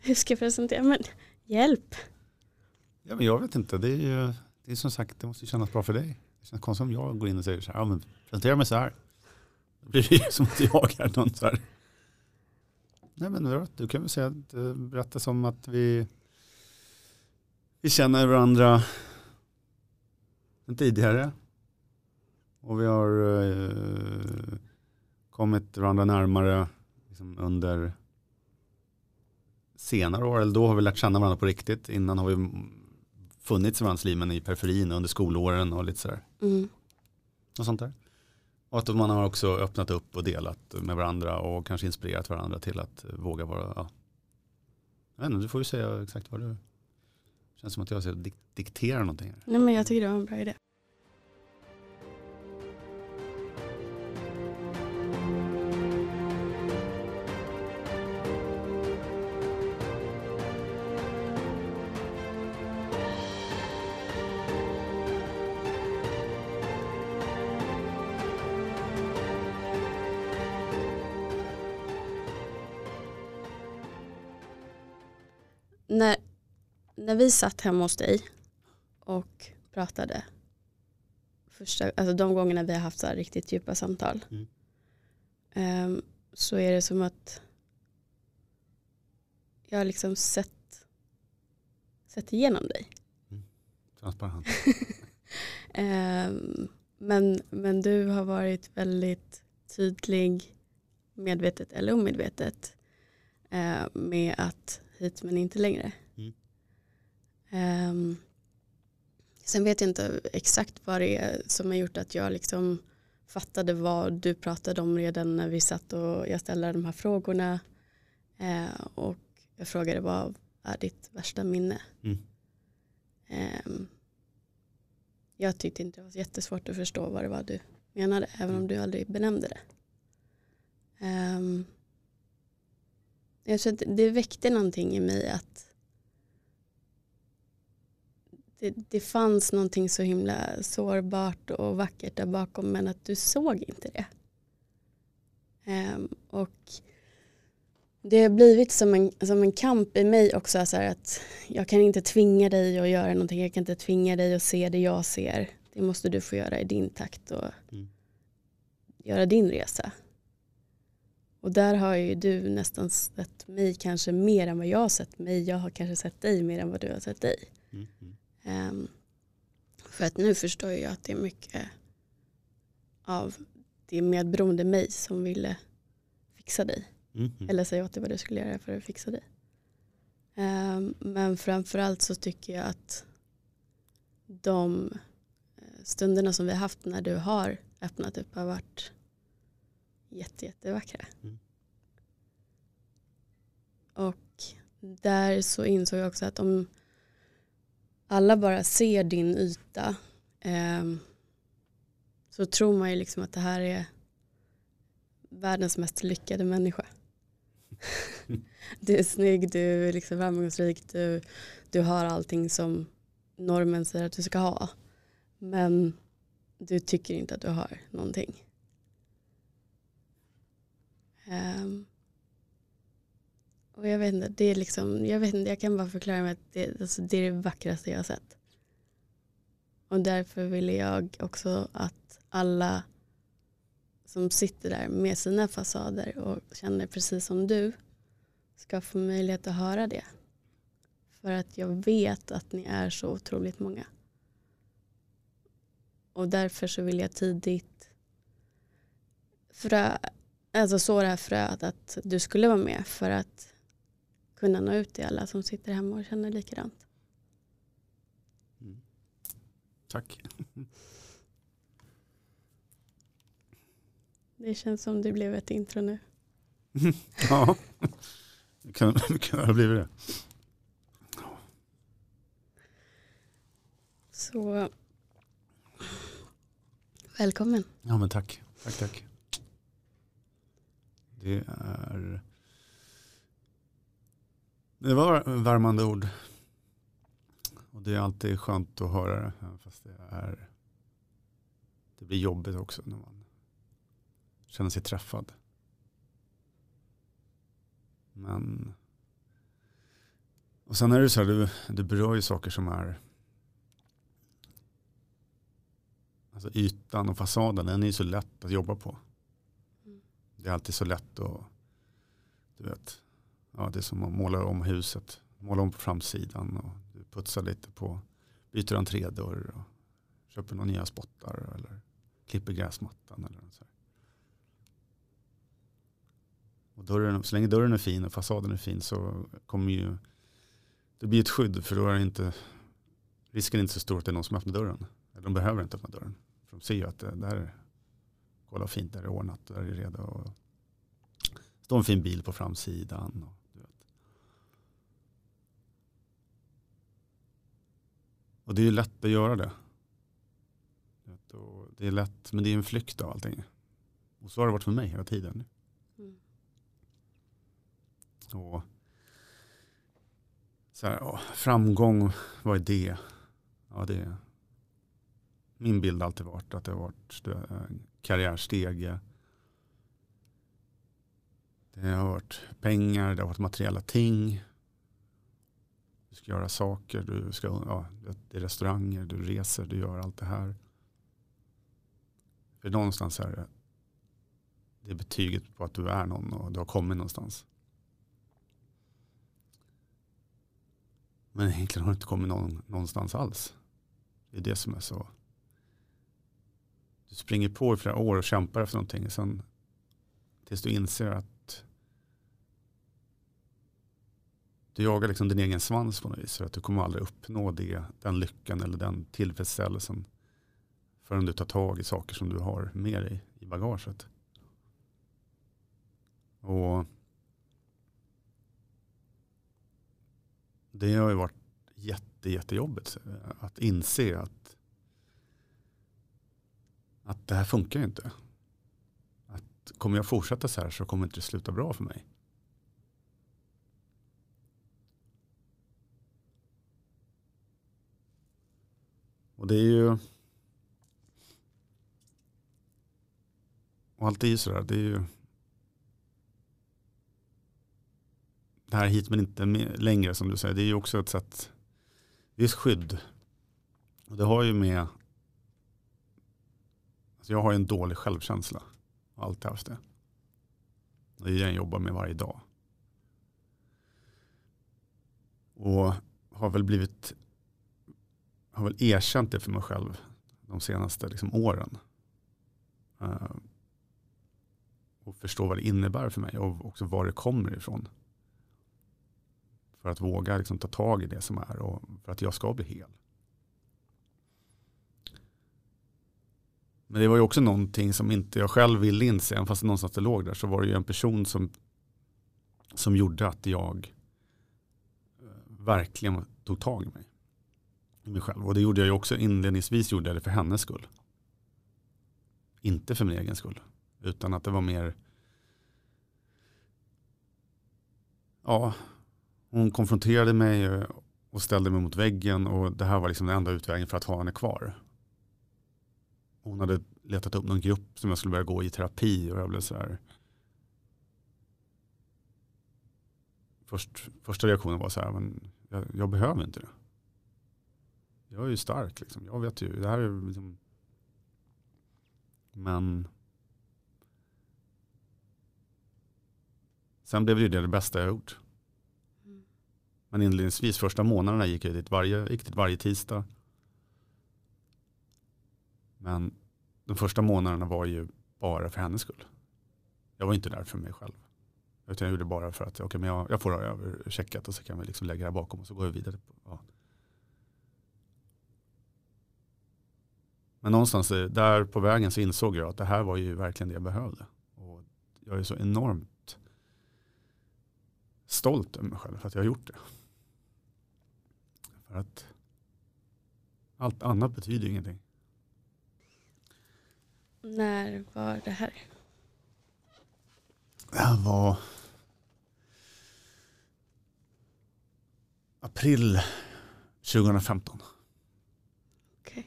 Hur ska jag presentera Men Hjälp. Ja, men jag vet inte, det är ju det är som sagt, det måste kännas bra för dig. Det känns konstigt om jag går in och säger så här, ja men presentera mig så här. Då blir det ju som att jag är någon så här. Nej men du kan väl säga, att, eh, berätta som att vi, vi känner varandra tidigare. Och vi har eh, kommit varandra närmare liksom under senare år. Eller då har vi lärt känna varandra på riktigt. Innan har vi funnits i varandras liv men i periferin under skolåren och lite sådär. Mm. Och sånt där. Och att man har också öppnat upp och delat med varandra och kanske inspirerat varandra till att våga vara, ja. Jag vet inte, du får ju säga exakt vad du, det känns som att jag ska diktera någonting. Nej men jag tycker det var en bra idé. När vi satt hemma hos dig och pratade första, alltså de gångerna vi har haft så riktigt djupa samtal mm. um, så är det som att jag har liksom sett, sett igenom dig. Mm. Transparent. um, men, men du har varit väldigt tydlig, medvetet eller omedvetet, uh, med att hit men inte längre. Um, sen vet jag inte exakt vad det är som har gjort att jag liksom fattade vad du pratade om redan när vi satt och jag ställde de här frågorna. Uh, och jag frågade vad är ditt värsta minne? Mm. Um, jag tyckte inte det var jättesvårt att förstå vad det var du menade, även om mm. du aldrig benämnde det. Um, jag tror att det väckte någonting i mig att det, det fanns någonting så himla sårbart och vackert där bakom men att du såg inte det. Um, och det har blivit som en, som en kamp i mig också så att jag kan inte tvinga dig att göra någonting, jag kan inte tvinga dig att se det jag ser. Det måste du få göra i din takt och mm. göra din resa. Och där har ju du nästan sett mig kanske mer än vad jag har sett mig. Jag har kanske sett dig mer än vad du har sett dig. Mm. Um, för att nu förstår jag att det är mycket av det medberoende mig som ville fixa dig. Mm. Eller säga åt dig vad du skulle göra för att fixa dig. Um, men framförallt så tycker jag att de eh, stunderna som vi har haft när du har öppnat upp har varit jätte, jättevackra. Mm. Och där så insåg jag också att om alla bara ser din yta eh, så tror man ju liksom att det här är världens mest lyckade människa. du är snygg, du är liksom framgångsrik, du, du har allting som normen säger att du ska ha. Men du tycker inte att du har någonting. Um, och jag vet inte, det är liksom, jag vet inte, jag kan bara förklara mig att det, alltså det är det vackraste jag har sett. Och därför ville jag också att alla som sitter där med sina fasader och känner precis som du ska få möjlighet att höra det. För att jag vet att ni är så otroligt många. Och därför så vill jag tidigt frö, alltså så det här fröet att du skulle vara med för att kunna nå ut till alla som sitter hemma och känner likadant. Mm. Tack. Det känns som det blev ett intro nu. ja, det kan, kan ha blivit det. Så välkommen. Ja men tack. Tack, tack. Det är det var värmande ord. Och det är alltid skönt att höra det. Fast det, är, det blir jobbigt också när man känner sig träffad. Men Och sen är det så här, du, du berör ju saker som är Alltså ytan och fasaden, den är ju så lätt att jobba på. Mm. Det är alltid så lätt att, du vet, ja, det är som att måla om huset. Måla om på framsidan och putsa putsar lite på, byter entrédörr och köper några nya spottar eller klipper gräsmattan eller något så här. Och dörren, så länge dörren är fin och fasaden är fin så kommer ju det blir ett skydd för då är det inte risken är inte så stor att det är någon som öppnar dörren. De behöver inte öppna dörren. För de ser ju att det där, kolla fint, där är ordnat, där är det redo. Och står en fin bil på framsidan. Och, du vet och det är ju lätt att göra det. Det är lätt, men det är en flykt av allting. Och så har det varit för mig hela tiden. Mm. Och så här, åh, framgång, vad är det? Ja, det är min bild har alltid varit att det har varit en karriärstege. Det har varit pengar, det har varit materiella ting. Du ska göra saker, du ska, ja, det är restauranger, du reser, du gör allt det här. För någonstans är det, det är betyget på att du är någon och du har kommit någonstans. Men egentligen har du inte kommit någon, någonstans alls. Det är det som är så du springer på i flera år och kämpar efter någonting. Sen, tills du inser att du jagar liksom din egen svans på något vis. För att du kommer aldrig uppnå det, den lyckan eller den tillfredsställelsen förrän du tar tag i saker som du har med dig i bagaget. Och det har ju varit jätte, jättejobbigt eh, att inse att att det här funkar inte. Att kommer jag fortsätta så här så kommer det inte sluta bra för mig. Och det är ju och allt är ju sådär. Det är ju det här hit men inte längre som du säger. Det är ju också ett sätt. Det är ett skydd. Och det har ju med alltså jag har ju en dålig självkänsla. Jag har alltid haft det. Det är det jag jobbar med varje dag. Och har väl blivit har väl erkänt det för mig själv de senaste liksom, åren. Uh, och förstå vad det innebär för mig och också var det kommer ifrån. För att våga liksom, ta tag i det som är och för att jag ska bli hel. Men det var ju också någonting som inte jag själv ville inse, även fast det någonstans det låg där, så var det ju en person som, som gjorde att jag eh, verkligen tog tag i mig. I mig själv. Och det gjorde jag ju också inledningsvis, gjorde jag det för hennes skull. Inte för min egen skull. Utan att det var mer, ja, hon konfronterade mig och ställde mig mot väggen och det här var liksom den enda utvägen för att ha henne kvar. Hon hade letat upp någon grupp som jag skulle börja gå i terapi och jag blev så här. Först, första reaktionen var så här, men jag, jag, behöver inte det. Jag är ju stark liksom. Jag vet ju, det här är liksom, men sen blev det det bästa jag gjort. Mm. Men inledningsvis första månaderna gick jag dit varje, gick dit varje tisdag. Men de första månaderna var ju bara för hennes skull. Jag var inte där för mig själv. Utan jag gjorde det bara för att okay, men jag, jag får över checkat och så kan vi liksom lägga det här bakom och så går vi vidare. Ja. Men någonstans där på vägen så insåg jag att det här var ju verkligen det jag behövde. Och jag är så enormt stolt över mig själv för att jag har gjort det. För att allt annat betyder ingenting. När var det här? Det här var april 2015. Okej. Okay.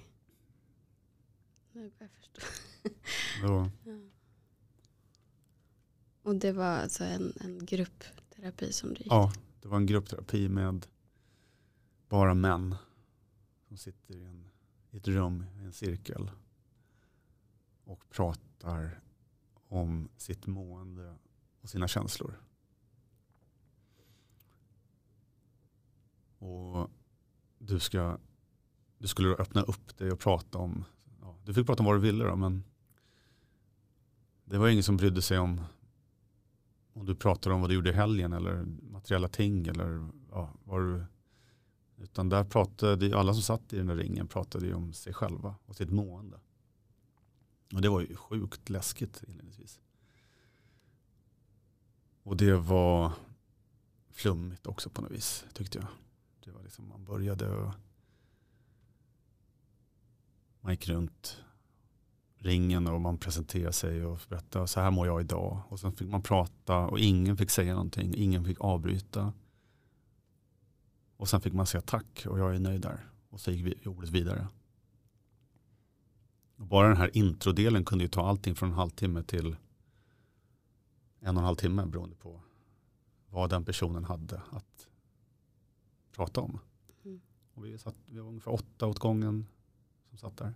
Nu börjar jag förstå. Ja. Och det var alltså en, en gruppterapi som du gick Ja, det var en gruppterapi med bara män som sitter i, en, i ett rum i en cirkel och pratar om sitt mående och sina känslor. Och du, ska, du skulle öppna upp dig och prata om, ja, du fick prata om vad du ville då, men det var ingen som brydde sig om om du pratade om vad du gjorde i helgen eller materiella ting eller ja, vad du utan där pratade alla som satt i den där ringen pratade ju om sig själva och sitt mående. Och det var ju sjukt läskigt inledningsvis. Och det var flummigt också på något vis tyckte jag. Det var liksom, man började och man gick runt ringen och man presenterade sig och berättade så här mår jag idag. Och sen fick man prata och ingen fick säga någonting, ingen fick avbryta. Och sen fick man säga tack och jag är nöjd där. Och så gick ordet vidare. Och bara den här introdelen kunde ju ta allting från en halvtimme till en och en halv timme beroende på vad den personen hade att prata om. Mm. Och vi, satt, vi var ungefär åtta åt gången som satt där.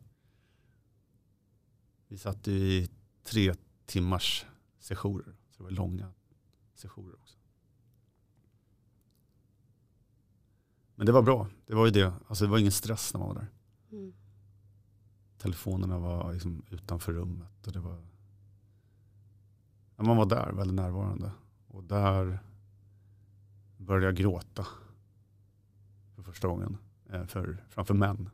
Vi satt i tre timmars sessioner. Så det var långa sessioner också. Men det var bra. Det var ju det. Alltså det var ingen stress när man var där. Mm. Telefonerna var liksom utanför rummet. Och det var, man var där, väldigt närvarande. Och där började jag gråta. För första gången. Eh, för, framför män.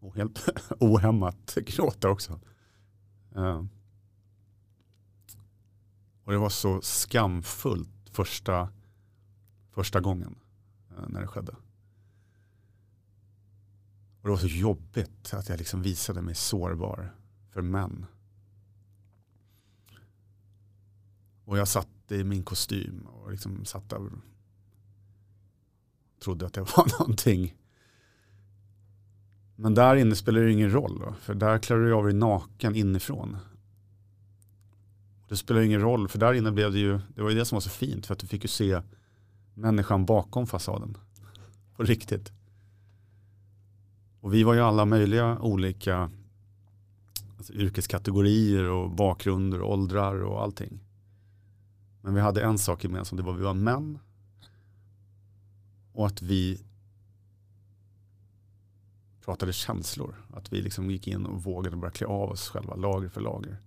Och helt ohämmat gråta också. Eh, och det var så skamfullt första, första gången. Eh, när det skedde. Och det var så jobbigt att jag liksom visade mig sårbar för män. Och jag satt i min kostym och liksom satt där och trodde att det var någonting. Men där inne spelar det ingen roll. Då, för där klarar du av dig naken inifrån. Det spelar ingen roll, för där inne blev det ju, det var ju det som var så fint, för att du fick ju se människan bakom fasaden. På riktigt. Och vi var ju alla möjliga olika alltså, yrkeskategorier och bakgrunder och åldrar och allting. Men vi hade en sak gemensamt, det var att vi var män. Och att vi pratade känslor. Att vi liksom gick in och vågade börja klä av oss själva lager för lager.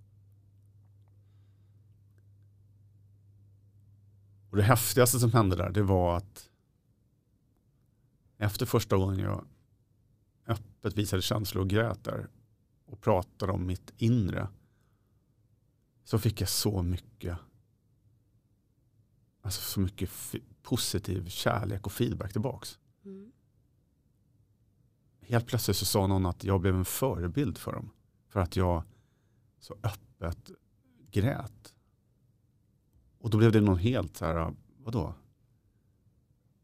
Och det häftigaste som hände där det var att efter första gången jag öppet visade känslor och grät där och pratade om mitt inre så fick jag så mycket alltså så mycket positiv kärlek och feedback tillbaks. Mm. Helt plötsligt så sa någon att jag blev en förebild för dem. För att jag så öppet grät och då blev det någon helt så här, vadå?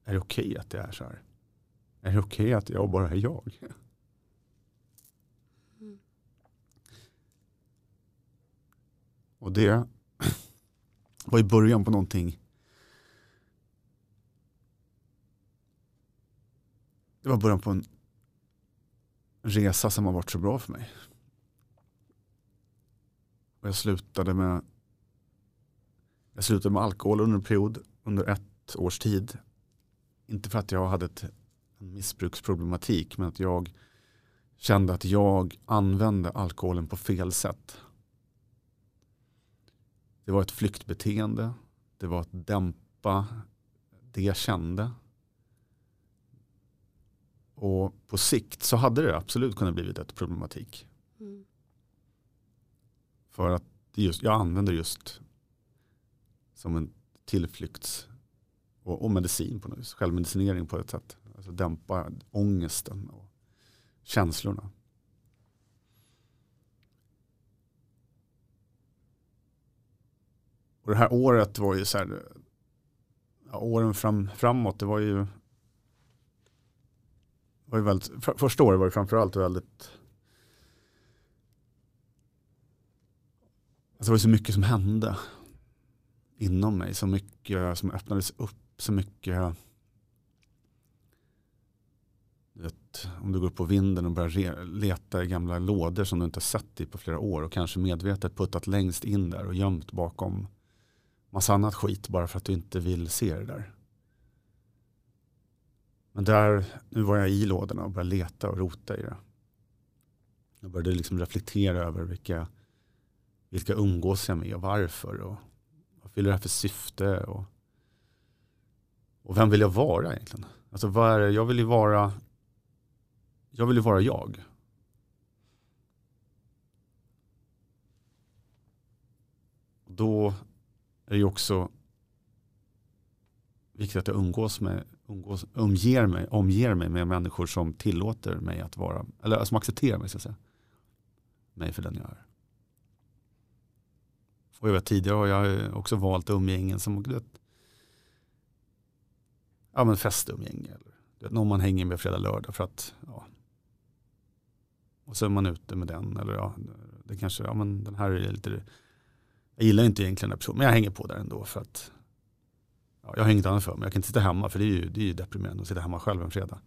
Är det okej okay att det är så här? Är det okej okay att jag bara är jag? Mm. Och det var i början på någonting. Det var början på en resa som har varit så bra för mig. Och jag slutade med jag slutade med alkohol under en period, under ett års tid. Inte för att jag hade ett, en missbruksproblematik, men att jag kände att jag använde alkoholen på fel sätt. Det var ett flyktbeteende. Det var att dämpa det jag kände. Och på sikt så hade det absolut kunnat blivit ett problematik. Mm. För att just, jag använder just som en tillflykts och, och medicin på något vis. Självmedicinering på ett sätt. Alltså dämpa ångesten och känslorna. Och det här året var ju så här, ja, åren fram, framåt, det var ju, var ju väldigt, för, första året var ju framförallt väldigt, alltså det var så mycket som hände inom mig. Så mycket som öppnades upp. Så mycket vet, om du går upp på vinden och börjar leta i gamla lådor som du inte har sett i på flera år och kanske medvetet puttat längst in där och gömt bakom massa annat skit bara för att du inte vill se det där. Men där, nu var jag i lådorna och började leta och rota i det. Jag började liksom reflektera över vilka, vilka umgås jag med och varför. Och vad fyller det här för syfte? Och, och vem vill jag vara egentligen? Alltså vad är det? Jag vill ju vara jag vill ju vara jag. Då är det ju också viktigt att jag umgås med, umgås, umger, mig, omger mig med människor som tillåter mig att vara, eller som accepterar mig, ska jag säga. mig för den jag är. Och jag vet, tidigare har jag också valt umgängen som du vet, ja, men festumgänge. Eller, du vet, någon man hänger med fredag, lördag för att ja, och så är man ute med den. Eller ja, det kanske, ja men den här är lite, jag gillar inte egentligen den här personen, men jag hänger på där ändå för att ja, jag har inget annat för mig. Jag kan inte sitta hemma för det är ju, det är ju deprimerande att sitta hemma själv en fredag.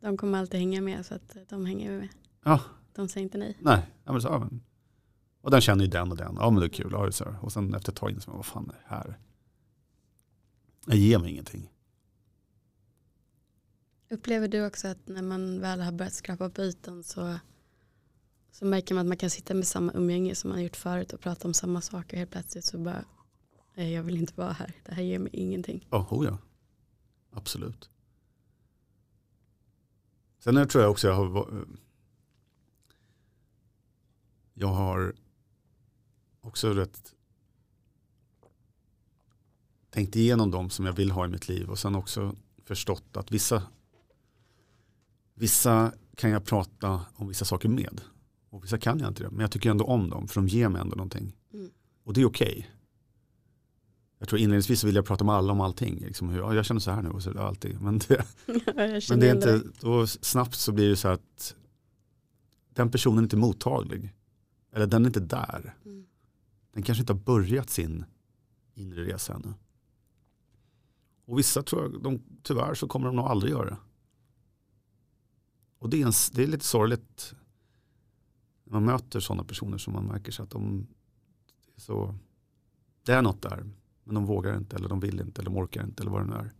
De kommer alltid hänga med så att de hänger med. Ja. De säger inte nej. Nej, ja, men så, ja, men, och den känner ju den och den. Ja men det är kul. Ja, så Och sen efter ett tag inser man, vad fan är det här? Jag ger mig ingenting. Upplever du också att när man väl har börjat skrapa på ytan så så märker man att man kan sitta med samma umgänge som man gjort förut och prata om samma saker. Helt plötsligt så bara, jag vill inte vara här. Det här ger mig ingenting. Oh, ja, absolut. Sen tror jag också jag har, jag har också rätt tänkt igenom dem som jag vill ha i mitt liv och sen också förstått att vissa vissa kan jag prata om vissa saker med. Och vissa kan jag inte det. Men jag tycker ändå om dem. För de ger mig ändå någonting. Mm. Och det är okej. Okay. Jag tror inledningsvis så vill jag prata med alla om allting. Liksom hur, ja, jag känner så här nu och så alltid. Men det, men det är inte, då snabbt så blir det så att den personen är inte mottaglig. Eller den är inte där. Mm. Den kanske inte har börjat sin inre resa ännu. Och vissa tror jag, de, tyvärr så kommer de nog aldrig göra det. Och det är, en, det är lite sorgligt man möter sådana personer som man märker sig att de så, det är något där. Men de vågar inte eller de vill inte eller de orkar inte eller vad det nu är.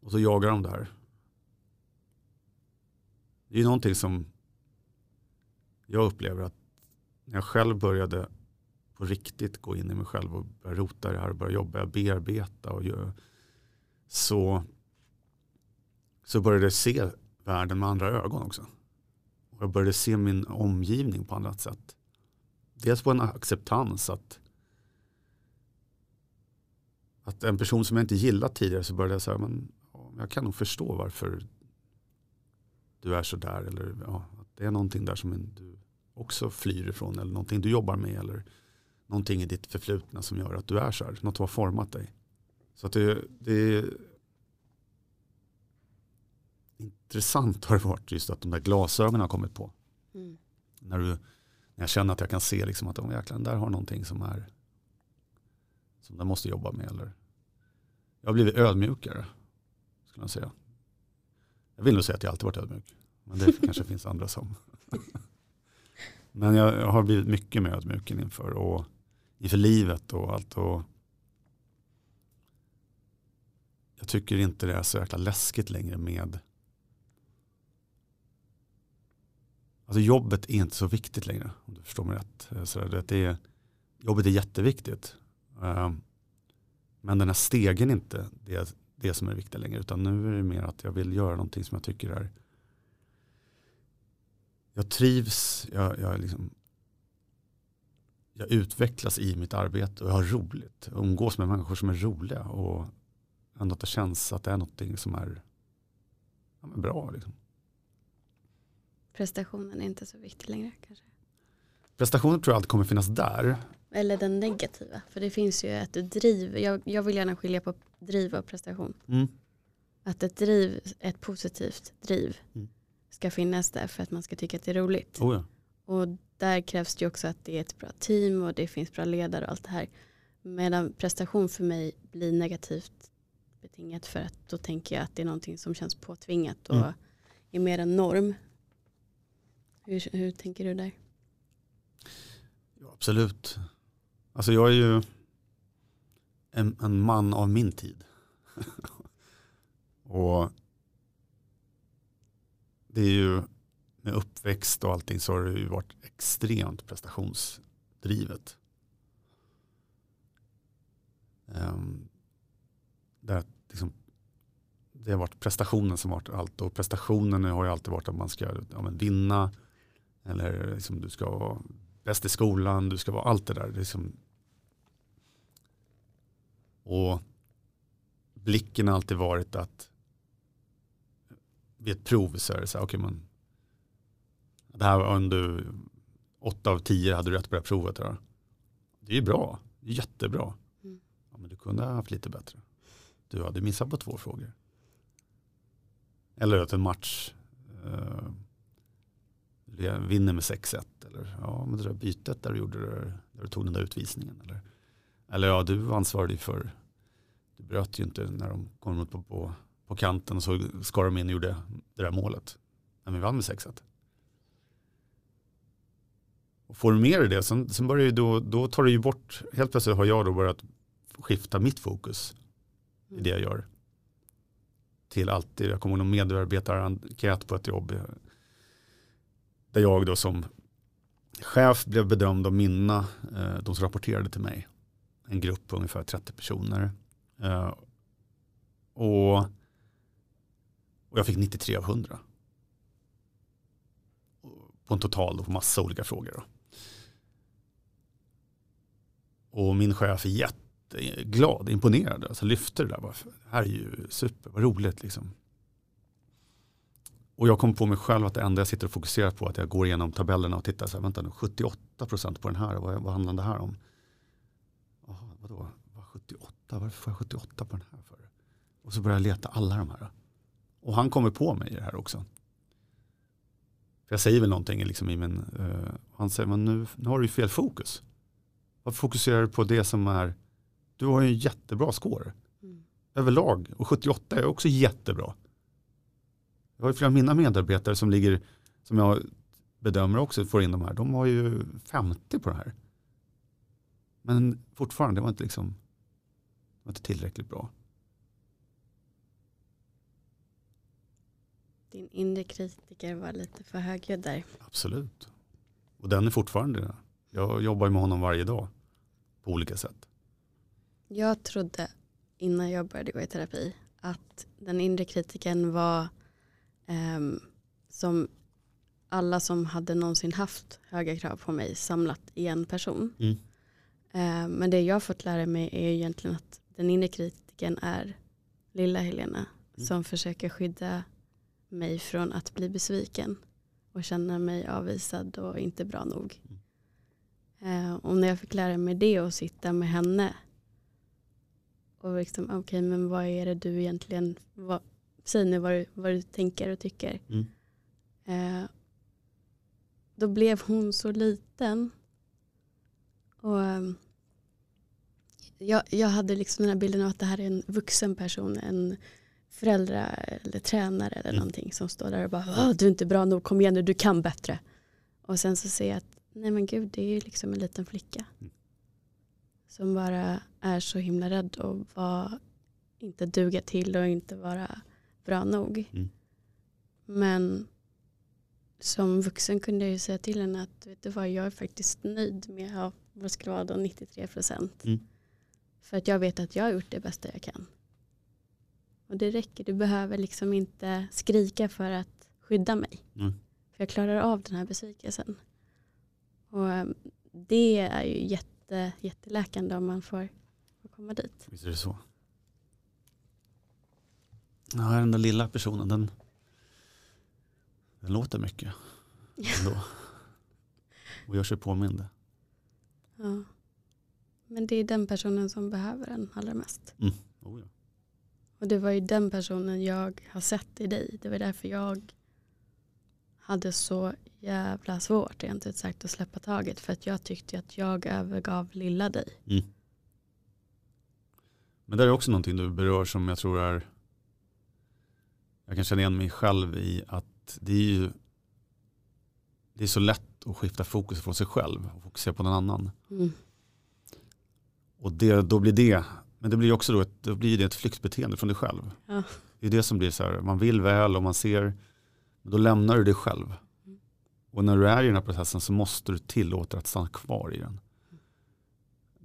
Och så jagar de där. Det är någonting som jag upplever att när jag själv började på riktigt gå in i mig själv och börja rota i det här och börja jobba, bearbeta och göra, så, så började jag se världen med andra ögon också. Och jag började se min omgivning på annat sätt. Dels på en acceptans att, att en person som jag inte gillat tidigare så började jag säga men jag kan nog förstå varför du är så där. Eller ja, att det är någonting där som du också flyr ifrån. Eller någonting du jobbar med. Eller någonting i ditt förflutna som gör att du är så här. Något har format dig. Så att det, det intressant har det varit just att de där glasögonen har kommit på. Mm. När, du, när jag känner att jag kan se liksom att de jäklar, där har någonting som är som den måste jobba med. Eller. Jag har blivit ödmjukare. Skulle jag, säga. jag vill nog säga att jag alltid varit ödmjuk. Men det kanske finns andra som. men jag, har blivit mycket mer ödmjuk inför, och, inför livet och allt. Och jag tycker inte det är så jäkla läskigt längre med Alltså jobbet är inte så viktigt längre om du förstår mig rätt. Eh, så det är, jobbet är jätteviktigt. Eh, men den här stegen är inte det, det som är viktigt längre. Utan nu är det mer att jag vill göra någonting som jag tycker är jag trivs, jag, jag, liksom, jag utvecklas i mitt arbete och jag har roligt. Jag umgås med människor som är roliga och ändå att det känns att det är någonting som är ja, bra. Liksom prestationen är inte så viktig längre kanske? Prestationen tror jag alltid kommer finnas där. Eller den negativa. För det finns ju ett driv. Jag, jag vill gärna skilja på driv och prestation. Mm. Att ett driv, ett positivt driv mm. ska finnas där för att man ska tycka att det är roligt. Oh ja. Och där krävs det också att det är ett bra team och det finns bra ledare och allt det här. Medan prestation för mig blir negativt betingat för att då tänker jag att det är någonting som känns påtvingat och mm. är mer en norm. Hur, hur tänker du där? Ja, absolut. Alltså jag är ju en, en man av min tid. och det är ju med uppväxt och allting så har det ju varit extremt prestationsdrivet. Ehm, um, där liksom, det har varit prestationen som varit allt och prestationen har ju alltid varit att man ska ja, vinna eller liksom, du ska vara bäst i skolan, du ska vara allt det där. Liksom, och blicken har alltid varit att vid ett prov så är det så här, okay, man, det här om du åtta av tio hade du rätt på det här provet. Då. Det är ju bra, det är jättebra. Mm. Ja, men du kunde ha haft lite bättre. Du hade missat på två frågor. Eller att en match eh, vinner med 6-1. Eller ja, men det där bytet där du gjorde där, där du tog den där utvisningen. Eller, eller ja, du ansvarade ju för, du bröt ju inte när de kom upp på, på, på kanten och så skar de in och gjorde det där målet. Men vi vann med 6-1. Och får du mer i det, sen, sen börjar ju då, då tar du ju bort, helt plötsligt har jag då börjat skifta mitt fokus i det jag gör. Till alltid, jag kommer ihåg någon medarbetarenkät på ett jobb där jag då som chef blev bedömd av Minna, eh, de som rapporterade till mig. En grupp på ungefär 30 personer. Eh, och, och jag fick 93 av 100. På en total på massa olika frågor. Då. Och min chef är jätteglad, imponerad. Alltså lyfter det där. Bara, det här är ju super, vad roligt liksom. Och jag kom på mig själv att det enda jag sitter och fokuserar på är att jag går igenom tabellerna och tittar så här, vänta nu, 78% på den här, vad, vad handlar det här om? Aha, vadå, vad 78, varför får jag 78 på den här för? Och så börjar jag leta alla de här. Och han kommer på mig i det här också. För jag säger väl någonting liksom i min, uh, han säger, men nu, nu har du ju fel fokus. Varför fokuserar du på det som är, du har ju en jättebra score. Mm. Överlag, och 78 är också jättebra. Jag har ju flera av mina medarbetare som ligger, som jag bedömer också får in de här, de har ju 50 på det här. Men fortfarande, det var inte, liksom, det var inte tillräckligt bra. Din inre kritiker var lite för högljudd där. Absolut. Och den är fortfarande det. Jag jobbar med honom varje dag på olika sätt. Jag trodde innan jag började gå i terapi att den inre kritiken var um, som alla som hade någonsin haft höga krav på mig samlat i en person. Mm. Uh, men det jag fått lära mig är egentligen att den inre kritiken är lilla Helena mm. som försöker skydda mig från att bli besviken och känna mig avvisad och inte bra nog. Mm. Uh, och när jag fick lära mig det och sitta med henne och liksom, okej okay, men vad är det du egentligen, vad, säg nu vad du, vad du tänker och tycker. Mm. Eh, då blev hon så liten. Och um, jag, jag hade liksom den här bilden av att det här är en vuxen person, en förälder eller tränare eller mm. någonting som står där och bara du är inte bra nog, kom igen nu, du kan bättre. Och sen så ser jag att nej men gud, det är ju liksom en liten flicka. Mm. Som bara är så himla rädd och var, inte duga till och inte vara bra nog. Mm. Men som vuxen kunde jag ju säga till henne att vet du vad, jag är faktiskt nöjd med vad ska det vara då, 93 procent. Mm. För att jag vet att jag har gjort det bästa jag kan. Och det räcker, du behöver liksom inte skrika för att skydda mig. Mm. För jag klarar av den här besvikelsen. Och ehm, det är ju jätte, jätteläkande om man får, får komma dit. Visst är det så. Ja, den där lilla personen den, den låter mycket ändå. Och gör sig påmind. Ja. Men det är den personen som behöver den allra mest. Mm. Oh, ja. Och det var ju den personen jag har sett i dig. Det var därför jag hade så jävla svårt rent ut sagt att släppa taget. För att jag tyckte att jag övergav lilla dig. Mm. Men det är också någonting du berör som jag tror är, jag kan känna igen mig själv i att det är ju det är så lätt att skifta fokus från sig själv och fokusera på någon annan. Mm. Och det, då blir det, men det blir också då ett, då blir det ett flyktbeteende från dig själv. Ja. Det är det som blir så här, man vill väl och man ser, men då lämnar du dig själv. Mm. Och när du är i den här processen så måste du tillåta att stanna kvar i den.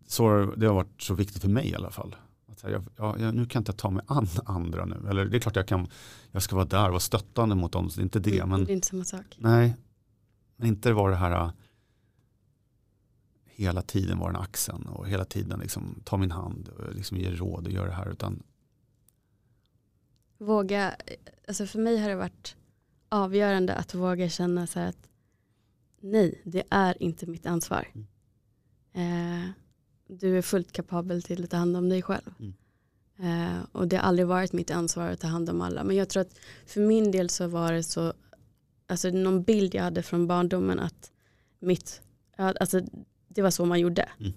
Så det har varit så viktigt för mig i alla fall. Att jag, jag, nu kan jag inte ta mig an andra nu. Eller det är klart jag kan, jag ska vara där och vara stöttande mot dem, det är inte det. Mm, men, det är inte samma sak. Nej, men inte vara det här äh, hela tiden vara den axeln och hela tiden liksom, ta min hand och liksom ge råd och göra det här. Utan... Våga, alltså för mig har det varit avgörande att våga känna så här att nej, det är inte mitt ansvar. Mm. Eh, du är fullt kapabel till att ta hand om dig själv. Mm. Eh, och det har aldrig varit mitt ansvar att ta hand om alla. Men jag tror att för min del så var det så, alltså någon bild jag hade från barndomen att mitt, alltså det var så man gjorde. Mm.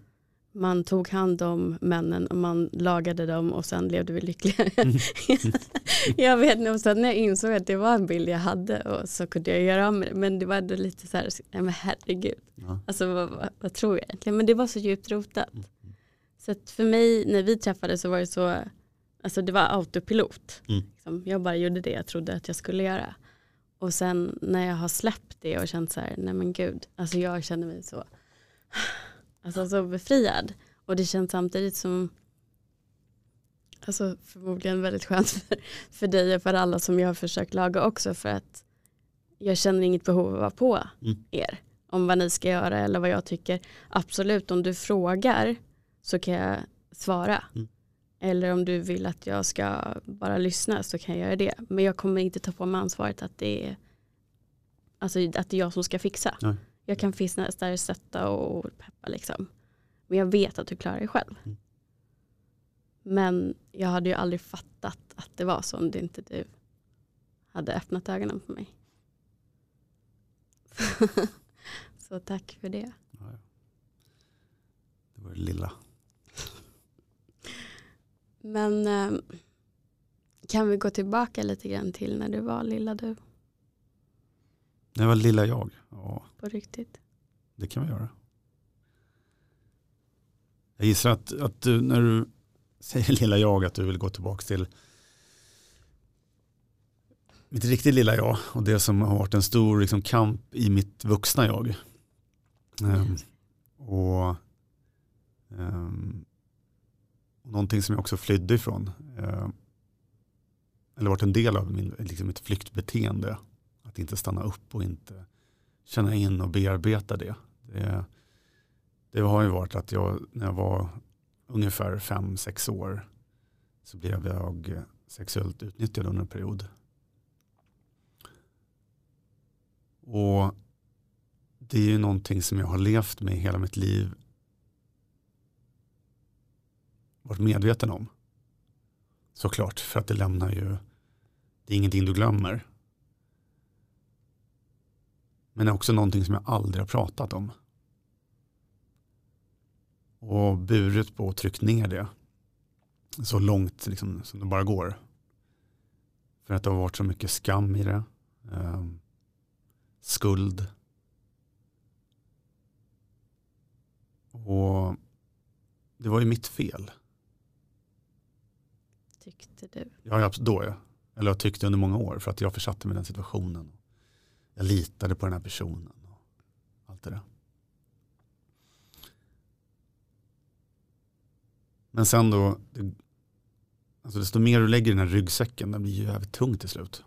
Man tog hand om männen och man lagade dem och sen levde vi lyckliga. Jag vet nog, sen när jag insåg att det var en bild jag hade och så kunde jag göra om det. Men det var ändå lite så här, men herregud. Ja. Alltså vad, vad, vad, tror jag egentligen? Men det var så djupt rotat. Mm. Så att för mig när vi träffades så var det så, alltså det var autopilot. Mm. Liksom, jag bara gjorde det jag trodde att jag skulle göra. Och sen när jag har släppt det och känt så här, nej men gud, alltså jag känner mig så alltså så befriad. Och det känns samtidigt som alltså förmodligen väldigt skönt för, för dig och för alla som jag har försökt laga också för att jag känner inget behov av att vara på mm. er om vad ni ska göra eller vad jag tycker. Absolut, om du frågar så kan jag svara. Mm. Eller om du vill att jag ska bara lyssna så kan jag göra det. Men jag kommer inte ta på mig ansvaret att det är, alltså, att det är jag som ska fixa. Nej. Jag kan finnas där och stötta och peppa liksom. Men jag vet att du klarar dig själv. Mm. Men jag hade ju aldrig fattat att det var så om det inte du hade öppnat ögonen på mig. så tack för det. Det var det lilla. Men eh, kan vi gå tillbaka lite grann till när du var lilla du? Det var lilla jag. Ja. På riktigt? Det kan vi göra. Jag gissar att, att du, när du säger lilla jag att du vill gå tillbaka till mitt riktigt lilla jag och det som har varit en stor liksom, kamp i mitt vuxna jag. Um, och um, någonting som jag också flydde ifrån. Um, eller varit en del av min, liksom ett flyktbeteende att inte stanna upp och inte känna in och bearbeta det. Det, det har ju varit att jag, när jag var ungefär fem sex år så blev jag sexuellt utnyttjad under en period. Och det är ju någonting som jag har levt med hela mitt liv. Varit medveten om. Såklart, för att det lämnar ju, det är ingenting du glömmer. Men det är också någonting som jag aldrig har pratat om. Och burit på och tryckt ner det. Så långt liksom, som det bara går. För att det har varit så mycket skam i det. Eh, skuld. Och det var ju mitt fel. Tyckte du? Ja, då ja. Eller jag tyckte under många år för att jag försatte mig i den situationen jag litade på den här personen. Och allt det där. Men sen då, det, alltså desto mer du lägger i den här ryggsäcken, den blir ju jävligt tung till slut.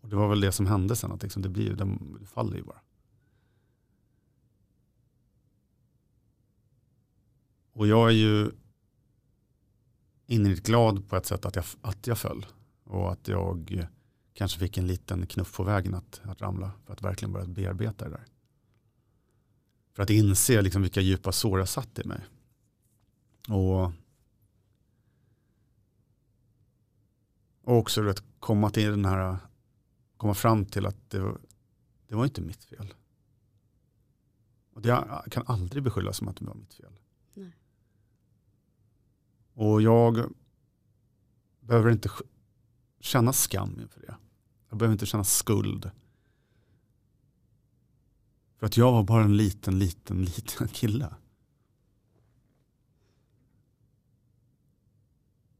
Och det var väl det som hände sen, att liksom det, blir, den faller ju bara. Och jag är ju innerligt glad på ett sätt att jag, att jag föll. Och att jag kanske fick en liten knuff på vägen att, att ramla för att verkligen börja bearbeta det där. För att inse liksom vilka djupa sår jag satt i mig. Och, och också att komma till den här komma fram till att det, det var inte mitt fel. Och det kan aldrig beskyllas som att det var mitt fel. Nej. Och jag behöver inte känna skam inför det. Jag behöver inte känna skuld. För att jag var bara en liten, liten, liten kille.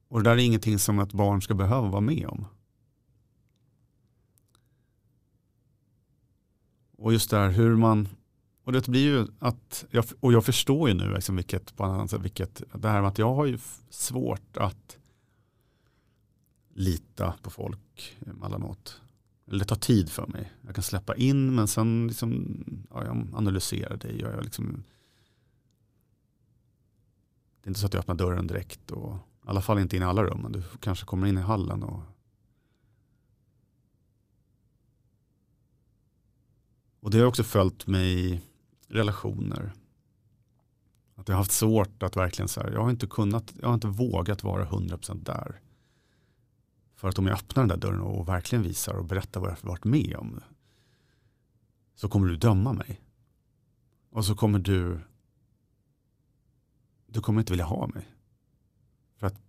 Och det där är ingenting som ett barn ska behöva vara med om. Och just det här hur man, och det blir ju att, jag, och jag förstår ju nu liksom vilket, på annat sätt, vilket, det här med att jag har ju svårt att lita på folk eh, emellanåt. Eller det tar tid för mig. Jag kan släppa in men sen liksom, ja, jag analyserar det. Jag, jag liksom, det är inte så att jag öppnar dörren direkt. Och, I alla fall inte in i alla rum. Men du kanske kommer in i hallen. Och, och det har också följt mig i relationer. Att jag har haft svårt att verkligen så här, jag har inte kunnat, jag har inte vågat vara 100% där. För att om jag öppnar den där dörren och verkligen visar och berättar vad jag varit med om. Så kommer du döma mig. Och så kommer du du kommer inte vilja ha mig. För att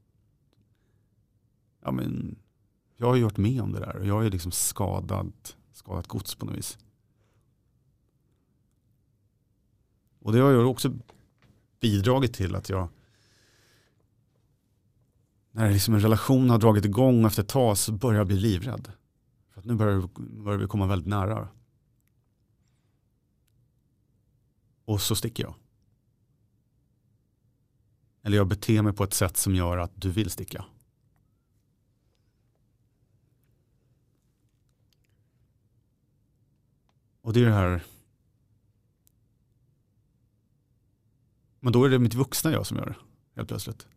ja, men, jag har ju varit med om det där och jag är liksom skadad, skadat gods på något vis. Och det har ju också bidragit till att jag när liksom en relation har dragit igång efter ett tag så börjar jag bli livrädd. För att nu börjar, börjar vi komma väldigt nära. Och så sticker jag. Eller jag beter mig på ett sätt som gör att du vill sticka. Och det är det här. Men då är det mitt vuxna jag som gör det. Helt plötsligt.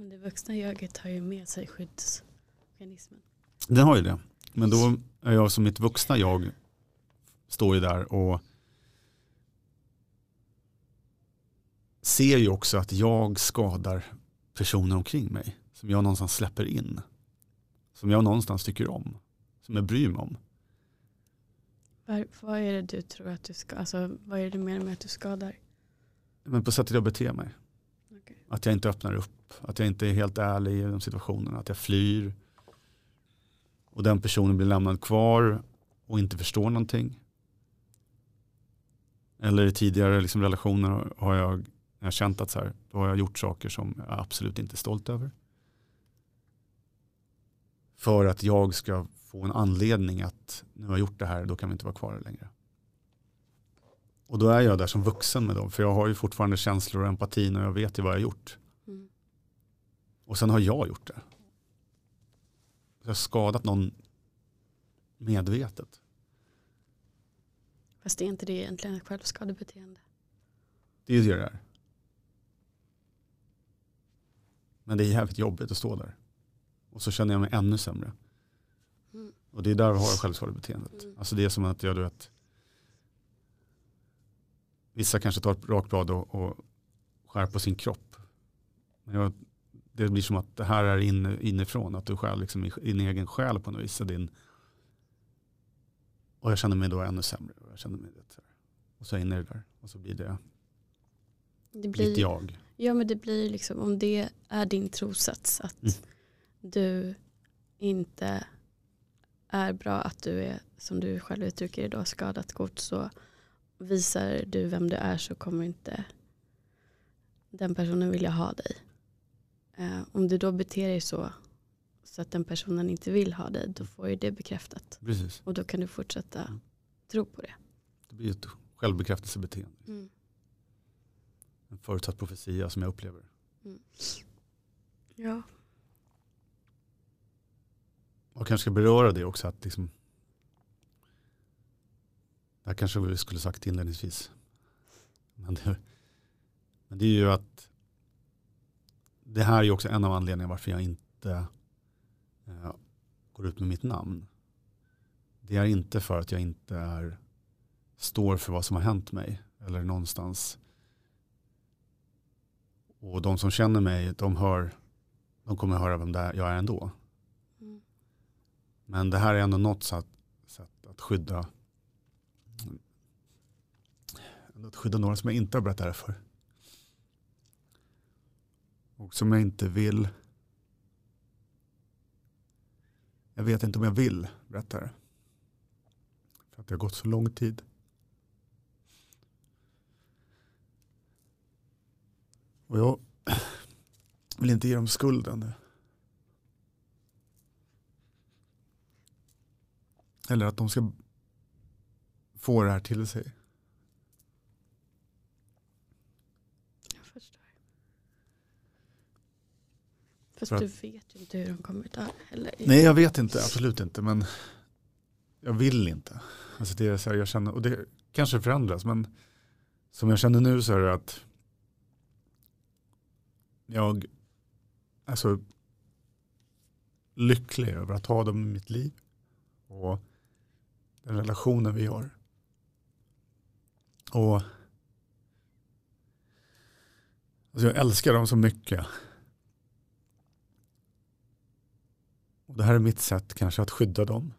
Men det vuxna jaget har ju med sig skyddsmekanismen. Den har ju det. Men då är jag som mitt vuxna jag står ju där och ser ju också att jag skadar personer omkring mig. Som jag någonstans släpper in. Som jag någonstans tycker om. Som jag bryr mig om. Var, vad är det du tror att du ska, alltså vad är det du menar med att du skadar? Men på sättet jag beter mig. Okay. Att jag inte öppnar upp. Att jag inte är helt ärlig i de situationerna. Att jag flyr. Och den personen blir lämnad kvar och inte förstår någonting. Eller i tidigare liksom relationer har jag, jag har känt att så här, då har jag gjort saker som jag absolut inte är stolt över. För att jag ska få en anledning att nu har jag gjort det här, då kan vi inte vara kvar längre. Och då är jag där som vuxen med dem. För jag har ju fortfarande känslor och empati och jag vet ju vad jag har gjort. Och sen har jag gjort det. Jag har skadat någon medvetet. Fast det är inte det egentligen ett självskadebeteende. Det är det det är. Men det är jävligt jobbigt att stå där. Och så känner jag mig ännu sämre. Mm. Och det är där vi har självskadebeteendet. Mm. Alltså det är som att jag du vet, Vissa kanske tar ett rakt blad och, och skär på sin kropp. Men jag, det blir som att det här är inne, inifrån. Att du skär liksom i din egen själ på något vis. Din, och jag känner mig då ännu sämre. Jag känner mig det, och så inne i det där. Och så blir det, det blir, mitt jag. Ja men det blir liksom om det är din trosats. Att mm. du inte är bra. Att du är som du själv uttrycker idag skadat gods. Så visar du vem du är så kommer inte den personen vilja ha dig. Eh, om du då beter dig så så att den personen inte vill ha dig då får ju det bekräftat. Precis. Och då kan du fortsätta mm. tro på det. Det blir ett självbekräftelsebeteende. Mm. En förutsatt profetia som jag upplever. Mm. Ja. Och kanske ska beröra det också att liksom det här kanske vi skulle sagt inledningsvis. Men det, men det är ju att det här är också en av anledningarna varför jag inte eh, går ut med mitt namn. Det är inte för att jag inte är, står för vad som har hänt mig. Eller någonstans. Och de som känner mig, de, hör, de kommer höra vem det är jag är ändå. Mm. Men det här är ändå något sätt, sätt att skydda att skydda några som jag inte har berättat det här för och som jag inte vill. Jag vet inte om jag vill berätta det. För att det har gått så lång tid. Och jag vill inte ge dem skulden. Eller att de ska få det här till sig. Fast du vet ju inte hur de kommer ta heller. Nej jag vet inte, absolut inte. Men jag vill inte. Alltså det är så här, jag känner, och det kanske förändras. Men som jag känner nu så är det att jag är så lycklig över att ha dem i mitt liv. Och den relationen vi har. Och alltså jag älskar dem så mycket. Och det här är mitt sätt kanske att skydda dem.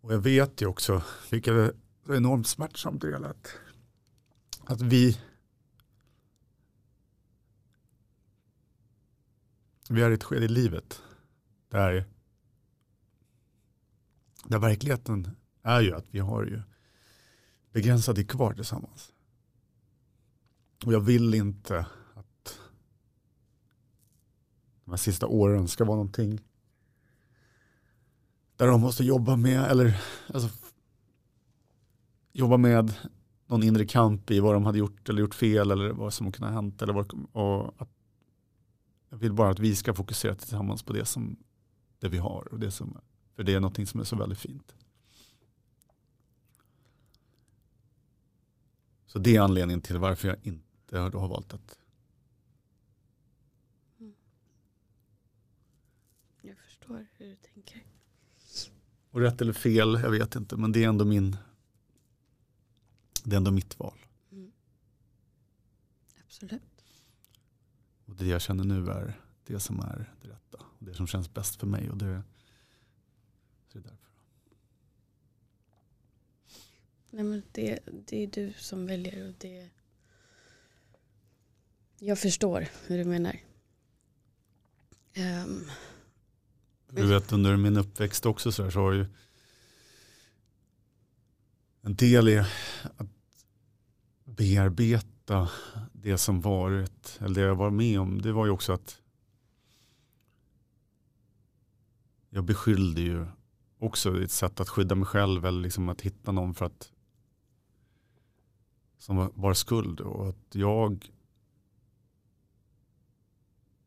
Och jag vet ju också, vilket är enormt smärtsamt del, att, att vi vi är i ett skede i livet där, där verkligheten är ju att vi har ju begränsad kvar tillsammans. Och jag vill inte de här sista åren ska vara någonting där de måste jobba med, eller alltså, jobba med någon inre kamp i vad de hade gjort eller gjort fel eller vad som kunde ha hänt. Eller vad, och att jag vill bara att vi ska fokusera tillsammans på det som det vi har. Och det som, för det är någonting som är så väldigt fint. Så det är anledningen till varför jag inte har valt att mm. Jag förstår hur du tänker. Och rätt eller fel, jag vet inte. Men det är ändå min det är ändå mitt val. Mm. Absolut. Och det jag känner nu är det som är det rätta. Det som känns bäst för mig. Och det, så det är därför. Nej, men det, det är du som väljer. Och det, jag förstår hur du menar. Um, du vet under min uppväxt också så, här, så har ju en del i att bearbeta det som varit, eller det jag var med om, det var ju också att jag beskyllde ju också ett sätt att skydda mig själv eller liksom att hitta någon för att som var, skuld och att jag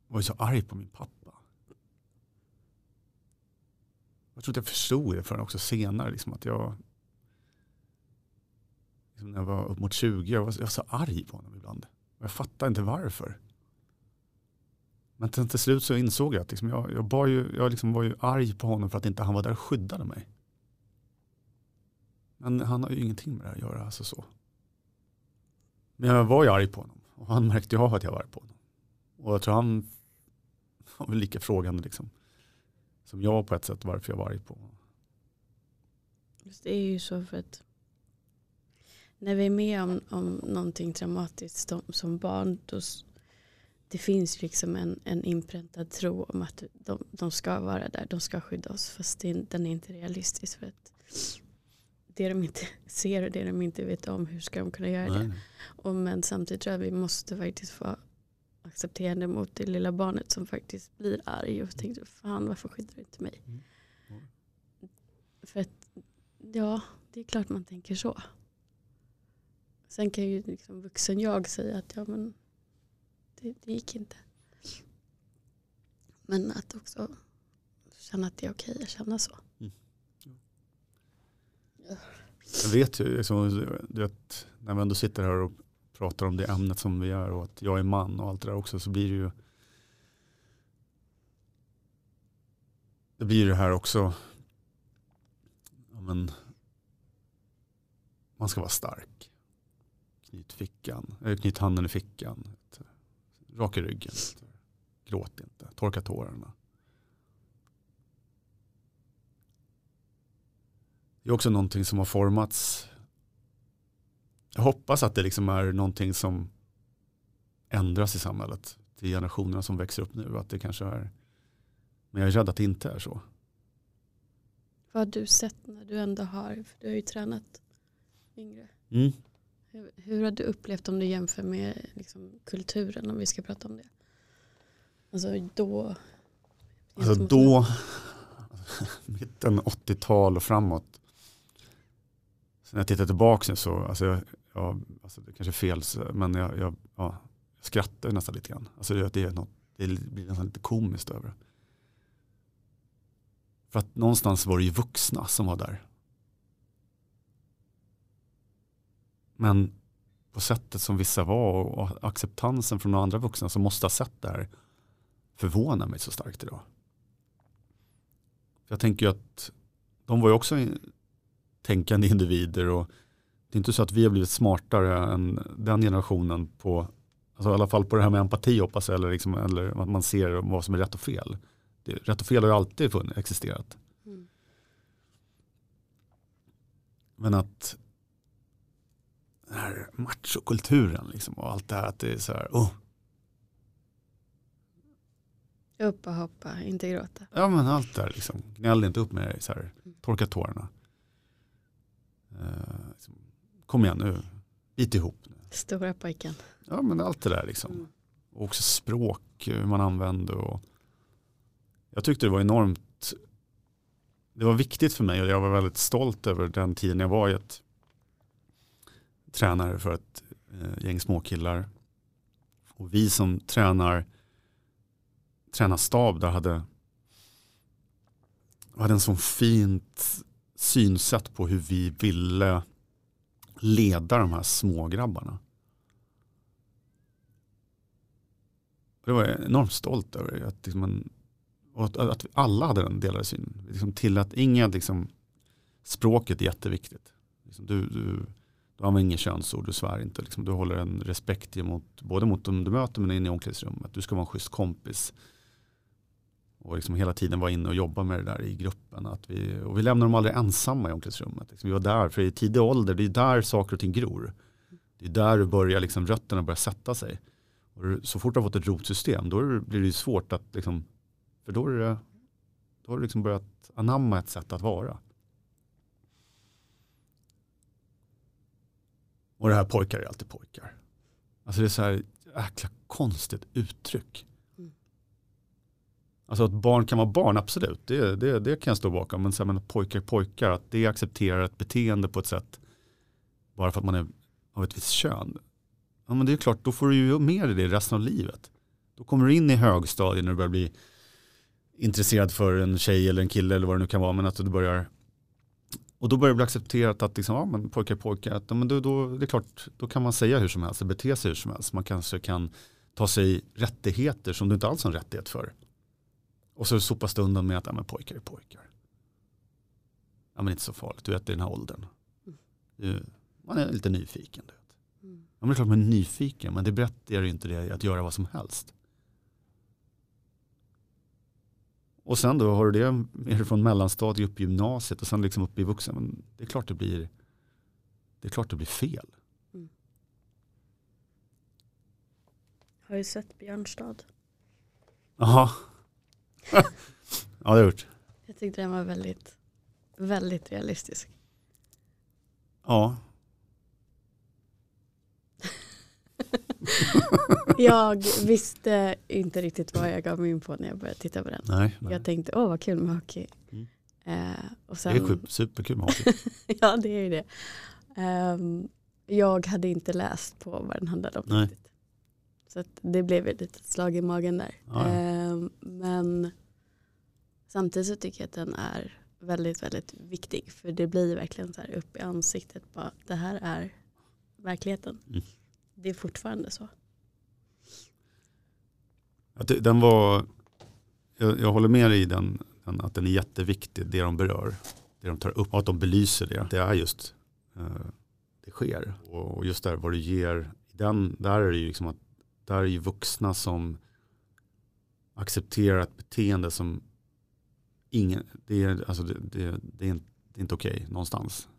var så arg på min pappa. Jag tror att jag förstod det förrän också senare. Liksom att jag, liksom när jag var upp mot 20, jag var, jag var så arg på honom ibland. Och jag fattade inte varför. Men till, till slut så insåg jag att liksom jag, jag, var ju, jag liksom var ju arg på honom för att inte han var där och skyddade mig. Men han har ju ingenting med det här att göra. Alltså så. Men jag var ju arg på honom. Och han märkte ju av att jag var arg på honom. Och jag tror han var väl lika frågande liksom. Som jag på ett sätt varför jag var arg på honom. Det är ju så för att när vi är med om, om någonting traumatiskt som, som barn då det finns liksom en, en inpräntad tro om att de, de ska vara där, de ska skydda oss fast det, den är inte realistisk för att det de inte ser och det de inte vet om hur ska de kunna göra Nej. det. Och men samtidigt tror jag att vi måste faktiskt få accepterande mot det lilla barnet som faktiskt blir arg och tänker fan varför skyddar du inte mig? Mm. Mm. För att ja, det är klart man tänker så. Sen kan ju liksom vuxen jag säga att ja men det, det gick inte. Men att också känna att det är okej att känna så. Mm. Ja. Jag vet ju, liksom, du vet, när vi ändå sitter här och pratar om det ämnet som vi gör och att jag är man och allt det där också så blir det ju det blir det här också ja, men, man ska vara stark. Knyt, fickan, äh, knyt handen i fickan. Rak i ryggen. Gråt inte. Torka tårarna. Det är också någonting som har formats jag hoppas att det liksom är någonting som ändras i samhället till generationerna som växer upp nu. Att det kanske är Men jag är rädd att det inte är så. Vad har du sett när du ändå har, för du har ju tränat yngre. Mm. Hur, hur har du upplevt om du jämför med liksom, kulturen om vi ska prata om det? Alltså då. Alltså då, mitten 80-tal och framåt. Så när jag tittar tillbaka nu så, alltså, jag, jag, alltså det kanske är fel, men jag, jag, ja, jag skrattar nästan lite grann. Alltså det, är något, det blir nästan lite komiskt över det. För att någonstans var det ju vuxna som var där. Men på sättet som vissa var och acceptansen från andra vuxna som måste ha sett det här förvånar mig så starkt idag. För jag tänker ju att de var ju också tänkande individer och det är inte så att vi har blivit smartare än den generationen på, alltså i alla fall på det här med empati hoppas jag, eller, liksom, eller att man ser vad som är rätt och fel. Det, rätt och fel har ju alltid funnits, existerat. Mm. Men att den här machokulturen liksom, och allt det här att det är så här, oh. Upp och hoppa, inte gråta. Ja men allt det här liksom, gnäll inte upp med dig, så här, mm. torka tårarna. Uh, liksom, kom igen nu, bit ihop. Nu. Stora pojken. Ja men allt det där liksom. Mm. Och också språk, hur man använder och jag tyckte det var enormt det var viktigt för mig och jag var väldigt stolt över den tiden jag var i ett tränare för ett eh, gäng småkillar. Och vi som tränar tränarstab där hade, hade en sån fint synsätt på hur vi ville leda de här smågrabbarna. Det var jag enormt stolt över. Att, liksom en, att, att alla hade den delade synen. Liksom till att inga, liksom, språket är jätteviktigt. Liksom du, du, du använder inget könsord, du svär inte. Liksom, du håller en respekt emot, både mot dem du möter men inne i omklädningsrummet. Du ska vara en schysst kompis. Och liksom hela tiden var inne och jobbade med det där i gruppen. Att vi, och vi lämnade dem aldrig ensamma i omklädningsrummet. Liksom, vi var där, för i tidig ålder, det är där saker och ting gror. Det är där du börjar, liksom, rötterna börjar sätta sig. Och så fort du har fått ett rotsystem, då blir det svårt att, liksom, för då, är det, då har du liksom börjat anamma ett sätt att vara. Och det här pojkar är alltid pojkar. Alltså det är så här jäkla konstigt uttryck. Alltså att barn kan vara barn, absolut. Det, det, det kan jag stå bakom. Men, så här, men pojkar är pojkar, att det accepterar ett beteende på ett sätt bara för att man är av ett visst kön. Ja men det är klart, då får du ju med dig det resten av livet. Då kommer du in i högstadiet när du börjar bli intresserad för en tjej eller en kille eller vad det nu kan vara. Men att du börjar och då börjar det bli accepterat att liksom, ja, men pojkar är pojkar. Att, men då, då, det är klart, då kan man säga hur som helst, bete sig hur som helst. Man kanske kan ta sig rättigheter som du inte alls har en rättighet för. Och så sopas det undan med att ja, men pojkar är pojkar. Ja men inte så farligt, du vet i den här åldern. Du, man är lite nyfiken. Du vet. Mm. Ja, men det är klart man är nyfiken, men det berättar inte det att göra vad som helst. Och sen då har du det mer från mellanstadiet upp i gymnasiet och sen liksom upp i vuxen. Men det är klart det blir, det är klart det blir fel. Mm. Har du sett Björnstad? Jaha. Ja det har jag gjort. Jag tyckte den var väldigt, väldigt realistisk. Ja, jag visste inte riktigt vad jag gav mig in på när jag började titta på den. Nej, nej. Jag tänkte, åh vad kul med hockey. Mm. Eh, och sen, det är superkul med hockey. ja, det är ju det. Um, jag hade inte läst på vad den handlade om. Nej. Riktigt. Så det blev ett litet slag i magen där. Ja, ja. Um, men samtidigt så tycker jag att den är väldigt, väldigt viktig. För det blir verkligen så här upp i ansiktet. Bara, det här är verkligheten. Mm det är fortfarande så. Att den var, jag, jag håller med dig i den, den, att den är jätteviktig, det de berör. Det de tar upp och att de belyser det. Det är just, eh, det sker. Och just där vad du ger, den, där är det ju liksom att där är ju vuxna som accepterar ett beteende som ingen, det är, alltså det, det, det är, inte, det är inte okej okay någonstans.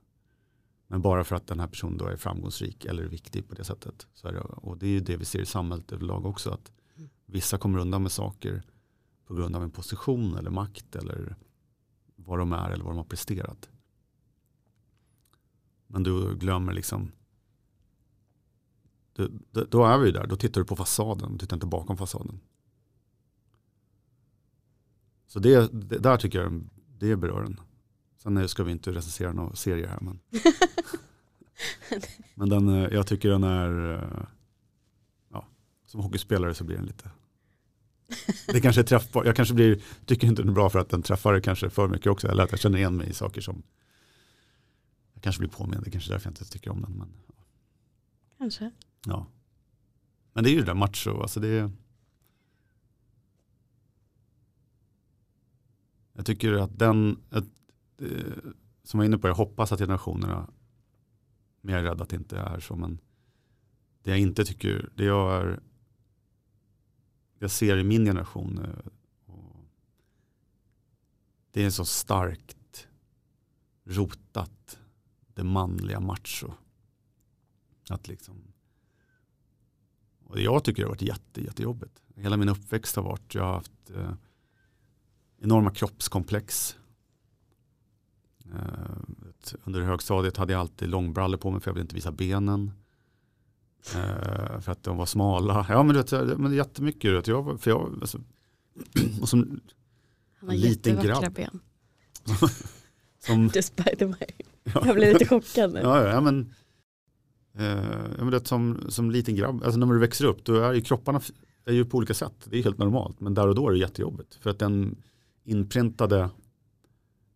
Men bara för att den här personen då är framgångsrik eller viktig på det sättet. Så är det, och det är ju det vi ser i samhället överlag också. Att vissa kommer undan med saker på grund av en position eller makt eller vad de är eller vad de har presterat. Men du glömmer liksom då, då är vi där, då tittar du på fasaden, du tittar inte bakom fasaden. Så det, det där tycker jag det berör en. Sen ska vi inte recensera några serier här. Men, men den, eh, jag tycker den är, eh, ja, som hockeyspelare så blir den lite, det kanske är träffbar. Jag kanske blir, tycker inte den är bra för att den träffar kanske för mycket också. Eller att jag känner igen mig i saker som jag kanske blir påmind. Det är kanske är därför jag inte tycker om den. Men, ja. Kanske. Ja. Men det är ju det där macho. Alltså det jag tycker att den, att, eh, som jag var inne på, jag hoppas att generationerna, men jag är rädd att det inte är så, men det jag inte tycker, det jag är, jag ser i min generation, det är så starkt rotat, det manliga macho. Att liksom och jag tycker det har varit jätte, jättejobbigt. Hela min uppväxt har varit, jag har haft eh, enorma kroppskomplex. Eh, under högstadiet hade jag alltid långbrallor på mig för jag ville inte visa benen. Eh, för att de var smala. Ja men, det, men jättemycket. Vet, jag, för jag, alltså, och som Han har liten grabb. ben. som, Just by the way. Jag blev lite chockad nu. Ja, ja, men, Eh, det som, som liten grabb, alltså när du växer upp, då är ju kropparna är ju på olika sätt. Det är helt normalt. Men där och då är det jättejobbigt. För att den inprintade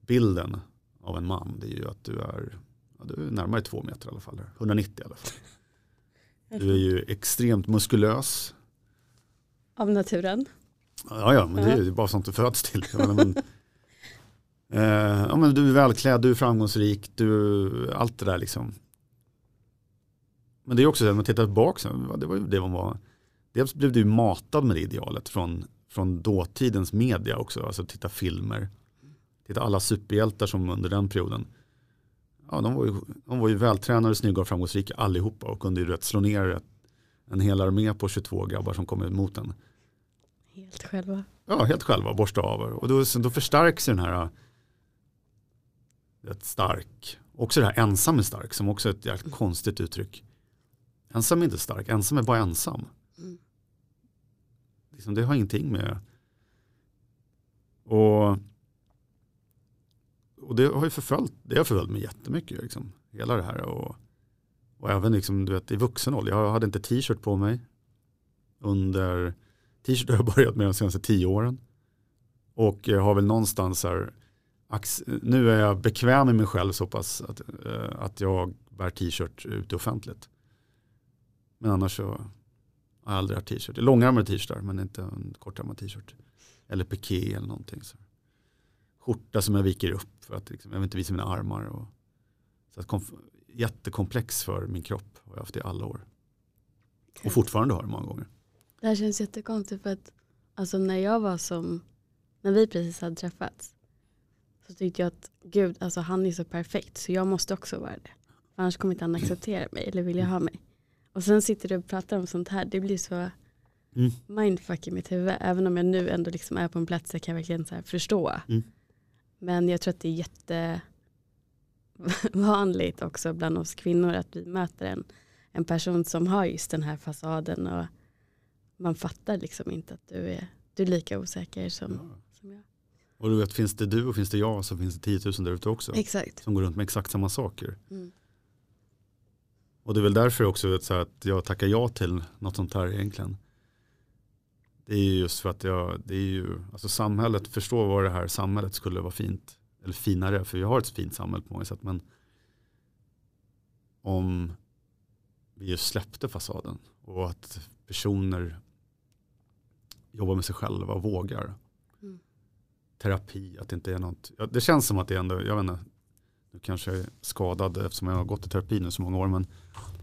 bilden av en man, det är ju att du är, ja, du är närmare två meter i alla fall. 190 i alla fall. Du är ju extremt muskulös. Av naturen? Ja, ja, men det är ju bara sånt du föds till. men, eh, ja, men du är välklädd, du är framgångsrik, du, allt det där liksom. Men det är också så att man tittar tillbaka, det var ju det man var. Dels blev du matad med det idealet från, från dåtidens media också, alltså titta filmer. Titta alla superhjältar som under den perioden. Ja, de var ju, de var ju vältränade, snygga och framgångsrika allihopa och kunde ju rätt slå ner en hel armé på 22 grabbar som kom emot en. Helt själva. Ja, helt själva, borsta av. Och då, då förstärks den här ett stark. Också det här ensam är stark som också är ett jävligt konstigt uttryck. Ensam är inte stark, ensam är bara ensam. Mm. Liksom, det har ingenting med... Och, och det har ju förföljt, det har förföljt mig jättemycket. Liksom, hela det här. Och, och även liksom, du vet, i vuxen ålder. Jag hade inte t-shirt på mig. Under t-shirt har jag börjat med de senaste tio åren. Och jag har väl någonstans här, nu är jag bekväm med mig själv så pass att, eh, att jag bär t-shirt ute offentligt. Men annars så har jag aldrig haft t-shirt. Långärmade t-shirtar men inte en kortärmad t-shirt. Eller piké eller någonting. Så. Skjorta som jag viker upp för att liksom, jag vill inte visa mina armar. Och, så att jättekomplex för min kropp har jag haft i alla år. Och fortfarande har det många gånger. Det här känns jättekonstigt för att alltså när jag var som, när vi precis hade träffats så tyckte jag att gud, alltså han är så perfekt så jag måste också vara det. För annars kommer inte han acceptera mig eller vilja ha mig. Och sen sitter du och pratar om sånt här. Det blir så mm. mindfuck i mitt huvud. Även om jag nu ändå liksom är på en plats där jag kan verkligen så förstå. Mm. Men jag tror att det är jättevanligt också bland oss kvinnor att vi möter en, en person som har just den här fasaden. Och man fattar liksom inte att du är, du är lika osäker som, ja. som jag. Och du vet, finns det du och finns det jag så finns det 10 000 där ute också. Exakt. Som går runt med exakt samma saker. Mm. Och det är väl därför också så att jag tackar ja till något sånt här egentligen. Det är just för att jag, det är ju, alltså samhället, förstår vad det här samhället skulle vara fint. Eller finare, för vi har ett fint samhälle på många sätt. Men om vi just släppte fasaden och att personer jobbar med sig själva och vågar. Mm. Terapi, att det inte är något. Det känns som att det ändå, jag vet inte, nu kanske jag är skadad eftersom jag har gått i terapi nu så många år. Men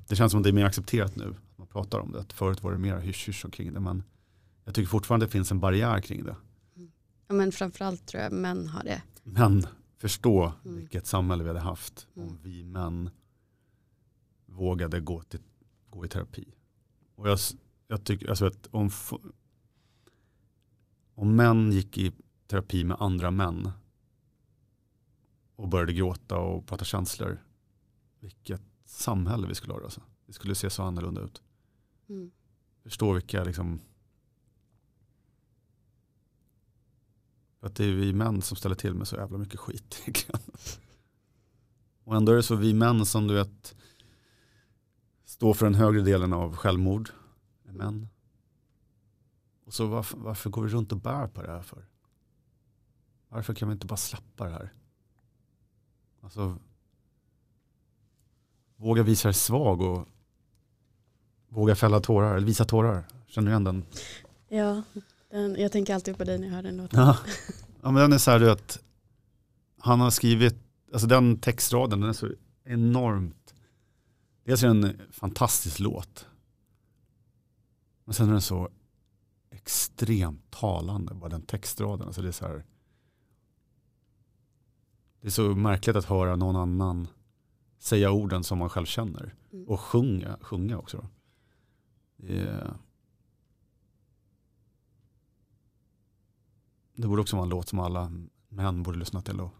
det känns som att det är mer accepterat nu. Man pratar om det. Förut var det mer hysch-hysch kring det. Men jag tycker fortfarande det finns en barriär kring det. Ja, men framförallt tror jag män har det. Män förstå mm. vilket samhälle vi hade haft mm. om vi män vågade gå, till, gå i terapi. Och jag, jag tycker, alltså att om, om män gick i terapi med andra män och började gråta och prata känslor, vilket samhälle vi skulle ha. Alltså. Det skulle se så annorlunda ut. Mm. Förstå vilka liksom att det är vi män som ställer till med så jävla mycket skit. Och ändå är det så vi män som du vet står för den högre delen av självmord. Män. Och så varför, varför går vi runt och bär på det här för? Varför kan vi inte bara släppa det här? Alltså, våga visa dig svag och våga fälla tårar, eller visa tårar. Känner du igen den? Ja, den, jag tänker alltid på dig när jag hör den låten. Ja, ja men den är så här att han har skrivit, alltså den textraden den är så enormt, dels är den en fantastisk låt. Men sen är den så extremt talande, bara den textraden. Alltså det är så här, det är så märkligt att höra någon annan säga orden som man själv känner. Mm. Och sjunga, sjunga också. Det, är, det borde också vara en låt som alla män borde lyssna till och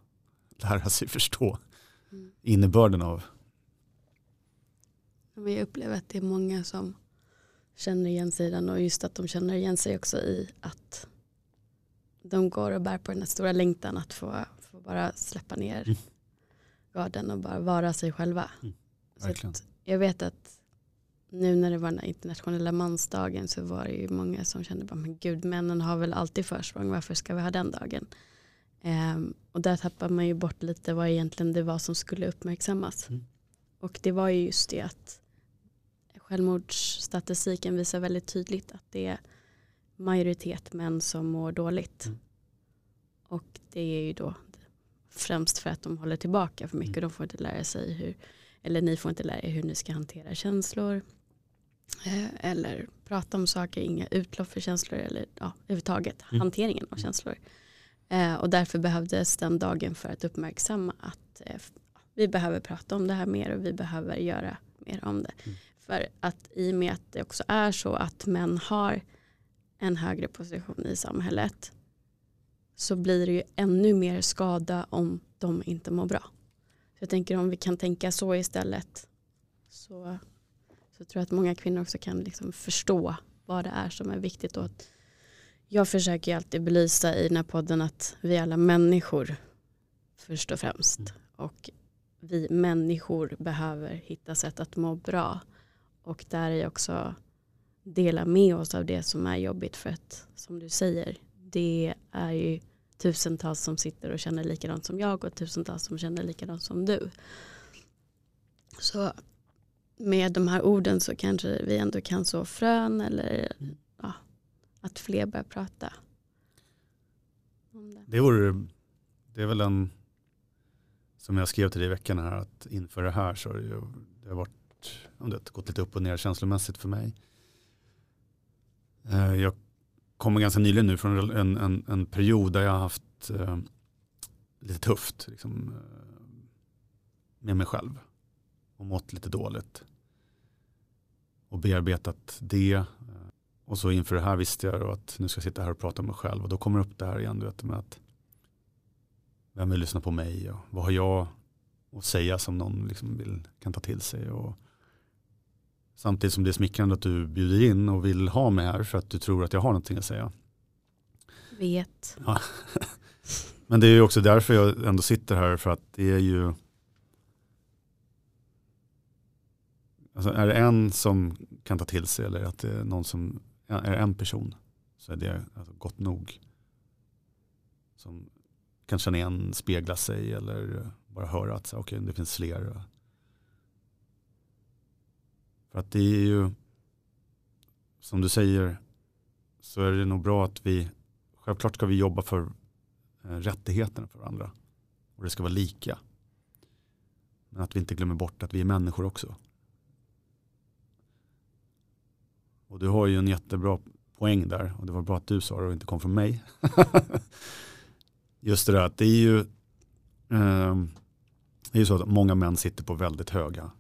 lära sig förstå mm. innebörden av. Jag upplever att det är många som känner igen sig i den och just att de känner igen sig också i att de går och bär på den här stora längtan att få, få bara släppa ner mm. Garden och bara vara sig själva. Mm. Så jag vet att nu när det var den internationella mansdagen så var det ju många som kände bara men gud männen har väl alltid försprång varför ska vi ha den dagen? Um, och där tappar man ju bort lite vad egentligen det var som skulle uppmärksammas. Mm. Och det var ju just det att självmordsstatistiken visar väldigt tydligt att det är majoritet män som mår dåligt. Mm. Och det är ju då främst för att de håller tillbaka för mycket. Mm. De får inte lära sig hur, eller ni får inte lära er hur ni ska hantera känslor. Eh, eller prata om saker, inga utlopp för känslor eller ja, överhuvudtaget mm. hanteringen av mm. känslor. Eh, och därför behövdes den dagen för att uppmärksamma att eh, vi behöver prata om det här mer och vi behöver göra mer om det. Mm. För att i och med att det också är så att män har en högre position i samhället så blir det ju ännu mer skada om de inte mår bra. Så jag tänker om vi kan tänka så istället så, så tror jag att många kvinnor också kan liksom förstå vad det är som är viktigt. Och jag försöker ju alltid belysa i den här podden att vi är alla människor först och främst. Mm. Och vi människor behöver hitta sätt att må bra. Och där är också dela med oss av det som är jobbigt för att som du säger det är ju tusentals som sitter och känner likadant som jag och tusentals som känner likadant som du. Så med de här orden så kanske vi ändå kan så frön eller mm. ja, att fler börjar prata. Om det. Det, vore, det är väl en, som jag skrev till dig i veckan här, att inför det här så har det, ju, det har varit om det gått lite upp och ner känslomässigt för mig. Eh, jag kommer ganska nyligen nu från en, en, en period där jag har haft eh, lite tufft liksom, eh, med mig själv och mått lite dåligt. Och bearbetat det. Eh, och så inför det här visste jag att nu ska jag sitta här och prata med mig själv. Och då kommer det upp det här igen, du vet, med att vem vill lyssna på mig och vad har jag att säga som någon liksom vill, kan ta till sig. Och Samtidigt som det är smickrande att du bjuder in och vill ha mig här för att du tror att jag har någonting att säga. Vet. Ja. Men det är ju också därför jag ändå sitter här för att det är ju Alltså är det en som kan ta till sig eller att det är någon som är en person så är det alltså gott nog. Som kan känna igen, spegla sig eller bara höra att okay, det finns fler. För att det är ju, som du säger, så är det nog bra att vi, självklart ska vi jobba för eh, rättigheterna för varandra. Och det ska vara lika. Men att vi inte glömmer bort att vi är människor också. Och du har ju en jättebra poäng där. Och det var bra att du sa det och inte kom från mig. Just det där att det är ju, eh, det är ju så att många män sitter på väldigt höga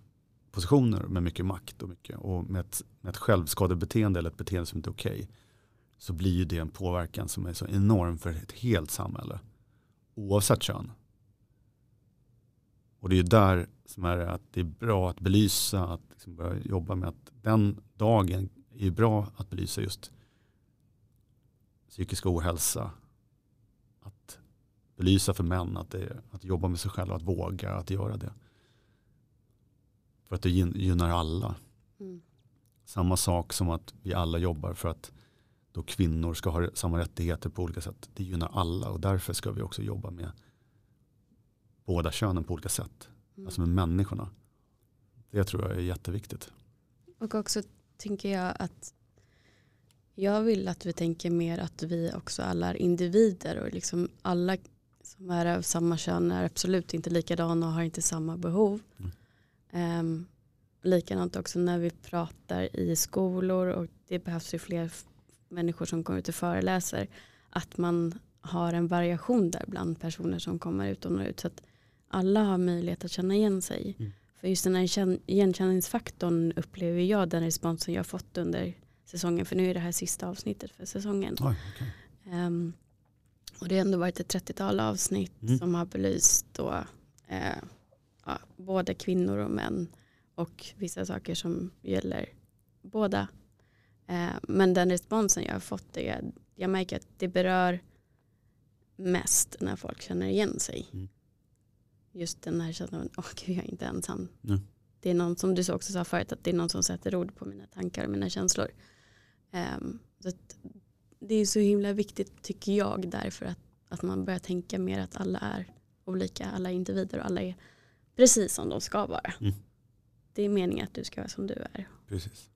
positioner med mycket makt och, mycket, och med, ett, med ett självskadebeteende eller ett beteende som inte är okej. Okay, så blir ju det en påverkan som är så enorm för ett helt samhälle. Oavsett kön. Och det är ju där som är att det är bra att belysa, att liksom börja jobba med att den dagen är ju bra att belysa just psykisk ohälsa. Att belysa för män att, det, att jobba med sig själv, att våga att göra det. För att det gynnar alla. Mm. Samma sak som att vi alla jobbar för att då kvinnor ska ha samma rättigheter på olika sätt. Det gynnar alla och därför ska vi också jobba med båda könen på olika sätt. Mm. Alltså med människorna. Det tror jag är jätteviktigt. Och också tänker jag att jag vill att vi tänker mer att vi också alla är individer och liksom alla som är av samma kön är absolut inte likadana och har inte samma behov. Mm. Um, likadant också när vi pratar i skolor och det behövs ju fler människor som kommer ut och föreläser. Att man har en variation där bland personer som kommer ut och når ut. Så att alla har möjlighet att känna igen sig. Mm. För just den här igenkänningsfaktorn upplever jag den responsen jag fått under säsongen. För nu är det här sista avsnittet för säsongen. Oj, okay. um, ehm, och det har ändå varit ett 30-tal avsnitt mm. som har belyst då, eh, ja, både kvinnor och män. Och vissa saker som gäller båda. Eh, men den responsen jag har fått är jag märker att det berör mest när folk känner igen sig. Mm just den här känslan, åh gud jag är inte ensam. Mm. Det är någon som du också sa förut, att det är någon som sätter ord på mina tankar och mina känslor. Um, så det är så himla viktigt tycker jag därför att, att man börjar tänka mer att alla är olika, alla är individer och alla är precis som de ska vara. Mm. Det är meningen att du ska vara som du är. Precis.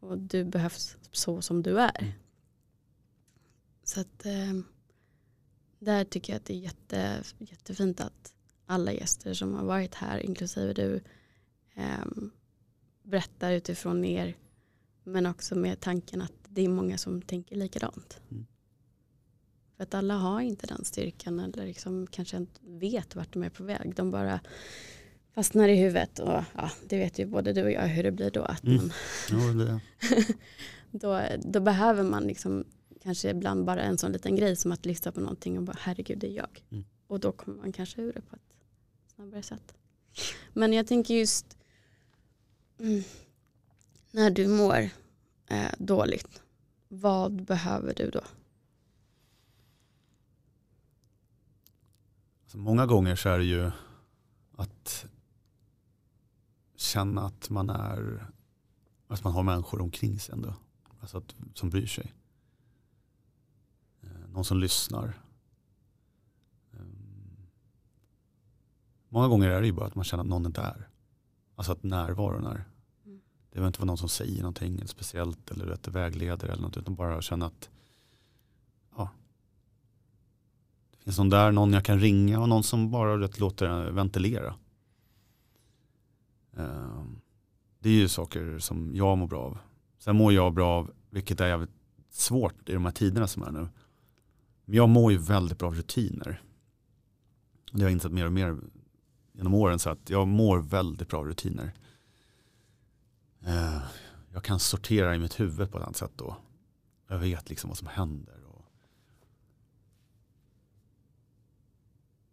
Och du behövs så som du är. Mm. Så att um, där tycker jag att det är jätte, jättefint att alla gäster som har varit här, inklusive du, eh, berättar utifrån er. Men också med tanken att det är många som tänker likadant. Mm. För att alla har inte den styrkan eller liksom kanske inte vet vart de är på väg. De bara fastnar i huvudet och ja, det vet ju både du och jag hur det blir då. Att mm. man ja, då, då behöver man liksom kanske ibland bara en sån liten grej som att lyssna på någonting och bara herregud det är jag. Mm. Och då kommer man kanske ur det på ett snabbare sätt. Men jag tänker just mm, när du mår eh, dåligt, vad behöver du då? Alltså många gånger så är det ju att känna att man är att man har människor omkring sig ändå. Alltså att, som bryr sig någon som lyssnar. Ehm, många gånger är det ju bara att man känner att någon är där. Alltså att närvaron är. Mm. Det behöver inte vara någon som säger någonting speciellt eller vet, vägleder eller något utan bara känna att ja, det finns någon där, någon jag kan ringa och någon som bara vet, låter ventilera. Ehm, det är ju saker som jag mår bra av. Sen mår jag bra av, vilket är jävligt svårt i de här tiderna som är nu, men jag mår ju väldigt bra av rutiner. Det har jag insett mer och mer genom åren. Så att jag mår väldigt bra av rutiner. Ehm, jag kan sortera i mitt huvud på ett annat sätt då. Jag vet liksom vad som händer.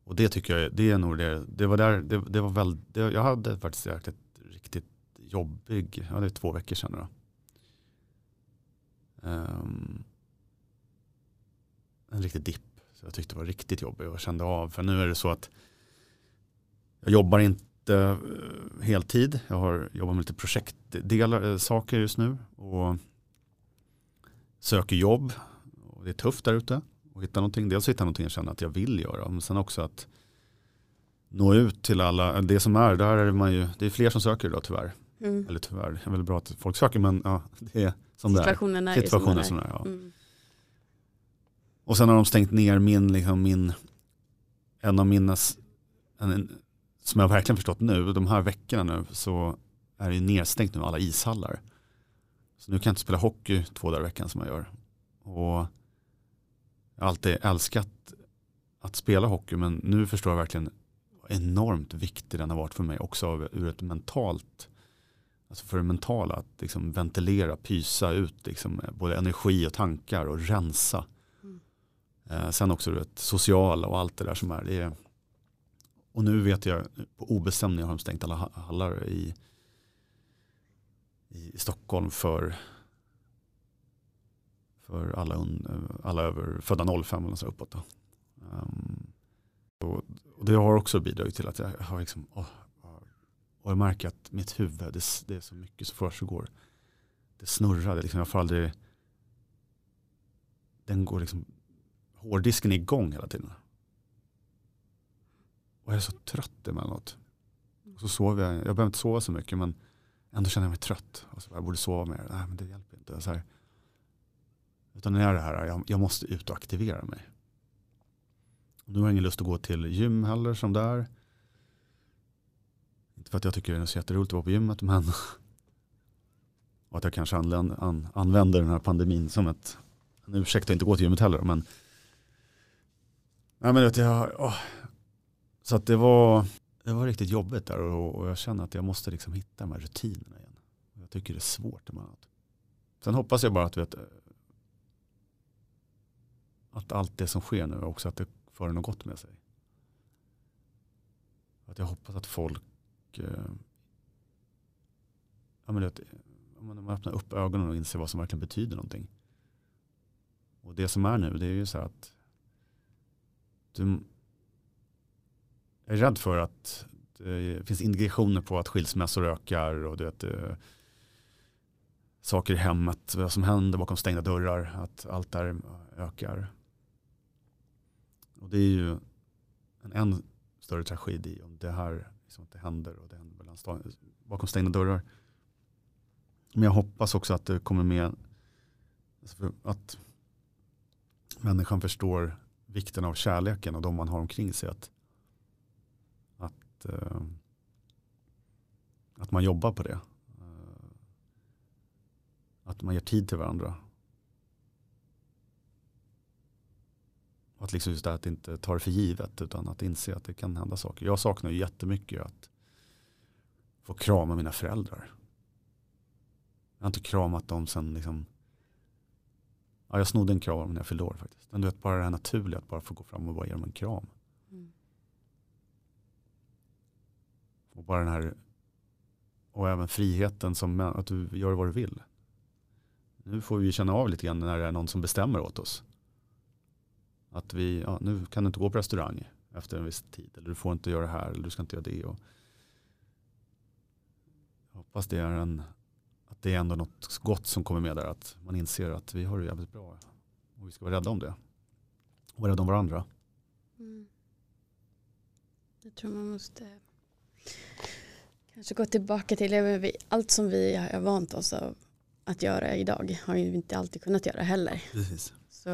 Och det tycker jag, det är nog det. Det var där, det, det var väl, det, jag hade faktiskt ett riktigt jobbig, ja det är två veckor sedan då. Um, en riktig dipp. Så jag tyckte det var riktigt jobbigt och kände av. För nu är det så att jag jobbar inte eh, heltid. Jag har jobbat med lite projektdelar, eh, saker just nu. Och söker jobb. Och det är tufft där ute. Och hitta någonting. Dels hitta någonting jag känner att jag vill göra. Men sen också att nå ut till alla. Det som är, där är man ju, det är fler som söker idag tyvärr. Mm. Eller tyvärr, det är väl bra att folk söker men ja, det är som Situationen det är. Situationen är som det är. Ja. Mm. Och sen har de stängt ner min, liksom min en av mina, en, som jag verkligen förstått nu, de här veckorna nu så är det nedstängt nu alla ishallar. Så nu kan jag inte spela hockey två dagar i veckan som jag gör. Och alltid älskat att spela hockey men nu förstår jag verkligen enormt viktig den har varit för mig också ur ett mentalt alltså för det mentala, att liksom ventilera, pysa ut liksom, både energi och tankar och rensa. Mm. Eh, sen också det sociala och allt det där som är. Det är och nu vet jag, på obestämning har de stängt alla hallar i, i Stockholm för, för alla, un, eh, alla över födda 05 eller så uppåt. Um, och, och, det har också bidragit till att jag har liksom, oh, och jag märker att mitt huvud, det, det är så mycket som försiggår. Det snurrar, det liksom, jag får aldrig, den går liksom, hårddisken är igång hela tiden. Och jag är så trött emellanåt. Och så sover jag, jag behöver inte sova så mycket men ändå känner jag mig trött. Och så jag borde sova mer, nej men det hjälper inte. Så här. Utan det är det här, jag, jag måste ut och aktivera mig. Och nu har jag ingen lust att gå till gym heller som där. Inte för att jag tycker det är så jätteroligt att vara på gymmet men och att jag kanske använder, an, använder den här pandemin som ett en ursäkt att inte gå till gymmet heller. Men, nej, men vet jag, åh, så att det var, det var riktigt jobbigt där och, och jag känner att jag måste liksom hitta de här rutinerna igen. Jag tycker det är svårt. Sen hoppas jag bara att, vet, att allt det som sker nu också att det för något gott med sig. Att jag hoppas att folk eh, ja, men det, man öppnar upp ögonen och inser vad som verkligen betyder någonting. Och det som är nu det är ju så här att du, jag är rädd för att det finns indikationer på att skilsmässor ökar och det, det, eh, saker i hemmet, vad som händer bakom stängda dörrar, att allt där ökar. Och det är ju en än större tragedi om det här liksom inte händer och det händer mellan bakom stängda dörrar. Men jag hoppas också att det kommer med alltså att människan förstår vikten av kärleken och de man har omkring sig. Att Eh, att man jobbar på det. Uh, att man ger tid till varandra. Att liksom just det att inte ta det för givet utan att inse att det kan hända saker. Jag saknar ju jättemycket att få krama mina föräldrar. Jag har inte kramat dem sen liksom Ja, jag snodde en kram när jag fyllde år faktiskt. Men du vet bara det här naturliga att bara få gå fram och bara ge dem en kram. Och bara den här och även friheten som att du gör vad du vill. Nu får vi känna av lite grann när det är någon som bestämmer åt oss. Att vi, ja, nu kan du inte gå på restaurang efter en viss tid. Eller du får inte göra det här eller du ska inte göra det. Och jag hoppas det är en, att det är ändå något gott som kommer med där. Att man inser att vi har det jävligt bra. Och vi ska vara rädda om det. Och vara rädda om varandra. Mm. Jag tror man måste Kanske gå tillbaka till allt som vi har vant oss av att göra idag har vi inte alltid kunnat göra heller. Precis. Så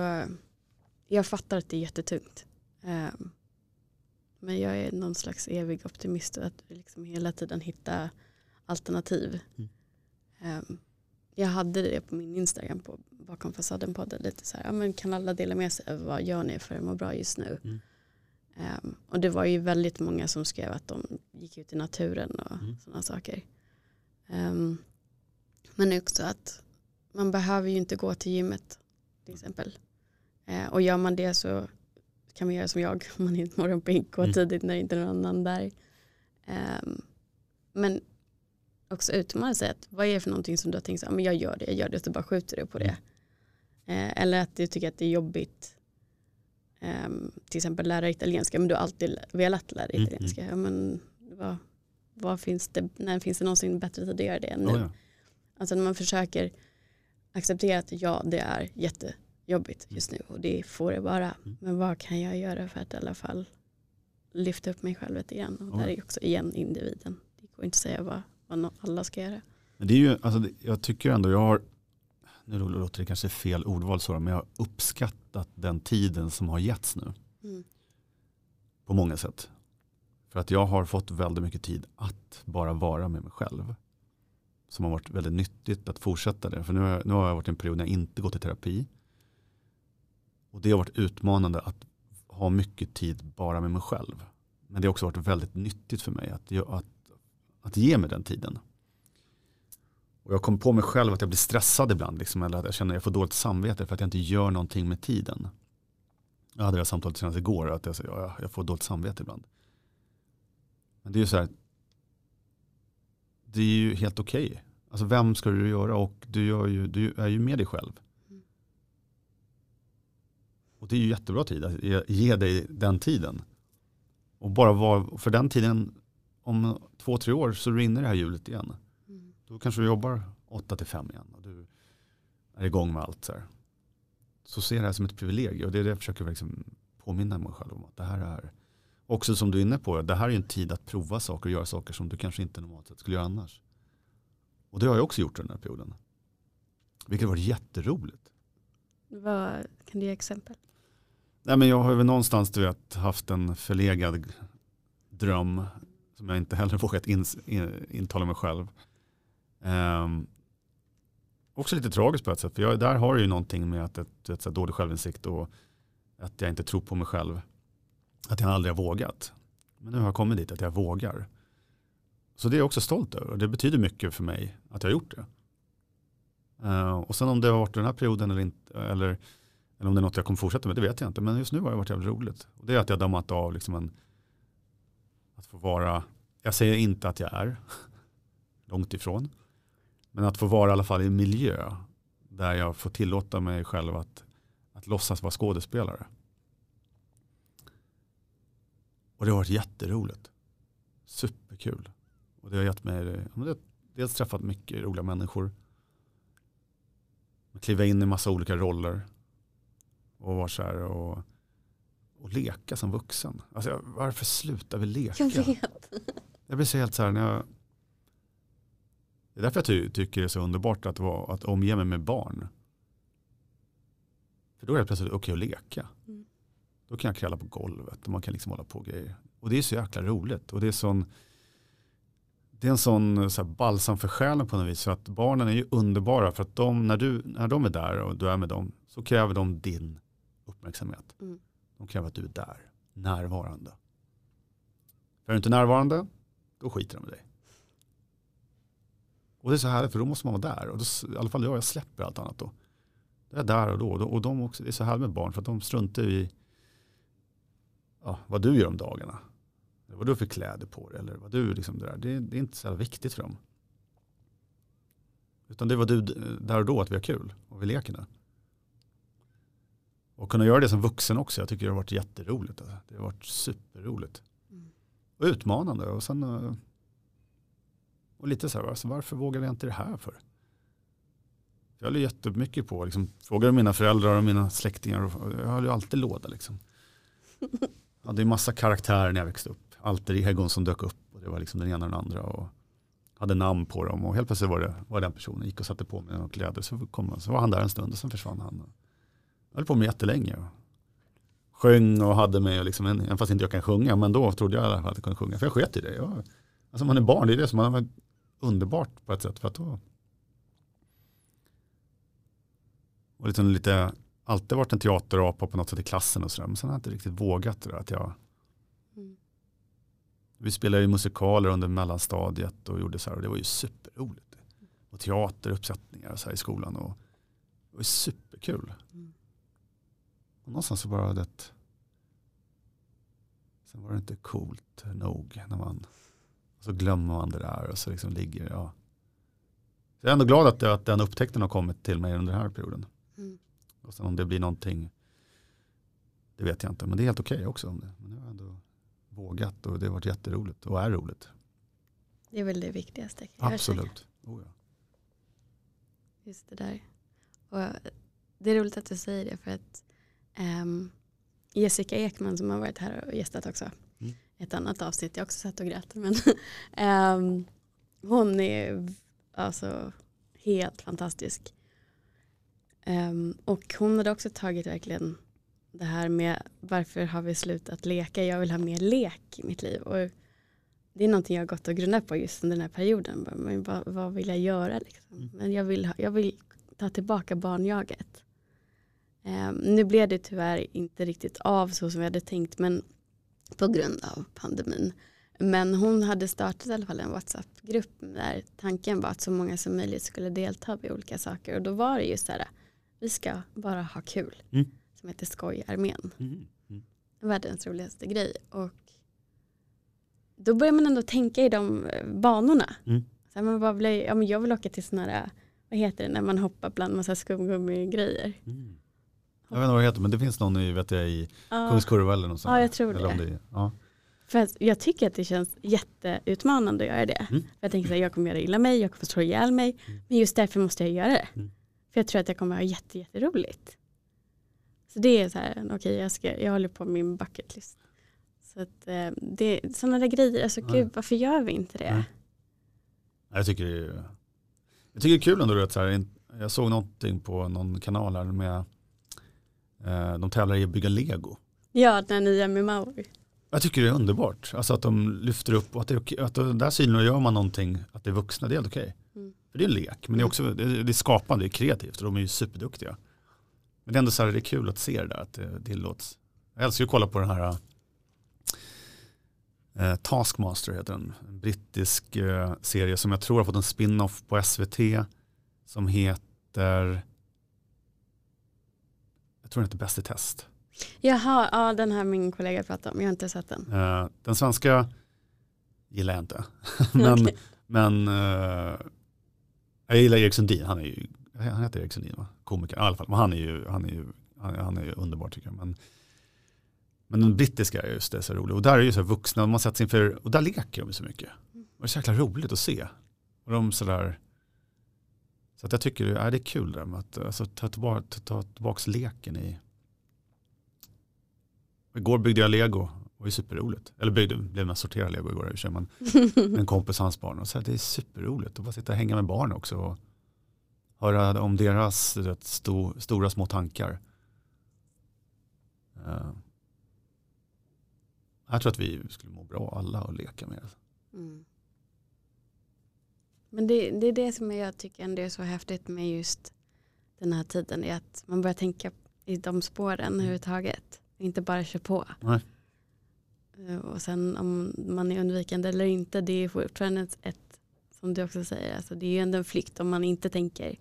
jag fattar att det är jättetungt. Ehm, men jag är någon slags evig optimist och att vi liksom hela tiden hittar alternativ. Mm. Ehm, jag hade det på min Instagram på bakom fasaden podden lite så här, ja, men kan alla dela med sig av vad gör ni för att må bra just nu? Mm. Um, och det var ju väldigt många som skrev att de gick ut i naturen och mm. sådana saker. Um, men också att man behöver ju inte gå till gymmet till exempel. Uh, och gör man det så kan man göra som jag om man är ett morgonpigg, gå mm. tidigt när det inte är någon annan där. Um, men också utmana sig att vad är det för någonting som du har tänkt så, men jag gör det, jag gör det och så bara skjuter du på det. Mm. Uh, eller att du tycker att det är jobbigt um, till exempel lära italienska men du har alltid velat lära mm, italienska. Mm. Ja, men vad, vad finns det, när finns det någonsin bättre tid att göra det än nu? Oh, ja. Alltså när man försöker acceptera att ja det är jättejobbigt just nu och det får det vara. Mm. Men vad kan jag göra för att i alla fall lyfta upp mig själv lite grann. Och där är också igen individen. Det går inte att säga vad, vad alla ska göra. Men det är ju, alltså, jag tycker ändå, jag har nu låter det kanske fel ordval så, men jag har uppskattat den tiden som har getts nu. Mm. På många sätt. För att jag har fått väldigt mycket tid att bara vara med mig själv. Som har varit väldigt nyttigt att fortsätta det. För nu har jag, nu har jag varit i en period när jag inte gått i terapi. Och det har varit utmanande att ha mycket tid bara med mig själv. Men det har också varit väldigt nyttigt för mig att, att, att ge mig den tiden. Och jag kom på mig själv att jag blir stressad ibland. Liksom, eller att jag känner att jag får dåligt samvete för att jag inte gör någonting med tiden. Jag hade det här samtalet senast igår. Att jag, jag, jag får dåligt samvete ibland. Men det är ju så här. Det är ju helt okej. Okay. Alltså vem ska du göra? Och du, gör ju, du är ju med dig själv. Och det är ju jättebra tid att ge, ge dig den tiden. Och bara vara, för den tiden, om två, tre år så rinner det här hjulet igen. Mm. Då kanske du jobbar åtta till fem igen och du är igång med allt. Så, här. så ser det här som ett privilegium och det är det jag försöker liksom påminna mig själv om. Att det här är, också som du är inne på, det här är en tid att prova saker och göra saker som du kanske inte normalt sett skulle göra annars. Och det har jag också gjort den här perioden. Vilket varit jätteroligt. Vad, kan du ge exempel? Nej, men jag har väl någonstans du vet, haft en förlegad dröm som jag inte heller vågat in, in, intala mig själv. Um, också lite tragiskt på ett sätt. För jag, där har det ju någonting med att ett, ett, ett dålig självinsikt och att jag inte tror på mig själv. Att jag aldrig har vågat. Men nu har jag kommit dit att jag vågar. Så det är jag också stolt över. Det betyder mycket för mig att jag har gjort det. Uh, och sen om det har varit den här perioden eller inte. Eller, eller om det är något jag kommer fortsätta med. Det vet jag inte. Men just nu har det varit jävligt roligt. Och det är att jag dammat av liksom en. Att få vara. Jag säger inte att jag är. Långt ifrån. Men att få vara i alla fall i en miljö. Där jag får tillåta mig själv att, att låtsas vara skådespelare. Och det har varit jätteroligt. Superkul. Och det har gett mig, dels träffat mycket roliga människor. Kliva in i massa olika roller. Och vara så här och, och leka som vuxen. Alltså, varför slutar vi leka? Jag vet. Jag blir så helt så här när jag det är därför jag ty tycker det är så underbart att, vara, att omge mig med barn. För då är det plötsligt okej okay att leka. Mm. Då kan jag kräla på golvet och man kan liksom hålla på och grejer. Och det är så jäkla roligt. Och det är sån det är en sån så här, balsam för själen på något vis. För att barnen är ju underbara. För att de, när, du, när de är där och du är med dem så kräver de din uppmärksamhet. Mm. De kräver att du är där, närvarande. För är du inte närvarande, då skiter de med dig. Och det är så härligt för då måste man vara där. Och då, I alla fall jag, jag släpper allt annat då. Det är där och då. Och de också, det är så härligt med barn för att de struntar i ja, vad du gör om dagarna vad du har för kläder på dig eller vad du liksom det där. Det, det är inte så viktigt för dem. Utan det var du där och då att vi har kul och vi leker nu. Och kunna göra det som vuxen också. Jag tycker det har varit jätteroligt. Alltså. Det har varit superroligt. Mm. Och utmanande. Och, sen, eh, och lite så här, alltså, varför vågar jag inte det här för? Jag håller jättemycket på, liksom, frågar mina föräldrar och mina släktingar. Och jag höll ju alltid låda. Liksom. Jag hade ju massa karaktärer när jag växte upp alter egon som dök upp. Och det var liksom den ena och den andra. Och hade namn på dem. Och helt plötsligt var det var den personen. Gick och satte på mig några kläder. Så, kom, så var han där en stund och sen försvann han. Höll på med jättelänge. Sjöng och hade mig. Och liksom, även fast inte jag kan sjunga. Men då trodde jag i alla fall att jag kunde sjunga. För jag sket i det. Jag, alltså man är barn. Det är det som är underbart på ett sätt. För att då, och liksom lite, alltid varit en teaterapa på något sätt i klassen och sådär. Men sen har jag inte riktigt vågat det där. Att jag vi spelade ju musikaler under mellanstadiet och gjorde så här och det var ju superroligt. Och teateruppsättningar så här i skolan och det var superkul. Mm. Och någonstans så bara det Sen var det inte coolt nog när man så glömmer man det där och så liksom ligger ja. Så jag är ändå glad att, att den upptäckten har kommit till mig under den här perioden. Mm. Och sen om det blir någonting det vet jag inte men det är helt okej okay också. Om det. Men det var ändå vågat och det har varit jätteroligt och är roligt. Det är väl det viktigaste. Absolut. Oh ja. Just det där. Och det är roligt att du säger det för att um, Jessica Ekman som har varit här och gästat också. Mm. Ett annat avsnitt, jag också satt och grät. Men um, hon är alltså helt fantastisk. Um, och hon hade också tagit verkligen det här med varför har vi slutat leka? Jag vill ha mer lek i mitt liv. Och det är någonting jag har gått och grundat på just under den här perioden. Men vad, vad vill jag göra? Liksom? Mm. Men jag vill, ha, jag vill ta tillbaka barnjaget. Um, nu blev det tyvärr inte riktigt av så som vi hade tänkt men på grund av pandemin. Men hon hade startat i alla fall en WhatsApp-grupp där tanken var att så många som möjligt skulle delta vid olika saker. Och då var det just så här, vi ska bara ha kul. Mm. Som heter Skojarmén. Mm. Mm. Världens roligaste grej. Och då börjar man ändå tänka i de eh, banorna. Mm. Så man bara blir, ja, men jag vill åka till sådana här, vad heter det, när man hoppar bland massa skumgummi-grejer. Mm. Jag vet inte vad det heter men det finns någon i, vet jag, i ja. Kungskurva eller något sånt. Ja jag tror det. det ja. För jag tycker att det känns jätteutmanande att göra det. Mm. Jag tänker att jag kommer göra illa mig, jag kommer slå ihjäl mig. Mm. Men just därför måste jag göra det. Mm. För jag tror att jag kommer ha jätte, jätteroligt. Så det är så här, okej okay, jag, ska, jag håller på med min bucket list. Så att eh, det är sådana där grejer, alltså ja. gud varför gör vi inte det? Ja. Jag tycker det är, jag tycker det är kul ändå att så här, jag såg någonting på någon kanal här med de tävlar i att bygga lego. Ja, den nya med Maui. Jag tycker det är underbart. Alltså att de lyfter upp och att, det är okej, att där synliggör man någonting, att det är vuxna, det är helt okej. Mm. För det är en lek, men det är också det är, skapande, det är kreativt och de är ju superduktiga. Men det är ändå så här, det är kul att se det där, att det tillåts. Jag älskar att kolla på den här eh, Taskmaster, heter den. En brittisk eh, serie som jag tror har fått en spin-off på SVT som heter, jag tror den heter Bäst i test. Jaha, ja, den här min kollega pratat om. Jag har inte sett den. Uh, den svenska gillar jag inte. men okay. men uh, jag gillar Erik Sundin. Han, är ju, han heter Erik Sundin, va? komiker i alla fall. Men han är ju, han är ju, han är, han är ju underbar tycker jag. Men, men den brittiska är just det så rolig. Och där är ju så vuxna, man sätter inför, och där leker de så mycket. Och det är så jäkla roligt att se. Och de sådär, så att jag tycker ja, det är kul där med att alltså, ta, tillbaka, ta, ta tillbaka leken i, Igår byggde jag lego. Det var ju superroligt. Eller byggde, blev med sortera lego igår i och men en kompis hans barn. Och så här, det är superroligt att bara sitta och hänga med barn också. Och höra om deras rätt, sto, stora små tankar. Uh, jag tror att vi skulle må bra alla och leka med det. Mm. Men det, det, är det som jag tycker ändå är så häftigt med just den här tiden. Är att man börjar tänka i de spåren mm. överhuvudtaget. Inte bara kör på. Nej. Eh, och sen om man är undvikande eller inte, det är fortfarande ett, ett som du också säger, alltså det är ju ändå en flykt om man inte tänker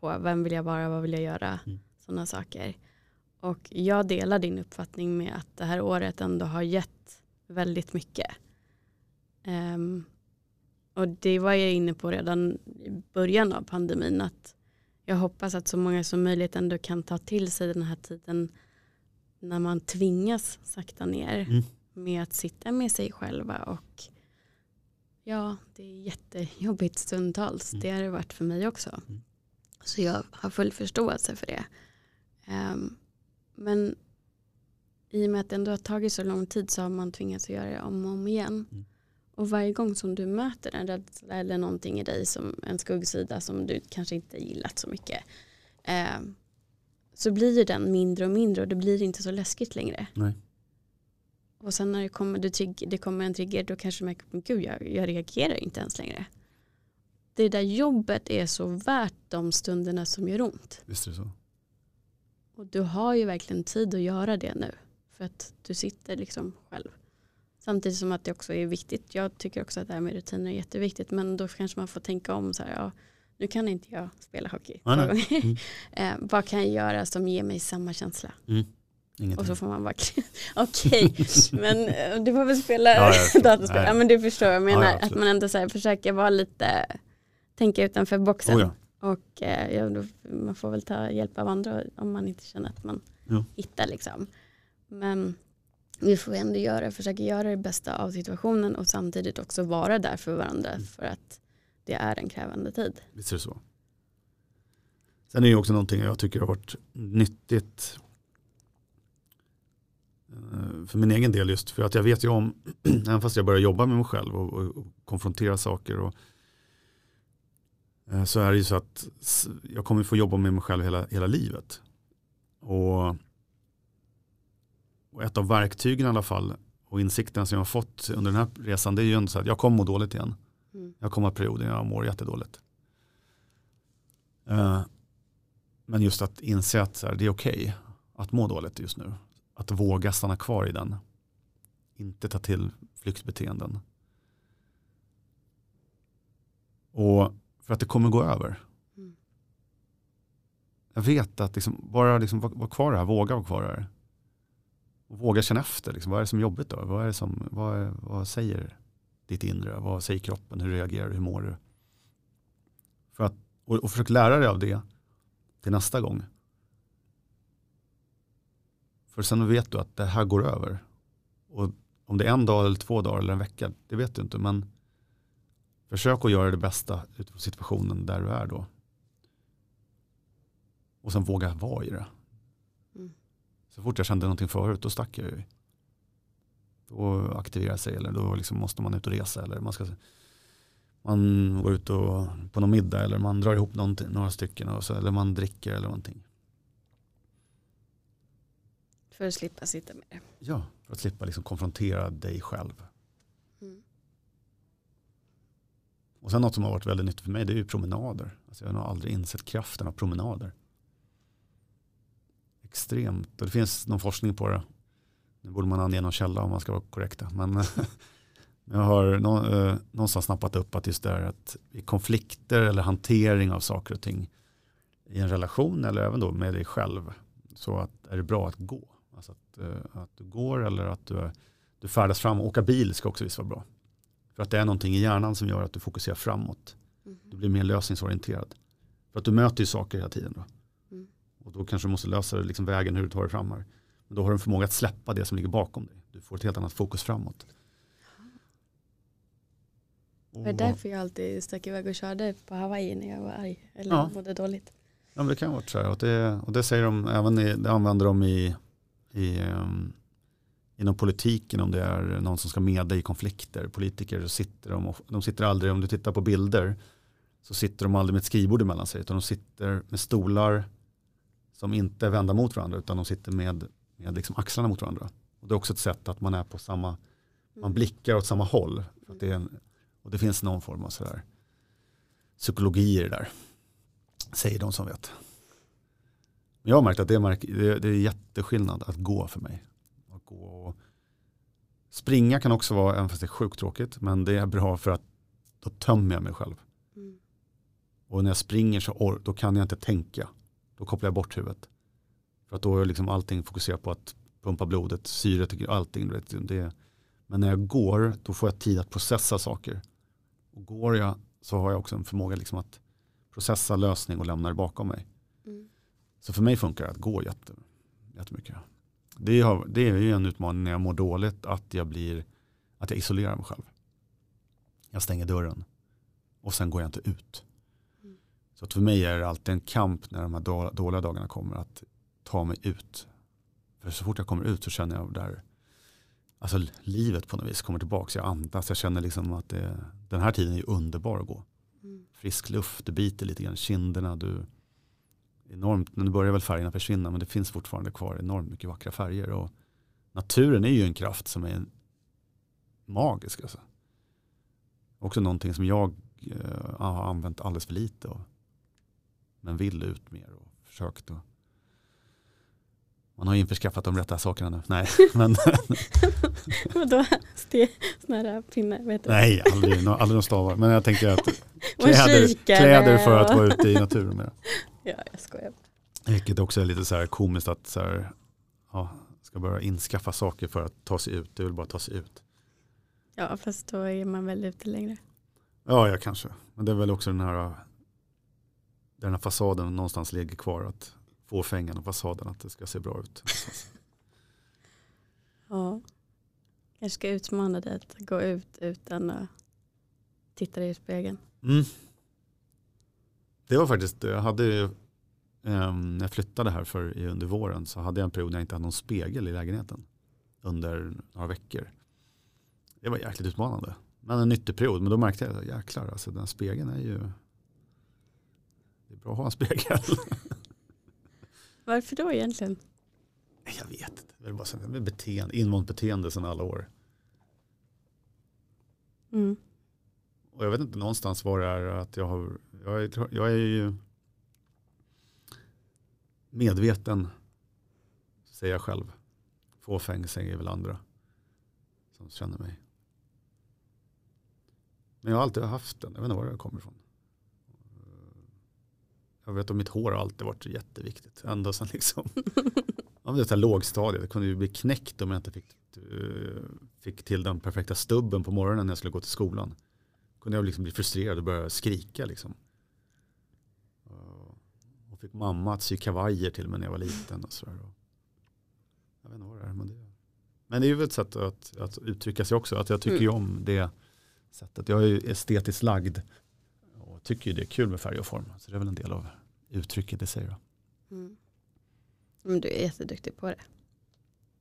på vem vill jag vara, vad vill jag göra, mm. sådana saker. Och jag delar din uppfattning med att det här året ändå har gett väldigt mycket. Um, och det var jag inne på redan i början av pandemin, att jag hoppas att så många som möjligt ändå kan ta till sig den här tiden när man tvingas sakta ner mm. med att sitta med sig själva och ja, det är jättejobbigt stundtals. Mm. Det har det varit för mig också. Mm. Så jag har full förståelse för det. Um, men i och med att det ändå har tagit så lång tid så har man tvingats göra det om och om igen. Och varje gång som du möter en rädsla eller någonting i dig som en skuggsida som du kanske inte gillat så mycket. Um, så blir den mindre och mindre och det blir inte så läskigt längre. Nej. Och sen när det kommer, det, det kommer en trigger då kanske man märker, gud jag, jag reagerar inte ens längre. Det där jobbet är så värt de stunderna som gör ont. Visst är det så. Och du har ju verkligen tid att göra det nu. För att du sitter liksom själv. Samtidigt som att det också är viktigt. Jag tycker också att det här med rutiner är jätteviktigt. Men då kanske man får tänka om så här. Ja, nu kan inte jag spela hockey. Mm. eh, vad kan jag göra som ger mig samma känsla? Mm. Och så får man bara, okej, men eh, du får väl spela ja, dataspel. Ja, men du förstår, jag menar ja, att man ändå så här, försöker vara lite, tänka utanför boxen. Oh, och eh, ja, då, man får väl ta hjälp av andra om man inte känner att man hittar liksom. Men vi får ändå göra, försöka göra det bästa av situationen och samtidigt också vara där för varandra mm. för att det är en krävande tid. Visst är det så. Sen är det också någonting jag tycker har varit nyttigt eh, för min egen del just för att jag vet ju om, även fast jag börjar jobba med mig själv och, och, och konfrontera saker och eh, så är det ju så att jag kommer få jobba med mig själv hela, hela livet. Och, och ett av verktygen i alla fall och insikten som jag har fått under den här resan det är ju ändå så att jag kommer må dåligt igen. Mm. Jag kommer ha perioder när jag mår jättedåligt. Uh, men just att inse att här, det är okej okay att må dåligt just nu. Att våga stanna kvar i den. Inte ta till flyktbeteenden. Och för att det kommer gå över. Mm. Jag vet att liksom, bara liksom, vara var kvar här, våga vara kvar här. Och våga känna efter, liksom, vad är det som är jobbigt då? Vad, är det som, vad, är, vad säger ditt inre? Vad säger kroppen? Hur reagerar du? Hur mår du? För att, och, och försök lära dig av det till nästa gång. För sen vet du att det här går över. Och om det är en dag eller två dagar eller en vecka, det vet du inte. Men försök att göra det bästa utifrån situationen där du är då. Och sen våga vara i det. Så fort jag kände någonting förut, då stack jag ju. Då aktiverar sig eller då liksom måste man ut och resa. Eller man, ska, man går ut och, på någon middag eller man drar ihop några stycken. Och så, eller man dricker eller någonting. För att slippa sitta med det. Ja, för att slippa liksom konfrontera dig själv. Mm. Och sen något som har varit väldigt nyttigt för mig det är ju promenader. Alltså jag har nog aldrig insett kraften av promenader. Extremt. Och det finns någon forskning på det. Nu borde man ange någon källa om man ska vara korrekta. Men jag har eh, någonstans snappat upp att just det här att i konflikter eller hantering av saker och ting i en relation eller även då med dig själv så att är det bra att gå. Alltså att, eh, att du går eller att du, du färdas fram. Åka bil ska också visst vara bra. För att det är någonting i hjärnan som gör att du fokuserar framåt. Mm. Du blir mer lösningsorienterad. För att du möter ju saker hela tiden. Då. Och då kanske du måste lösa liksom vägen hur du tar dig fram här. Men då har du en förmåga att släppa det som ligger bakom dig. Du får ett helt annat fokus framåt. Det är därför jag alltid stack iväg och körde på Hawaii när jag var arg eller ja. mådde dåligt. Ja, men det kan vara så här. Och det, och det säger de även i, det använder de i i, um, inom politiken om det är någon som ska medla i konflikter. Politiker så sitter de, de sitter aldrig, om du tittar på bilder, så sitter de aldrig med ett skrivbord emellan sig. Utan de sitter med stolar som inte är vända mot varandra utan de sitter med, med liksom axlarna mot varandra. Och det är också ett sätt att man är på samma, man blickar åt samma håll. Det är en, och det finns någon form av sådär psykologi i det där. Säger de som vet jag har märkt att det är, det är jätteskillnad att gå för mig. Att gå och springa kan också vara, även fast det är sjukt tråkigt, men det är bra för att då tömmer jag mig själv. Mm. Och när jag springer så då kan jag inte tänka. Då kopplar jag bort huvudet. För att då är liksom allting fokuserat på att pumpa blodet, syret, allting. Det, men när jag går, då får jag tid att processa saker. Och går jag så har jag också en förmåga liksom att processa lösning och lämna det bakom mig. Mm. Så för mig funkar det att gå jätte, jättemycket. Det är, det är ju en utmaning när jag mår dåligt att jag, blir, att jag isolerar mig själv. Jag stänger dörren och sen går jag inte ut. Så för mig är det alltid en kamp när de här dåliga dagarna kommer att ta mig ut. För så fort jag kommer ut så känner jag där alltså livet på något vis kommer tillbaka. Jag andas, jag känner liksom att det, den här tiden är underbar att gå. Mm. Frisk luft, du biter lite grann kinderna, du enormt, nu börjar väl färgerna försvinna men det finns fortfarande kvar enormt mycket vackra färger. Och naturen är ju en kraft som är magisk. Alltså. Också någonting som jag eh, har använt alldeles för lite. Och, men vill ut mer och försökt. Och, man har införskaffat de rätta sakerna nu. Nej, men. Vadå? Här pinnar? Vet du? Nej, aldrig, aldrig några stavar. Men jag tänker att kläder, kläder för att vara ute i naturen. Mer. Ja, jag skojar. Vilket också är lite så här komiskt att så här, ja, ska börja inskaffa saker för att ta sig ut. Det vill bara ta sig ut. Ja, fast då är man väl ute längre. Ja, ja kanske. Men det är väl också den här, den här fasaden någonstans ligger kvar. Att få fängan och fasaden att det ska se bra ut. ja, jag ska utmana dig att gå ut utan att titta dig i spegeln. Mm. Det var faktiskt, jag hade um, när jag flyttade här för, under våren så hade jag en period när jag inte hade någon spegel i lägenheten. Under några veckor. Det var jäkligt utmanande. Men en nyttig period. Men då märkte jag att jäklar, alltså, den spegeln är ju det är bra att ha en spegel. Varför då egentligen? Jag vet inte. Det är bara så, beteende, invant beteende sedan alla år. Mm. Och jag vet inte någonstans var det är att jag har, jag är, jag är ju medveten, säger jag själv. Fåfäng säger väl andra som känner mig. Men jag har alltid haft den, jag vet inte var det kommer ifrån. Jag vet att mitt hår har alltid varit jätteviktigt. Ända sedan liksom, ja, det här lågstadiet. Det kunde ju bli knäckt om jag inte fick, eh, fick till den perfekta stubben på morgonen när jag skulle gå till skolan. Kunde jag liksom bli frustrerad och börja skrika liksom. Och fick mamma att sy kavajer till mig när jag var liten. Och så där. Jag vet inte vad det är. Men det, men det är ju ett sätt att, att uttrycka sig också. Att jag tycker mm. om det sättet. Jag är ju estetiskt lagd och tycker ju det är kul med färg och form. Så det är väl en del av uttrycket i sig. Då. Mm. Men du är jätteduktig på det.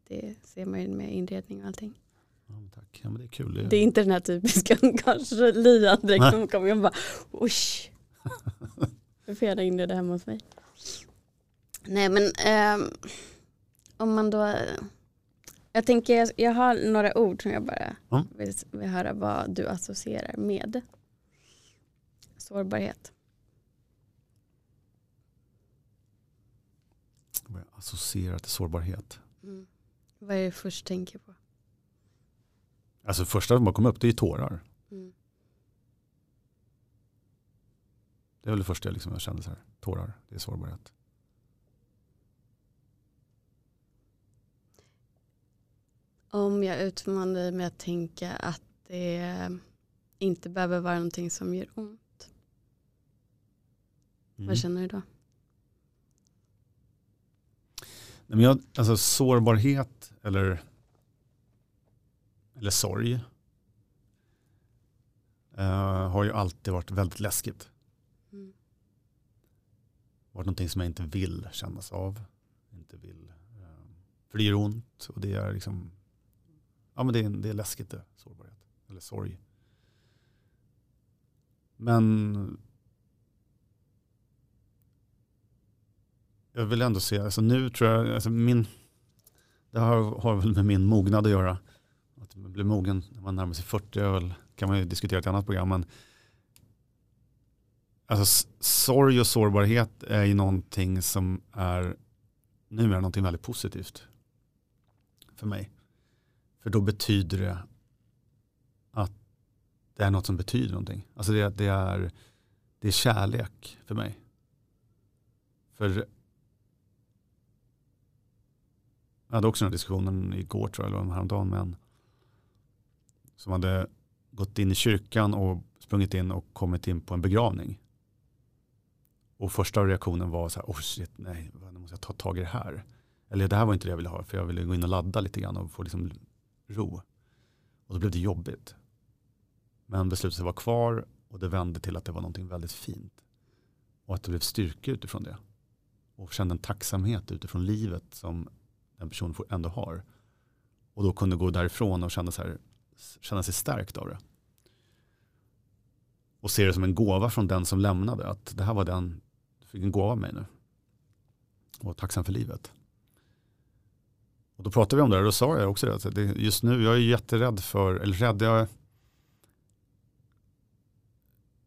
Det ser man ju med inredning och allting. Ja, tack, ja, men det är kul. Det är, det är inte den här typiska kanske lian direkt som kommer och bara usch. Du får gärna inreda hemma hos mig. Nej men eh, om man då jag tänker, jag har några ord som jag bara mm. vill, vill höra vad du associerar med. Sårbarhet. Associerar till sårbarhet? Mm. Vad är det först tänker på? Alltså första som bara kom upp det är tårar. Mm. Det är väl det första jag, liksom, jag kände så här. Tårar, det är sårbarhet. Om jag utmanar dig med att tänka att det inte behöver vara någonting som gör ont. Mm. Vad känner du då? Nej, men jag, alltså sårbarhet eller, eller sorg uh, har ju alltid varit väldigt läskigt. Mm. Varit någonting som jag inte vill kännas av. Inte vill, uh, för det gör ont och det är liksom ja, men det, är, det är läskigt det, sårbarhet. Eller sorg. Men jag vill ändå se, alltså nu tror jag, alltså min, det har, har väl med min mognad att göra. Att man blir mogen när man närmar sig 40 väl, kan man ju diskutera i ett annat program. Men alltså, sorg och sårbarhet är ju någonting som är numera någonting väldigt positivt för mig. För då betyder det att det är något som betyder någonting. Alltså det, det, är, det är kärlek för mig. För jag hade också den diskussionen igår tror jag, eller häromdagen med en som hade gått in i kyrkan och sprungit in och kommit in på en begravning. Och första reaktionen var så här, oh shit, nej, nu måste jag ta tag i det här. Eller det här var inte det jag ville ha, för jag ville gå in och ladda lite grann och få liksom ro. Och då blev det jobbigt. Men beslutet var kvar och det vände till att det var någonting väldigt fint. Och att det blev styrka utifrån det. Och kände en tacksamhet utifrån livet som den personen ändå har. Och då kunde gå därifrån och känna, så här, känna sig stärkt av det. Och se det som en gåva från den som lämnade. Att det här var den, du fick en gåva av mig nu. Och tacksam för livet. Och då pratade vi om det och då sa jag också det, att just nu, jag är jätterädd för, eller rädd, jag,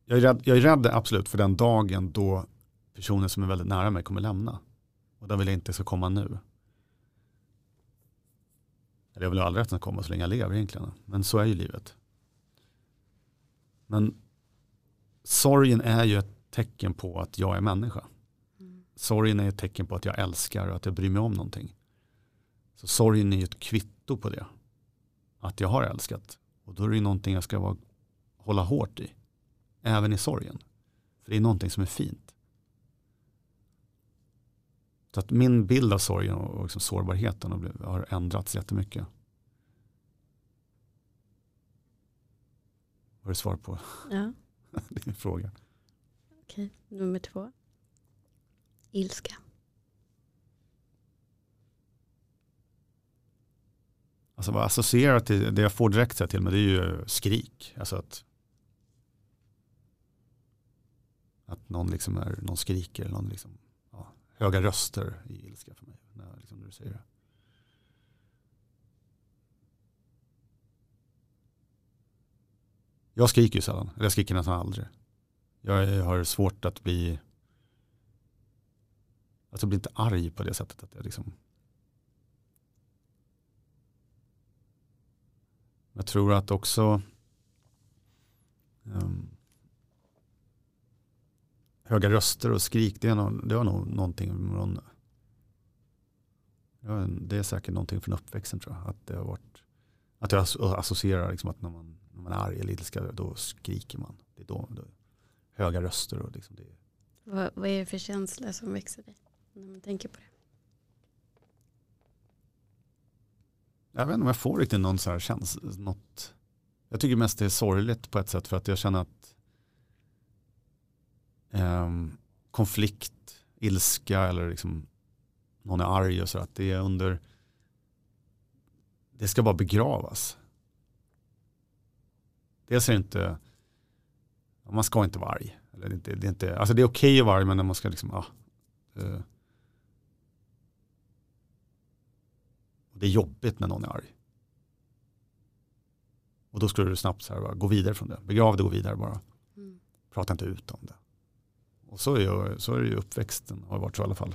jag, är rädd, jag är rädd absolut för den dagen då personer som är väldigt nära mig kommer lämna. Och den vill jag inte ska komma nu. Eller jag vill aldrig att den ska komma så länge jag lever egentligen. Men så är ju livet. Men sorgen är ju ett tecken på att jag är människa. Mm. Sorgen är ett tecken på att jag älskar och att jag bryr mig om någonting. Så sorgen är ju ett kvitto på det. Att jag har älskat. Och då är det någonting jag ska vara, hålla hårt i. Även i sorgen. För det är någonting som är fint. Så att min bild av sorgen och liksom sårbarheten har ändrats jättemycket. Var det svar på ja. din fråga? Okej, nummer två. Ilska. Alltså vad associerar till, det jag får direkt till mig det är ju skrik. Alltså att, att någon, liksom är, någon skriker, någon liksom, höga röster i ilska för mig. När, liksom, när du säger det. Jag skriker ju sällan, eller jag skriker nästan aldrig. Jag har svårt att bli, alltså bli inte arg på det sättet att jag liksom Jag tror att också um, höga röster och skrik, det, är nog, det var nog någonting från, det är säkert någonting från uppväxten tror jag. Att, det har varit, att jag associerar liksom att när man, när man är arg eller ilska då skriker man. Det är då, då höga röster. Och liksom det. Vad, vad är det för känsla som växer dig när man tänker på det? Jag vet inte om jag får riktigt någon så här känsla. Något, jag tycker mest det är sorgligt på ett sätt för att jag känner att eh, konflikt, ilska eller liksom någon är arg och så att det är under det ska bara begravas. Dels är det inte man ska inte vara arg. Eller det, är inte, det, är inte, alltså det är okej okay att vara arg men man ska liksom, ja. Eh, det är jobbigt när någon är arg. Och då skulle du snabbt så här, bara, gå vidare från det. Begrav det och gå vidare bara. Mm. Prata inte ut om det. Och så är, ju, så är det ju uppväxten har varit så i alla fall.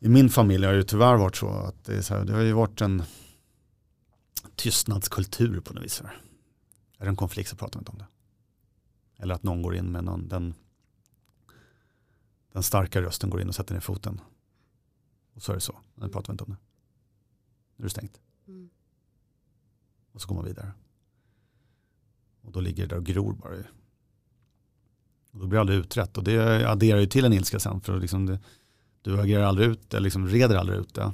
I min familj har det ju tyvärr varit så att det, är så här, det har ju varit en tystnadskultur på något vis. Är det en konflikt så pratar man inte om det. Eller att någon går in med någon, den, den starka rösten går in och sätter ner foten. Och så är det så. Nu pratar vi inte om det. Nu är det stängt. Mm. Och så går man vidare. Och då ligger det där och gror bara. Då blir det aldrig utrett. Och det adderar ju till en ilska sen. För liksom det, du agerar aldrig ut det, liksom reder aldrig ut det.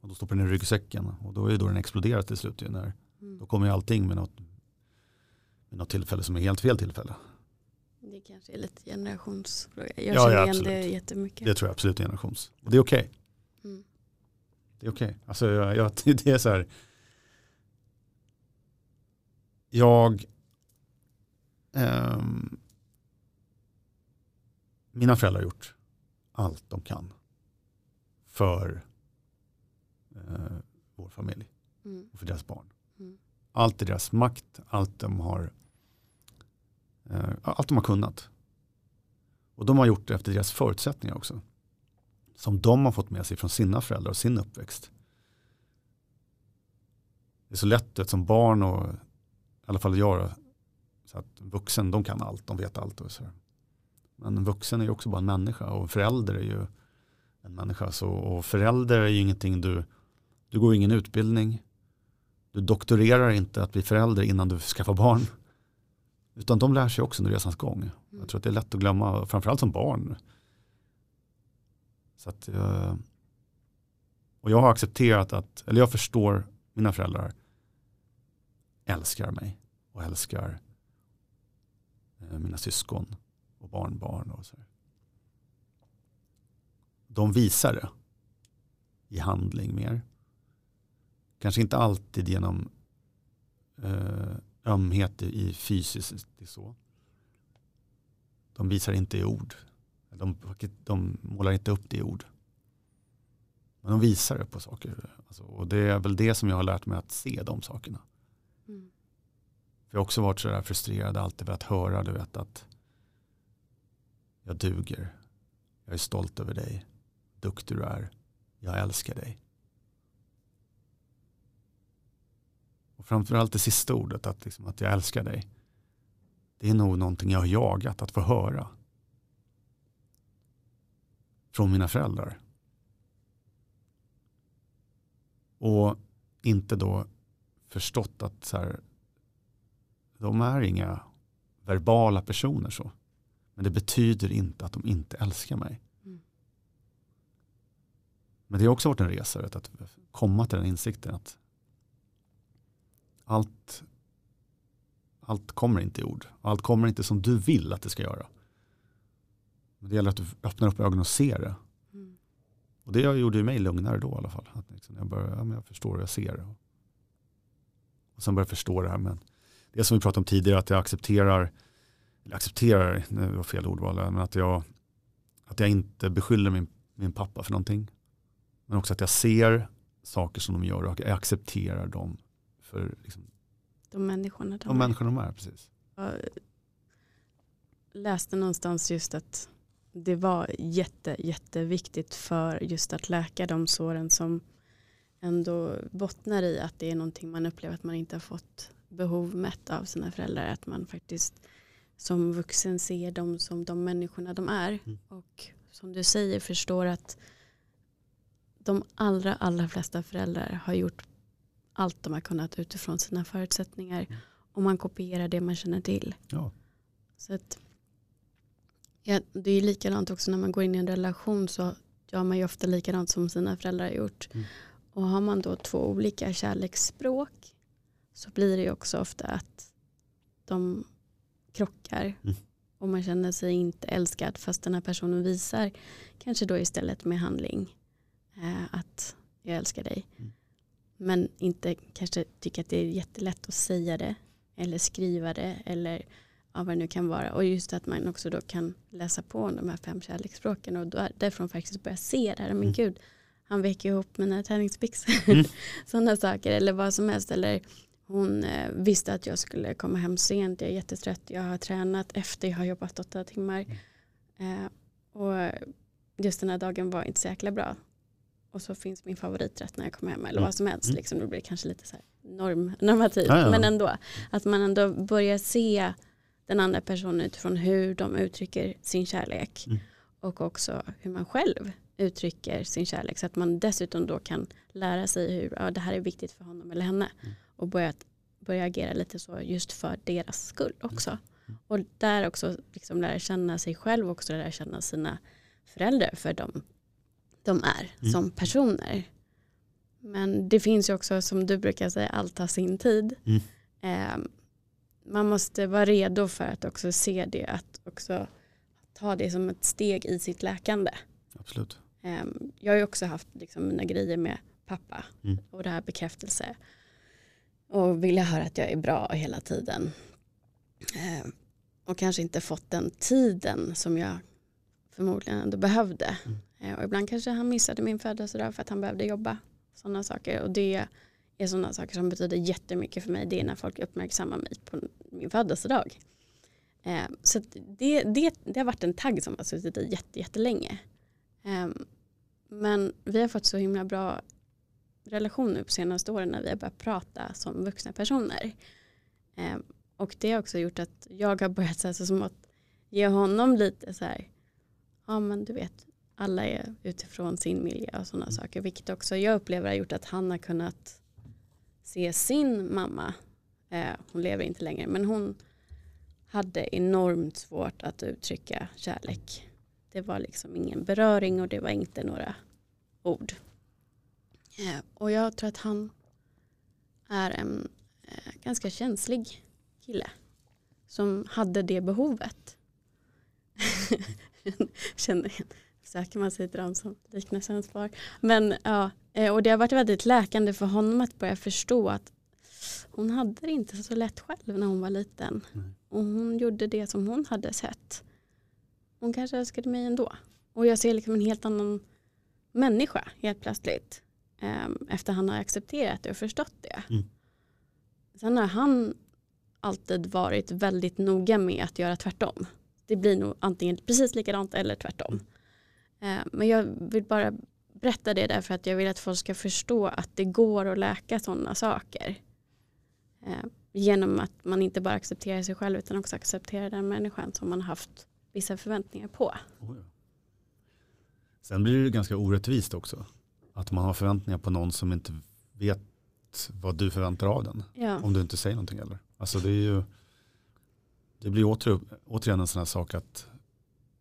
Och då stoppar den i ryggsäcken. Och då är då den exploderar till slut. När, mm. Då kommer ju allting med något vid något tillfälle som är helt fel tillfälle. Det kanske är lite generationsfråga. Jag ja, känner ja, igen det jättemycket. Det tror jag absolut är generations. Och det är okej. Okay. Mm. Det är okej. Okay. Alltså, jag, jag, det är så här. Jag um, mina föräldrar har gjort allt de kan för uh, vår familj mm. och för deras barn. Mm. Allt i deras makt, allt de har Eh, allt de har kunnat. Och de har gjort det efter deras förutsättningar också. Som de har fått med sig från sina föräldrar och sin uppväxt. Det är så lätt att som barn och i alla fall jag så att vuxen de kan allt, de vet allt. Och så. Men en vuxen är ju också bara en människa och en förälder är ju en människa. Så, och förälder är ju ingenting du, du går ingen utbildning. Du doktorerar inte att bli förälder innan du skaffar barn. Utan de lär sig också under resans gång. Jag tror att det är lätt att glömma, framförallt som barn. Så att, eh, och jag har accepterat att, eller jag förstår mina föräldrar älskar mig och älskar eh, mina syskon och barnbarn. Och så. De visar det i handling mer. Kanske inte alltid genom eh, ömhet i fysiskt så. De visar inte i ord. De, de målar inte upp det i ord. Men de visar det på saker. Alltså, och det är väl det som jag har lärt mig att se de sakerna. Mm. För jag har också varit sådär frustrerad, alltid velat höra du vet att jag duger. Jag är stolt över dig. Duktig du är. Jag älskar dig. Och framförallt det sista ordet, att, liksom, att jag älskar dig. Det är nog någonting jag har jagat att få höra. Från mina föräldrar. Och inte då förstått att så här, de är inga verbala personer så. Men det betyder inte att de inte älskar mig. Mm. Men det har också varit en resa att komma till den insikten att allt, allt kommer inte i ord. Allt kommer inte som du vill att det ska göra. Men det gäller att du öppnar upp ögonen och ser det. Mm. Och det gjorde ju mig lugnare då i alla fall. Att liksom jag, började, ja, men jag förstår och jag ser. Och sen började jag förstå det här. Men det som vi pratade om tidigare, att jag accepterar, accepterar, det var fel ordval, men att jag, att jag inte beskyller min, min pappa för någonting. Men också att jag ser saker som de gör och jag accepterar dem för liksom, de människorna de, de, människorna de är. Precis. Jag läste någonstans just att det var jätte, jätteviktigt för just att läka de såren som ändå bottnar i att det är någonting man upplever att man inte har fått behov mätt av sina föräldrar. Att man faktiskt som vuxen ser dem som de människorna de är. Mm. Och som du säger förstår att de allra, allra flesta föräldrar har gjort allt de har kunnat utifrån sina förutsättningar. Mm. Och man kopierar det man känner till. Ja. Så att, ja, det är likadant också när man går in i en relation så gör man ju ofta likadant som sina föräldrar har gjort. Mm. Och har man då två olika kärleksspråk så blir det ju också ofta att de krockar mm. och man känner sig inte älskad fast den här personen visar kanske då istället med handling eh, att jag älskar dig. Mm. Men inte kanske tycker att det är jättelätt att säga det eller skriva det eller ja, vad det nu kan vara. Och just att man också då kan läsa på de här fem kärleksspråken och då därifrån faktiskt börja se det här. Men mm. gud, han vek ihop mina träningsbyxor. Mm. Sådana saker eller vad som helst. Eller hon eh, visste att jag skulle komma hem sent, jag är jättetrött, jag har tränat efter jag har jobbat åtta timmar. Mm. Eh, och just den här dagen var inte så jäkla bra. Och så finns min favoriträtt när jag kommer hem eller mm. vad som helst. Mm. Liksom, då blir det kanske lite så norm, normativt. Ja, ja. Men ändå, att man ändå börjar se den andra personen utifrån hur de uttrycker sin kärlek. Mm. Och också hur man själv uttrycker sin kärlek. Så att man dessutom då kan lära sig hur ja, det här är viktigt för honom eller henne. Mm. Och börja, börja agera lite så just för deras skull också. Mm. Och där också liksom lära känna sig själv och också lära känna sina föräldrar för de, de är mm. som personer. Men det finns ju också som du brukar säga, allt har sin tid. Eh, man måste vara redo för att också se det, att också ta det som ett steg i sitt läkande. Absolut. Ehm, jag har ju också haft liksom mina grejer med pappa mm. och det här bekräftelse. Och vilja höra att jag är bra hela tiden. Ehm, och kanske inte fått den tiden som jag förmodligen ändå behövde. Mm. Ehm, och ibland kanske han missade min födelsedag för att han behövde jobba. Sådana saker. Och det är sådana saker som betyder jättemycket för mig. Det är när folk uppmärksammar mig på min födelsedag. Så det, det, det har varit en tagg som har suttit i jättelänge. Ehm, men vi har fått så himla bra relation nu på senaste åren när vi har börjat prata som vuxna personer. Ehm, och det har också gjort att jag har börjat så, så som att ge honom lite så här, ja men du vet, alla är utifrån sin miljö och sådana saker. Vilket också jag upplever har gjort att han har kunnat se sin mamma, ehm, hon lever inte längre, men hon hade enormt svårt att uttrycka kärlek det var liksom ingen beröring och det var inte några ord. Eh, och jag tror att han är en eh, ganska känslig kille som hade det behovet. Känner söker man sig till dem som liknar sina svar. Men ja, eh, och det har varit väldigt läkande för honom att börja förstå att hon hade det inte så lätt själv när hon var liten. Mm. Och hon gjorde det som hon hade sett hon kanske älskade mig ändå. Och jag ser liksom en helt annan människa helt plötsligt. Um, efter han har accepterat det och förstått det. Mm. Sen har han alltid varit väldigt noga med att göra tvärtom. Det blir nog antingen precis likadant eller tvärtom. Uh, men jag vill bara berätta det därför att jag vill att folk ska förstå att det går att läka sådana saker. Uh, genom att man inte bara accepterar sig själv utan också accepterar den människan som man haft vissa förväntningar på. Oh ja. Sen blir det ganska orättvist också. Att man har förväntningar på någon som inte vet vad du förväntar av den. Ja. Om du inte säger någonting eller. Alltså det är ju det blir åter, återigen en sån här sak att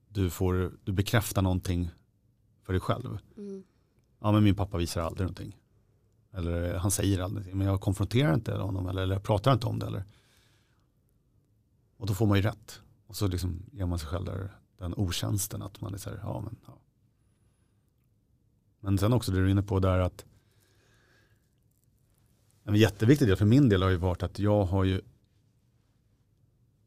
du, får, du bekräftar någonting för dig själv. Mm. Ja men min pappa visar aldrig någonting. Eller han säger aldrig någonting men jag konfronterar inte honom eller, eller jag pratar inte om det. Eller. Och då får man ju rätt. Och så liksom ger man sig själv där, den otjänsten att man är så här, ja men ja. Men sen också det du är inne på där att en jätteviktig del för min del har ju varit att jag har ju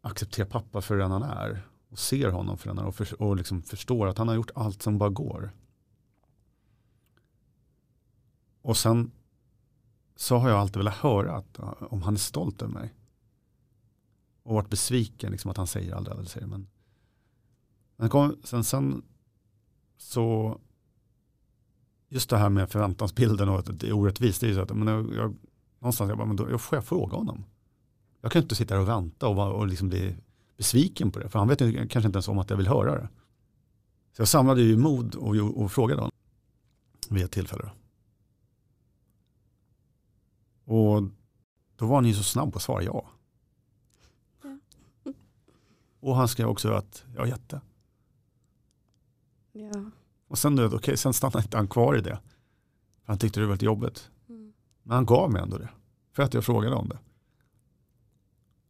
accepterat pappa för den han är och ser honom för den han är och, för, och liksom förstår att han har gjort allt som bara går. Och sen så har jag alltid velat höra att, om han är stolt över mig och varit besviken liksom, att han säger aldrig, aldrig säger. Men, men kom, sen, sen så just det här med förväntansbilden och att det är orättvist. Det är ju så att, men jag, jag, någonstans jag bara, men då, jag får jag fråga honom. Jag kan inte sitta här och vänta och, och liksom bli besviken på det. För han vet ju kanske inte ens om att jag vill höra det. Så jag samlade ju mod och, och frågade honom vid ett tillfälle. Och då var han ju så snabb på att svara ja. Och han skrev också att ja jätte. Ja. Och sen, okay, sen stannade inte han kvar i det. Han tyckte det var lite jobbigt. Mm. Men han gav mig ändå det. För att jag frågade om det.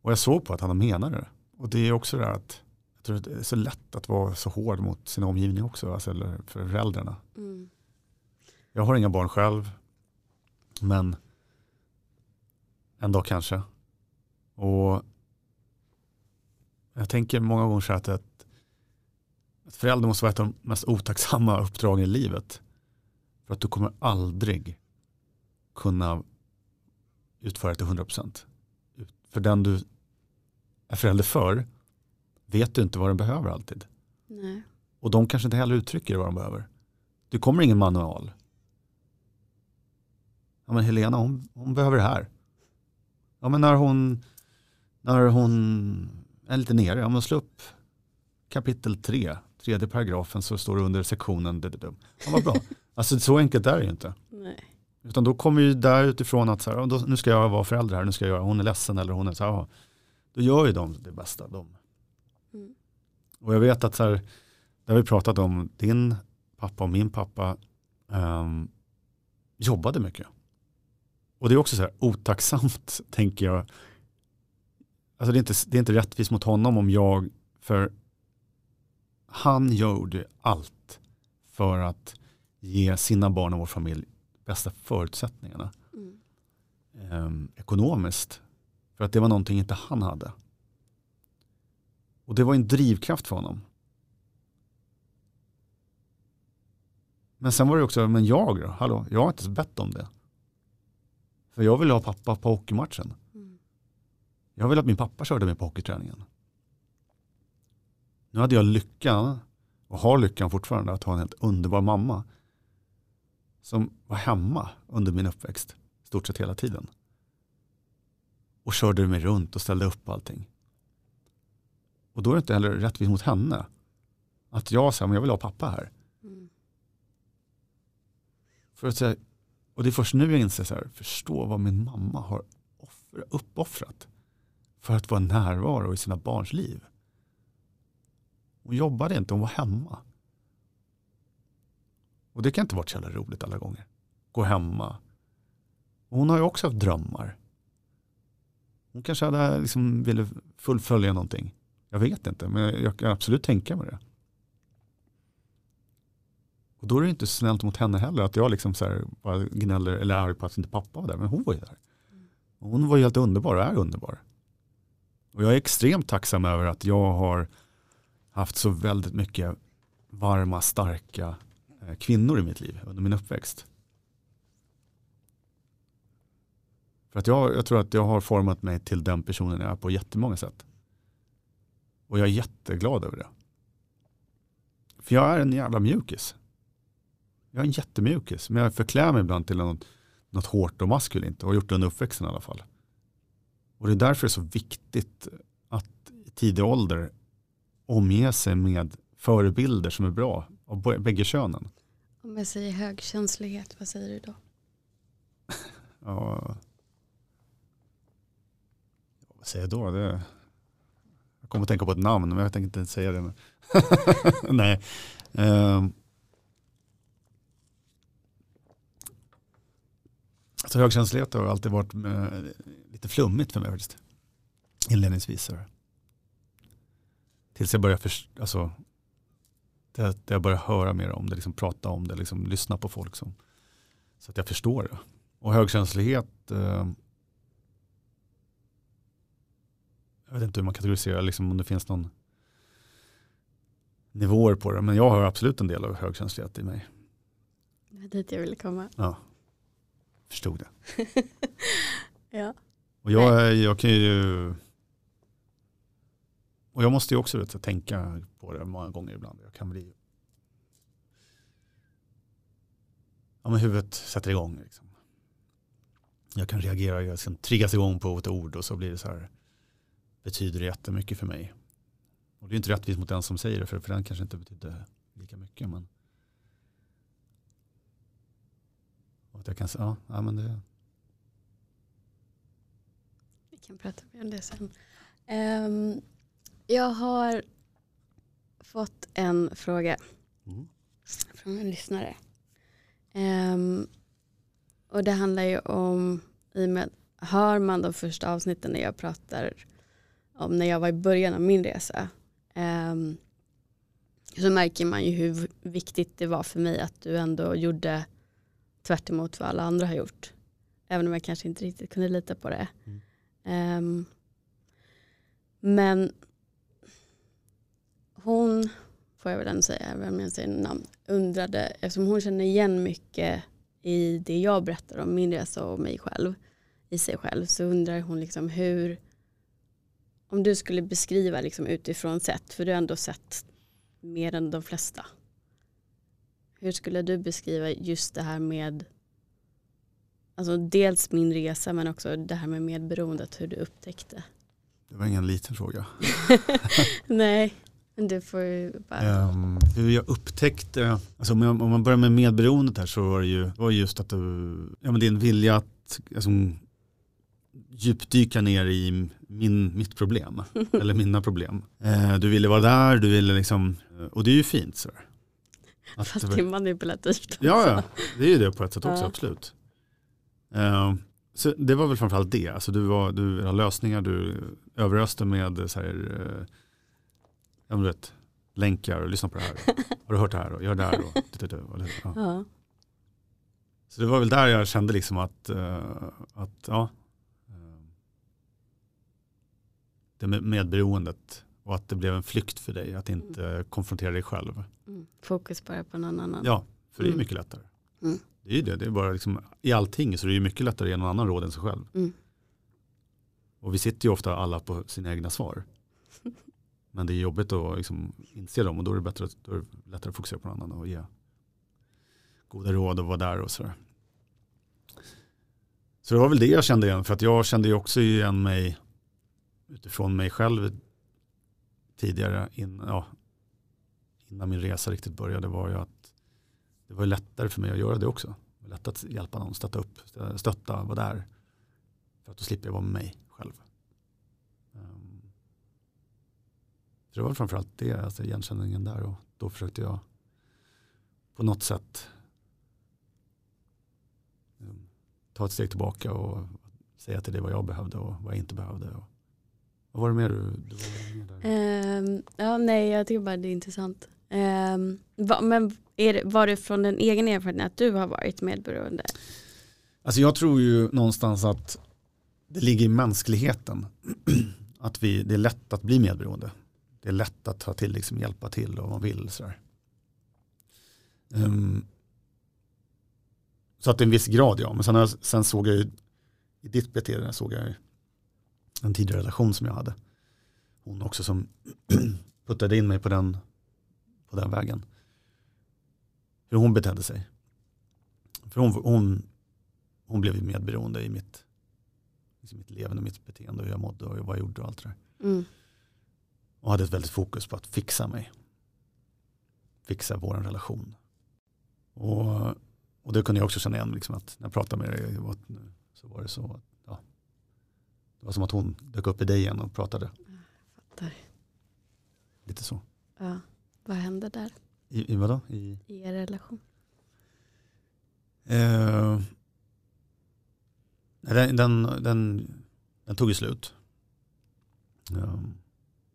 Och jag såg på att han menade det. Och det är också det här att jag tror att det är så lätt att vara så hård mot sin omgivning också. Alltså, eller för föräldrarna. Mm. Jag har inga barn själv. Men en dag kanske. Och jag tänker många gånger så att, att, att förälder måste vara ett av de mest otacksamma uppdragen i livet. För att du kommer aldrig kunna utföra det till 100%. För den du är förälder för vet du inte vad den behöver alltid. Nej. Och de kanske inte heller uttrycker vad de behöver. Det kommer ingen manual. Ja, men Helena hon, hon behöver det här. Ja, men när hon, när hon är lite nere, ja, men slå upp kapitel 3, tredje paragrafen så står det under sektionen. Ja, vad bra. Alltså så enkelt är det ju inte. Nej. Utan då kommer ju där utifrån att så här, då, nu ska jag vara förälder här, nu ska jag göra, hon är ledsen eller hon är så här, då gör ju de det bästa. De. Mm. Och jag vet att så här, det har vi pratat om, din pappa och min pappa um, jobbade mycket. Och det är också så här otacksamt, tänker jag. Alltså det är, inte, det är inte rättvist mot honom om jag, för han gjorde allt för att ge sina barn och vår familj bästa förutsättningarna. Mm. Eh, ekonomiskt. För att det var någonting inte han hade. Och det var en drivkraft för honom. Men sen var det också, men jag då? Hallå, jag har inte bett om det. För jag ville ha pappa på hockeymatchen. Jag ville att min pappa körde mig på hockeyträningen. Nu hade jag lyckan, och har lyckan fortfarande, att ha en helt underbar mamma. Som var hemma under min uppväxt, stort sett hela tiden. Och körde mig runt och ställde upp allting. Och då är det inte heller rättvist mot henne. Att jag sa, men jag vill ha pappa här. Mm. För att säga, och det är först nu jag inser, så här, förstå vad min mamma har offra, uppoffrat för att vara närvaro i sina barns liv. Hon jobbade inte, hon var hemma. Och det kan inte vara så jävla roligt alla gånger. Gå hemma. Och hon har ju också haft drömmar. Hon kanske hade liksom ville fullfölja någonting. Jag vet inte, men jag kan absolut tänka mig det. Och då är det inte snällt mot henne heller att jag liksom så här bara gnäller eller är arg på att inte pappa var där. Men hon var ju där. Och hon var ju helt underbar och är underbar. Och jag är extremt tacksam över att jag har haft så väldigt mycket varma, starka eh, kvinnor i mitt liv under min uppväxt. För att jag, jag tror att jag har format mig till den personen jag är på jättemånga sätt. Och jag är jätteglad över det. För jag är en jävla mjukis. Jag är en jättemjukis, men jag förklär mig ibland till något, något hårt och maskulint och har gjort det under uppväxten i alla fall. Och det är därför det är så viktigt att i tidig ålder omge sig med förebilder som är bra av bägge könen. Om jag säger högkänslighet, vad säger du då? ja, vad säger jag då? Det, jag kommer att tänka på ett namn, men jag tänker inte säga det. Nej. Um, Så högkänslighet har alltid varit eh, lite flummigt för mig faktiskt. Inledningsvis. Tills jag började först, alltså, det, jag började höra mer om det, liksom prata om det, liksom lyssna på folk som, så att jag förstår det. Och högkänslighet, eh, jag vet inte hur man kategoriserar, liksom, om det finns någon nivåer på det, men jag har absolut en del av högkänslighet i mig. Det var dit jag ville komma. Ja förstod det. ja. Och jag, jag kan ju och jag måste ju också vet, tänka på det många gånger ibland. Jag kan bli ja, men huvudet sätter igång. Liksom. Jag kan reagera, jag kan triggas igång på ett ord och så blir det så här, betyder det jättemycket för mig. Och det är inte rättvist mot den som säger det, för, för den kanske inte betyder lika mycket. Men och att jag kan säga, ja, ja men det. Vi kan prata mer om det sen. Um, jag har fått en fråga mm. från en lyssnare. Um, och det handlar ju om, i och med, hör man de första avsnitten när jag pratar om när jag var i början av min resa um, så märker man ju hur viktigt det var för mig att du ändå gjorde tvärt vad alla andra har gjort. Även om jag kanske inte riktigt kunde lita på det. Mm. Um, men hon, får jag väl ändå säga, även om jag säger namn, undrade, eftersom hon känner igen mycket i det jag berättar om min resa och mig själv, i sig själv, så undrar hon liksom hur, om du skulle beskriva liksom utifrån sett, för du har ändå sett mer än de flesta. Hur skulle du beskriva just det här med alltså dels min resa men också det här med medberoendet, hur du upptäckte? Det var ingen liten fråga. Nej, men du får ju bara... Um, hur jag upptäckte, alltså om, jag, om man börjar med medberoendet här så var det ju var just att du, ja, men din vilja att alltså, djupdyka ner i min, mitt problem, eller mina problem. Uh, du ville vara där, du ville liksom, och det är ju fint. Så. Att, Fast det är manipulativt. Ja, ja, det är ju det på ett sätt också, ja. absolut. Uh, så det var väl framförallt det. Alltså du, var, du har lösningar, du överöste med så här, uh, ja, du vet, länkar och lyssna på det här. Har du hört det här och gör det här. Och, och, och, ja. ja. Så det var väl där jag kände liksom att, uh, att ja, det med medberoendet och att det blev en flykt för dig att inte mm. konfrontera dig själv. Mm. Fokus bara på någon annan. Ja, för det är mm. mycket lättare. Mm. Det är ju det, det är bara liksom, i allting så det är mycket lättare att ge någon annan råd än sig själv. Mm. Och vi sitter ju ofta alla på sina egna svar. Men det är jobbigt att liksom inse dem och då är det, bättre, då är det lättare att fokusera på någon annan och ge goda råd och vara där och sådär. Så det var väl det jag kände igen för att jag kände ju också igen mig utifrån mig själv tidigare in, ja, innan min resa riktigt började var ju att det var lättare för mig att göra det också. Det var lätt att hjälpa någon, stötta upp, stötta, vara där. För att då slipper jag vara med mig själv. Um, så det var framförallt det, alltså igenkänningen där och då försökte jag på något sätt um, ta ett steg tillbaka och säga till det vad jag behövde och vad jag inte behövde. Och vad var det mer du, du var med um, Ja, nej, jag tycker bara det är intressant. Um, va, men är var det från den egen erfarenhet att du har varit medberoende? Alltså jag tror ju någonstans att det ligger i mänskligheten. Att vi, det är lätt att bli medberoende. Det är lätt att ta till, liksom, hjälpa till om man vill. Sådär. Um, så att det är en viss grad ja. Men sen, sen såg jag ju i ditt beteende såg jag en tidigare relation som jag hade. Hon också som puttade in mig på den, på den vägen. Hur hon betedde sig. För hon, hon, hon blev medberoende i mitt, liksom mitt levande, mitt beteende, hur jag mådde och vad jag gjorde och allt det där. Mm. Och hade ett väldigt fokus på att fixa mig. Fixa vår relation. Och, och det kunde jag också känna igen, liksom att när jag pratade med dig så var det så det var som att hon dök upp i dig igen och pratade. Fattar. Lite så. Ja. Vad hände där? I, i vadå? I, I er relation? Eh, den, den, den, den, tog ju slut. Eh,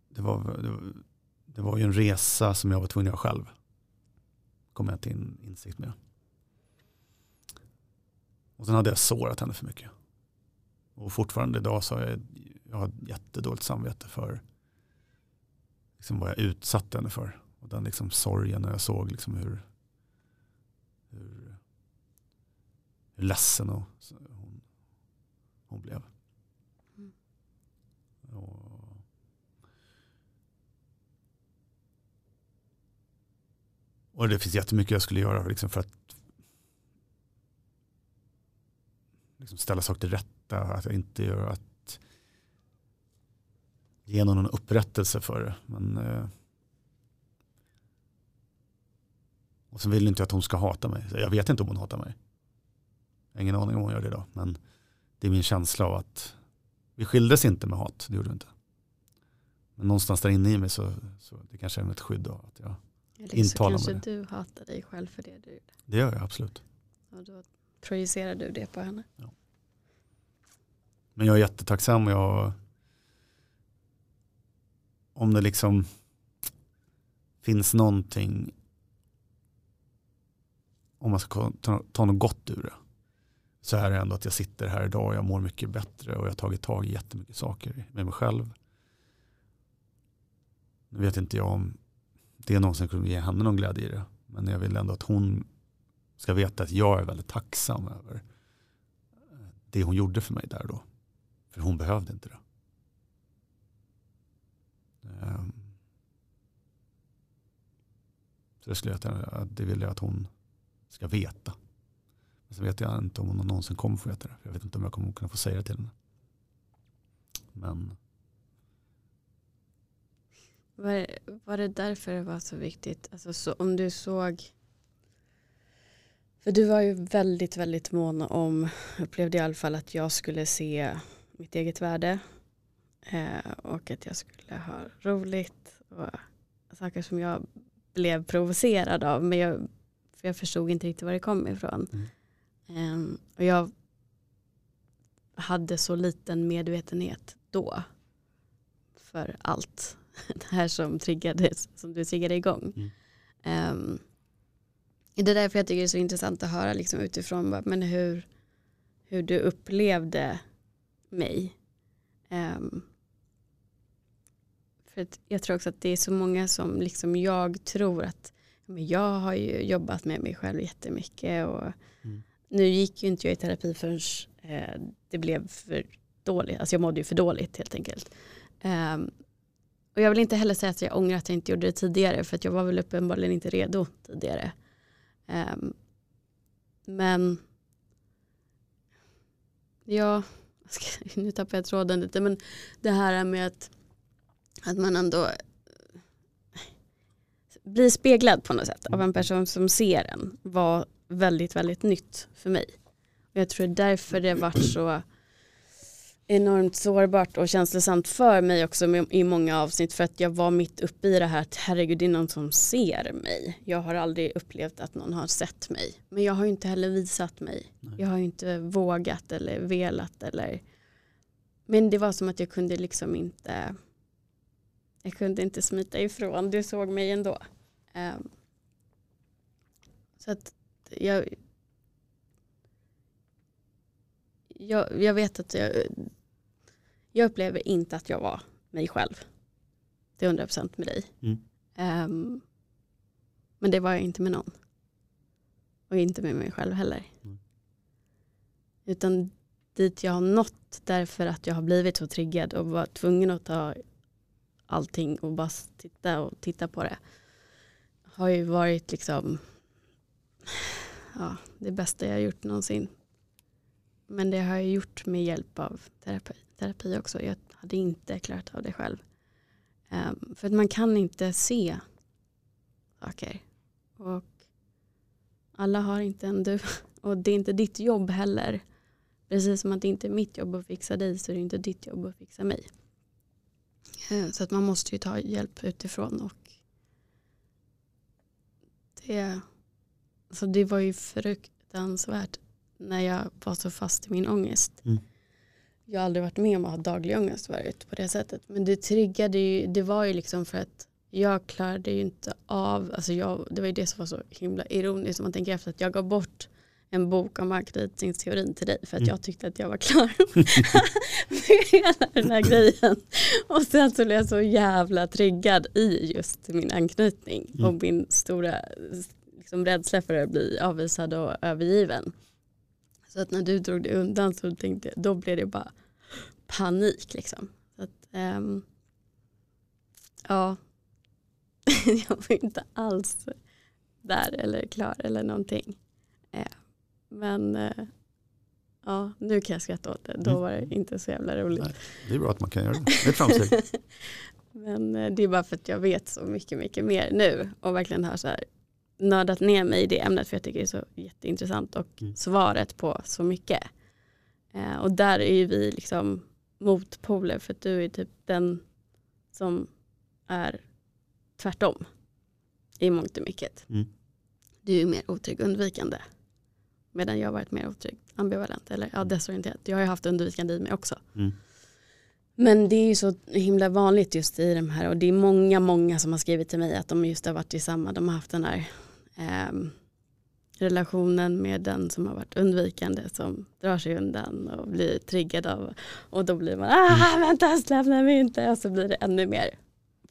det, var, det, var, det var ju en resa som jag var tvungen att göra själv. Kom jag till insikt med. Och sen hade jag sårat henne för mycket. Och fortfarande idag så har jag, jag har jättedåligt samvete för liksom vad jag utsatte henne för. Och den liksom sorgen när jag såg liksom hur, hur, hur ledsen och, hon, hon blev. Mm. Och, och det finns jättemycket jag skulle göra liksom för att liksom ställa saker till rätta, att jag inte gör att ge någon upprättelse för det. Men, eh, och sen vill inte jag att hon ska hata mig. Jag vet inte om hon hatar mig. Jag har ingen aning om hon gör det idag. Men det är min känsla av att vi skildes inte med hat, det gjorde vi inte. Men någonstans där inne i mig så, så det kanske är ett skydd då. Att jag Eller så intalar kanske mig. du hatar dig själv för det du gjorde. Det gör jag absolut. Och då projicerar du det på henne. Ja. Men jag är jättetacksam. Jag, om det liksom finns någonting om man ska ta, ta något gott ur det så är det ändå att jag sitter här idag och jag mår mycket bättre och jag har tagit tag i jättemycket saker med mig själv. Nu vet inte jag om det någonsin kommer ge henne någon glädje i det. Men jag vill ändå att hon ska veta att jag är väldigt tacksam över det hon gjorde för mig där då. För hon behövde inte det. Ehm. Så det, skulle jag, det vill jag att hon ska veta. Men sen vet jag inte om hon någonsin kommer få veta det. Jag vet inte om jag kommer kunna få säga det till henne. Men var, var det därför det var så viktigt? Alltså så, om du såg för du var ju väldigt, väldigt mån om, upplevde i alla fall att jag skulle se mitt eget värde eh, och att jag skulle ha roligt och saker som jag blev provocerad av men jag, för jag förstod inte riktigt var det kom ifrån. Mm. Um, och jag hade så liten medvetenhet då för allt det här som triggades, som du triggade igång. Mm. Um, det är därför jag tycker det är så intressant att höra liksom utifrån men hur, hur du upplevde mig. Um, för jag tror också att det är så många som liksom jag tror att men jag har ju jobbat med mig själv jättemycket och mm. nu gick ju inte jag i terapi förrän eh, det blev för dåligt, alltså jag mådde ju för dåligt helt enkelt. Um, och jag vill inte heller säga att jag ångrar att jag inte gjorde det tidigare för att jag var väl uppenbarligen inte redo tidigare. Um, men ja, nu tappar jag tråden lite men det här med att, att man ändå blir speglad på något sätt av en person som ser en var väldigt, väldigt nytt för mig. Och jag tror därför det varit så enormt sårbart och känslosamt för mig också i många avsnitt för att jag var mitt uppe i det här att herregud det är någon som ser mig. Jag har aldrig upplevt att någon har sett mig. Men jag har ju inte heller visat mig. Nej. Jag har ju inte vågat eller velat eller men det var som att jag kunde liksom inte jag kunde inte smita ifrån. Du såg mig ändå. Um, så att jag jag, jag vet att jag, jag upplever inte att jag var mig själv. Det är 100% med dig. Mm. Um, men det var jag inte med någon. Och inte med mig själv heller. Mm. Utan dit jag har nått därför att jag har blivit så triggad och var tvungen att ta allting och bara titta och titta på det. Har ju varit liksom ja, det bästa jag gjort någonsin. Men det har jag gjort med hjälp av terapi terapi också. Jag hade inte klarat av det själv. Um, för att man kan inte se saker. Och alla har inte en du. Och det är inte ditt jobb heller. Precis som att det inte är mitt jobb att fixa dig så är det inte ditt jobb att fixa mig. Ehm, så att man måste ju ta hjälp utifrån. Och det, alltså det var ju fruktansvärt när jag var så fast i min ångest. Mm jag har aldrig varit med om att ha daglig ångest förut på det sättet. Men det triggade ju, det var ju liksom för att jag klarade ju inte av, alltså jag, det var ju det som var så himla ironiskt om man tänker efter att jag gav bort en bok om anknytningsteorin till dig för att mm. jag tyckte att jag var klar med hela den här grejen. Och sen så blev jag så jävla triggad i just min anknytning mm. och min stora liksom, rädsla för att bli avvisad och övergiven. Så att när du drog dig undan så tänkte jag, då blev det bara panik liksom. Så att, um, ja, jag var inte alls där eller klar eller någonting. Uh, men uh, Ja, nu kan jag skratta åt det. Då mm. var det inte så jävla roligt. Nej, det är bra att man kan göra det. Det är ett framsteg. Men eh, det är bara för att jag vet så mycket, mycket mer nu och verkligen har så här nördat ner mig i det ämnet för jag tycker det är så jätteintressant och mm. svaret på så mycket. Eh, och där är ju vi liksom motpoler för att du är typ den som är tvärtom i mångt och mycket. Mm. Du är mer otrygg undvikande. Medan jag har varit mer otrygg ambivalent eller ja, desorienterad. Jag har ju haft undvikande i mig också. Mm. Men det är ju så himla vanligt just i de här och det är många, många som har skrivit till mig att de just har varit i samma, de har haft den här eh, relationen med den som har varit undvikande som drar sig undan och blir triggad av och då blir man ah mm. vänta släpp mig inte och så blir det ännu mer.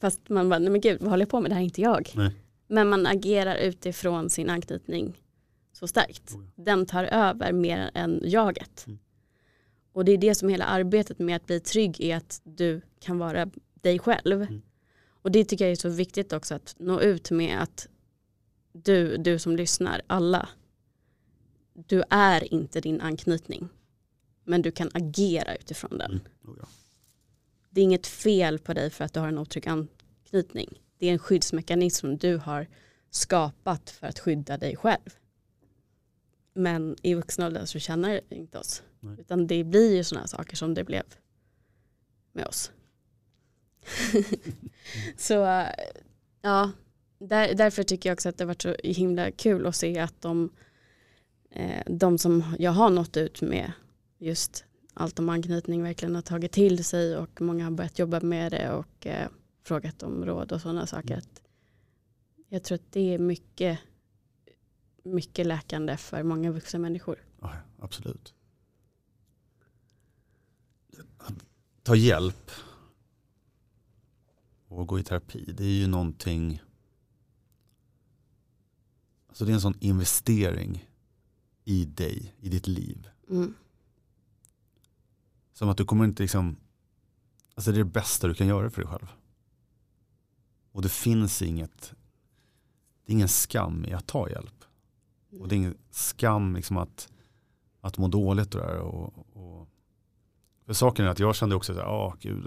Fast man bara nej men gud vad håller jag på med det här är inte jag. Nej. Men man agerar utifrån sin anknytning så starkt. Oh den tar över mer än jaget. Mm. Och det är det som hela arbetet med att bli trygg är att du kan vara dig själv. Mm. Och det tycker jag är så viktigt också att nå ut med att du, du som lyssnar, alla, du är inte din anknytning. Men du kan agera utifrån den. Mm. Oh ja. Det är inget fel på dig för att du har en otrygg anknytning. Det är en skyddsmekanism du har skapat för att skydda dig själv. Men i vuxen ålder så känner inte oss. Nej. Utan det blir ju sådana saker som det blev med oss. så ja, där, därför tycker jag också att det har varit så himla kul att se att de, eh, de som jag har nått ut med just allt om anknytning verkligen har tagit till sig och många har börjat jobba med det och eh, frågat om råd och sådana saker. Mm. Jag tror att det är mycket, mycket läkande för många vuxna människor. Ja, absolut. Ta hjälp och gå i terapi, det är ju någonting Alltså det är en sån investering i dig, i ditt liv. Mm. Som att du kommer inte liksom, alltså det är det bästa du kan göra för dig själv. Och det finns inget, det är ingen skam i att ta hjälp. Och det är ingen skam liksom att, att må dåligt och, där och, och för saken är att jag kände också så här, oh, gud,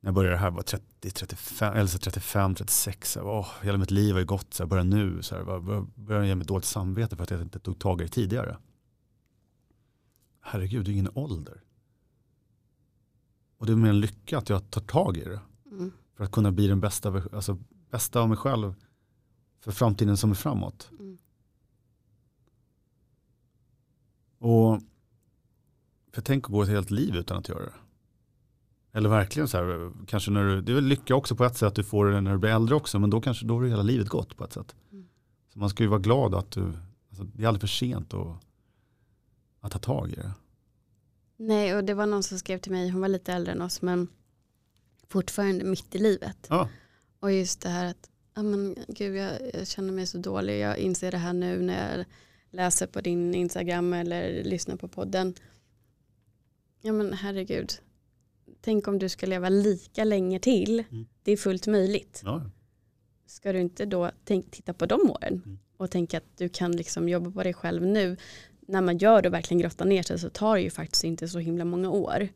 när jag började här var 30, 35, eller 35, 36. Så här, hela mitt liv har ju gått, så här, börja nu. Så här, börjar, börjar ge mig dåligt samvete för att jag inte tog tag i det tidigare. Herregud, det är ingen ålder. Och det är mer en lycka att jag tar tag i det. Mm. För att kunna bli den bästa, alltså, bästa av mig själv för framtiden som är framåt. Mm. Och för tänk att gå ett helt liv utan att göra det. Eller verkligen så här, kanske när du, det är väl lycka också på ett sätt att du får det när du blir äldre också, men då kanske då har hela livet gått på ett sätt. Mm. Så man ska ju vara glad att du, alltså, det är aldrig för sent att, att ta tag i det. Nej, och det var någon som skrev till mig, hon var lite äldre än oss, men fortfarande mitt i livet. Ja. Och just det här att, ja men gud jag, jag känner mig så dålig, jag inser det här nu när jag läser på din Instagram eller lyssnar på podden. Ja men herregud, tänk om du ska leva lika länge till. Mm. Det är fullt möjligt. Ja. Ska du inte då tänk, titta på de åren mm. och tänka att du kan liksom jobba på dig själv nu. När man gör det och verkligen grottar ner sig så tar det ju faktiskt inte så himla många år.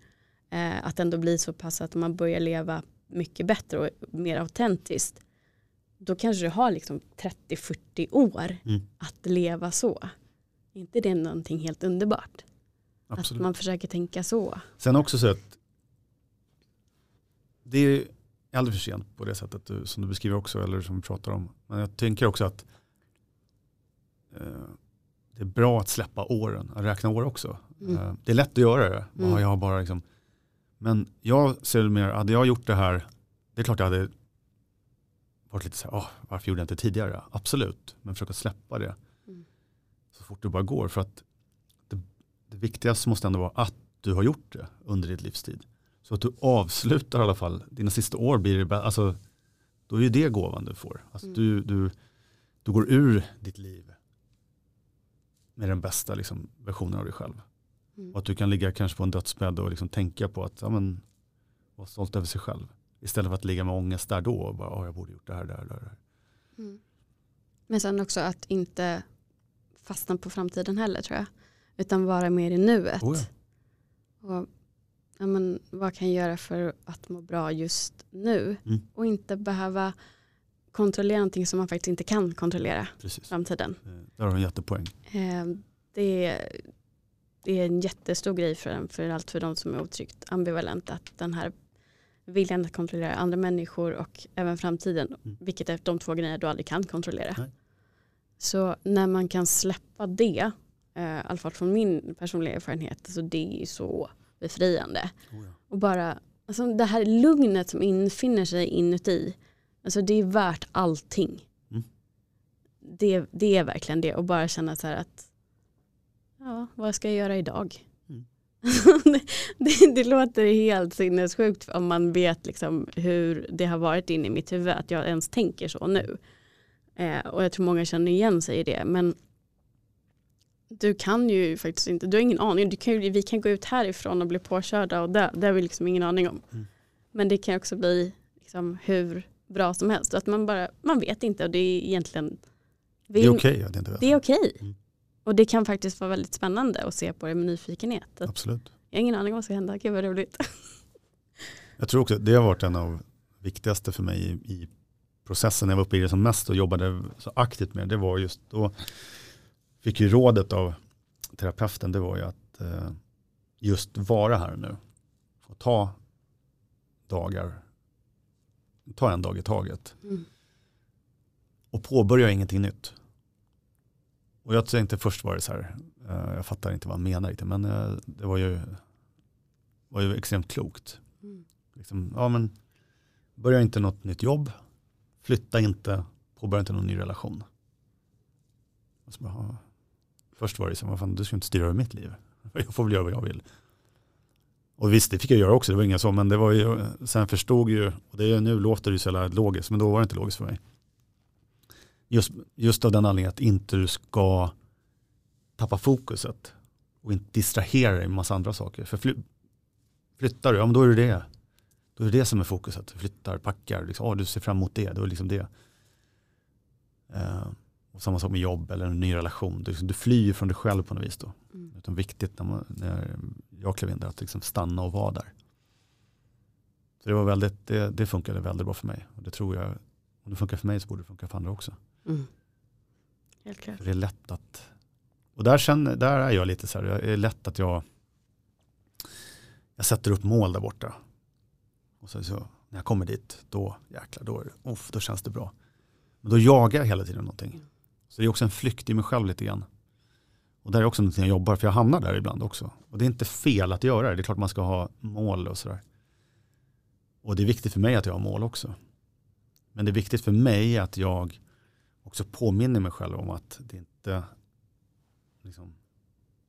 Eh, att ändå bli så pass att man börjar leva mycket bättre och mer autentiskt. Då kanske du har liksom 30-40 år mm. att leva så. Är inte det någonting helt underbart? Absolut. Att man försöker tänka så. Sen också så att det är aldrig för sent på det sättet du, som du beskriver också eller som vi pratar om. Men jag tänker också att eh, det är bra att släppa åren, att räkna år också. Mm. Eh, det är lätt att göra det. Mm. Jag har bara liksom, men jag ser det mer, hade jag gjort det här, det är klart jag hade varit lite så här, oh, varför gjorde jag inte tidigare? Absolut, men försöka släppa det mm. så fort det bara går. För att det, det viktigaste måste ändå vara att du har gjort det under ditt livstid. Så att du avslutar i alla fall, dina sista år blir det, alltså, då är ju det gåvan du får. Alltså, mm. du, du, du går ur ditt liv med den bästa liksom, versionen av dig själv. Mm. Och att du kan ligga kanske på en dödsbädd och liksom tänka på att ja, men, vara stolt över sig själv. Istället för att ligga med ångest där då och bara, oh, jag borde gjort det här, där, där. Mm. Men sen också att inte fastna på framtiden heller tror jag. Utan vara mer i nuet. Oh ja. Och, ja, men, vad kan jag göra för att må bra just nu? Mm. Och inte behöva kontrollera någonting som man faktiskt inte kan kontrollera Precis. framtiden. Eh, Där har du en jättepoäng. Eh, det, är, det är en jättestor grej för, för allt för de som är otryggt ambivalenta. Att den här viljan att kontrollera andra människor och även framtiden. Mm. Vilket är de två grejerna du aldrig kan kontrollera. Nej. Så när man kan släppa det, eh, i alla fall från min personliga erfarenhet, så det är så befriande. Oh ja. Och bara, alltså det här lugnet som infinner sig inuti, alltså det är värt allting. Mm. Det, det är verkligen det och bara känna så här att, ja, vad ska jag göra idag? Det, det, det låter helt sinnessjukt om man vet liksom hur det har varit inne i mitt huvud, att jag ens tänker så nu. Eh, och jag tror många känner igen sig i det, men du kan ju faktiskt inte, du har ingen aning. Du kan ju, vi kan gå ut härifrån och bli påkörda och dö. Det har vi liksom ingen aning om. Mm. Men det kan också bli liksom hur bra som helst. Att man bara, man vet inte och det är egentligen Det är okej att inte veta. Det är okej. Mm. Och det kan faktiskt vara väldigt spännande att se på det med nyfikenhet. Att Absolut. jag har ingen aning om vad som ska hända, gud vad roligt. Jag tror också det har varit en av viktigaste för mig i, i processen när jag var uppe i det som mest och jobbade så aktivt med det var just då fick ju rådet av terapeuten det var ju att eh, just vara här nu och ta dagar ta en dag i taget Mm. och påbörja ingenting nytt. Och jag tänkte först var det så här, eh, jag fattar inte vad han menar riktigt, men eh, det var ju, var ju extremt klokt. Mm. Liksom, ja, men, börja inte något nytt jobb, flytta inte, påbörja inte någon ny relation. Och så bara. Först var det så, vad fan, du ska inte styra över mitt liv. Jag får väl göra vad jag vill. Och visst, det fick jag göra också, det var inga så, men det var ju, sen förstod ju, och det är, nu låter det ju så jävla logiskt, men då var det inte logiskt för mig. Just, just av den anledningen att inte du ska tappa fokuset och inte distrahera dig med massa andra saker. För fly, flyttar du, ja men då är det det. Då är det det som är fokuset. Du flyttar, packar, liksom, oh, du ser fram emot det, då är det liksom det. Eh, och samma sak med jobb eller en ny relation. Du, liksom, du flyr från dig själv på något vis då. Mm. Utan viktigt när, man, när jag klev in där att liksom stanna och vara där. Så det, var väldigt, det, det funkade väldigt bra för mig. Och det tror jag, om det funkar för mig så borde det funka för andra också. Mm. Helt klart. För det är lätt att, och där, känner, där är jag lite så här, det är lätt att jag, jag sätter upp mål där borta. Och så, så när jag kommer dit, då jäklar, då, uff, då känns det bra. Men då jagar jag hela tiden någonting. Så det är också en flykt i mig själv lite grann. Och där är också någonting jag jobbar, för jag hamnar där ibland också. Och det är inte fel att göra det, det är klart man ska ha mål och sådär. Och det är viktigt för mig att jag har mål också. Men det är viktigt för mig att jag också påminner mig själv om att det inte är liksom,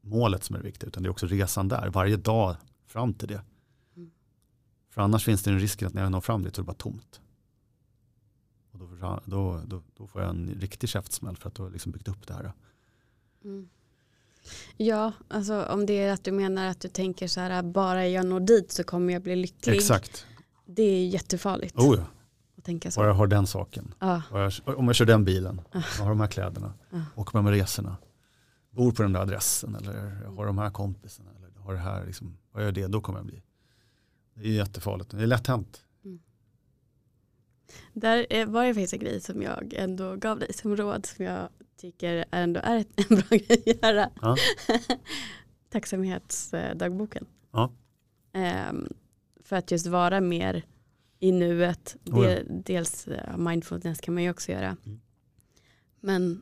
målet som är det viktiga utan det är också resan där, varje dag fram till det. Mm. För annars finns det en risk att när jag når fram dit så är det bara tomt. Och då, då, då, då får jag en riktig käftsmäll för att du har liksom byggt upp det här. Mm. Ja, alltså om det är att du menar att du tänker så här, bara jag når dit så kommer jag bli lycklig. Exakt. Det är jättefarligt Oh ja. Tänka så. Bara jag har den saken. Bara jag, om jag kör den bilen, Ah. jag har de här kläderna, Ja. åker på de här resorna, bor på den där adressen eller jag har de här kompisarna eller jag har det här, liksom, vad gör det, då kommer jag bli. Det är jättefarligt, det är lätt hänt. där eh, var det faktiskt en grej som jag ändå gav dig som råd som jag tycker ändå är en bra grej att göra. Ja. Tacksamhetsdagboken. Ja. Ehm, för att just vara mer i nuet. Oh ja. Dels eh, mindfulness kan man ju också göra. Mm. Men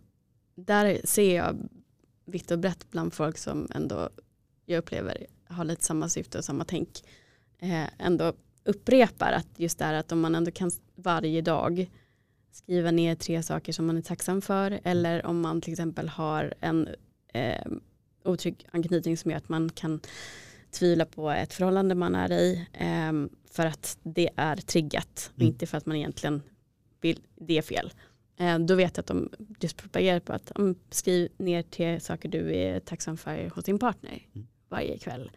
där ser jag vitt och brett bland folk som ändå jag upplever har lite samma syfte och samma tänk. Eh, ändå upprepar att just det här att om man ändå kan varje dag skriva ner tre saker som man är tacksam för eller om man till exempel har en eh, otrygg anknytning som gör att man kan tvivla på ett förhållande man är i eh, för att det är triggat och Mm. inte för att man egentligen vill, det är fel. Eh, då vet jag att de just propagerar på att um, skriv ner tre saker du är tacksam för hos din partner Mm. varje kväll.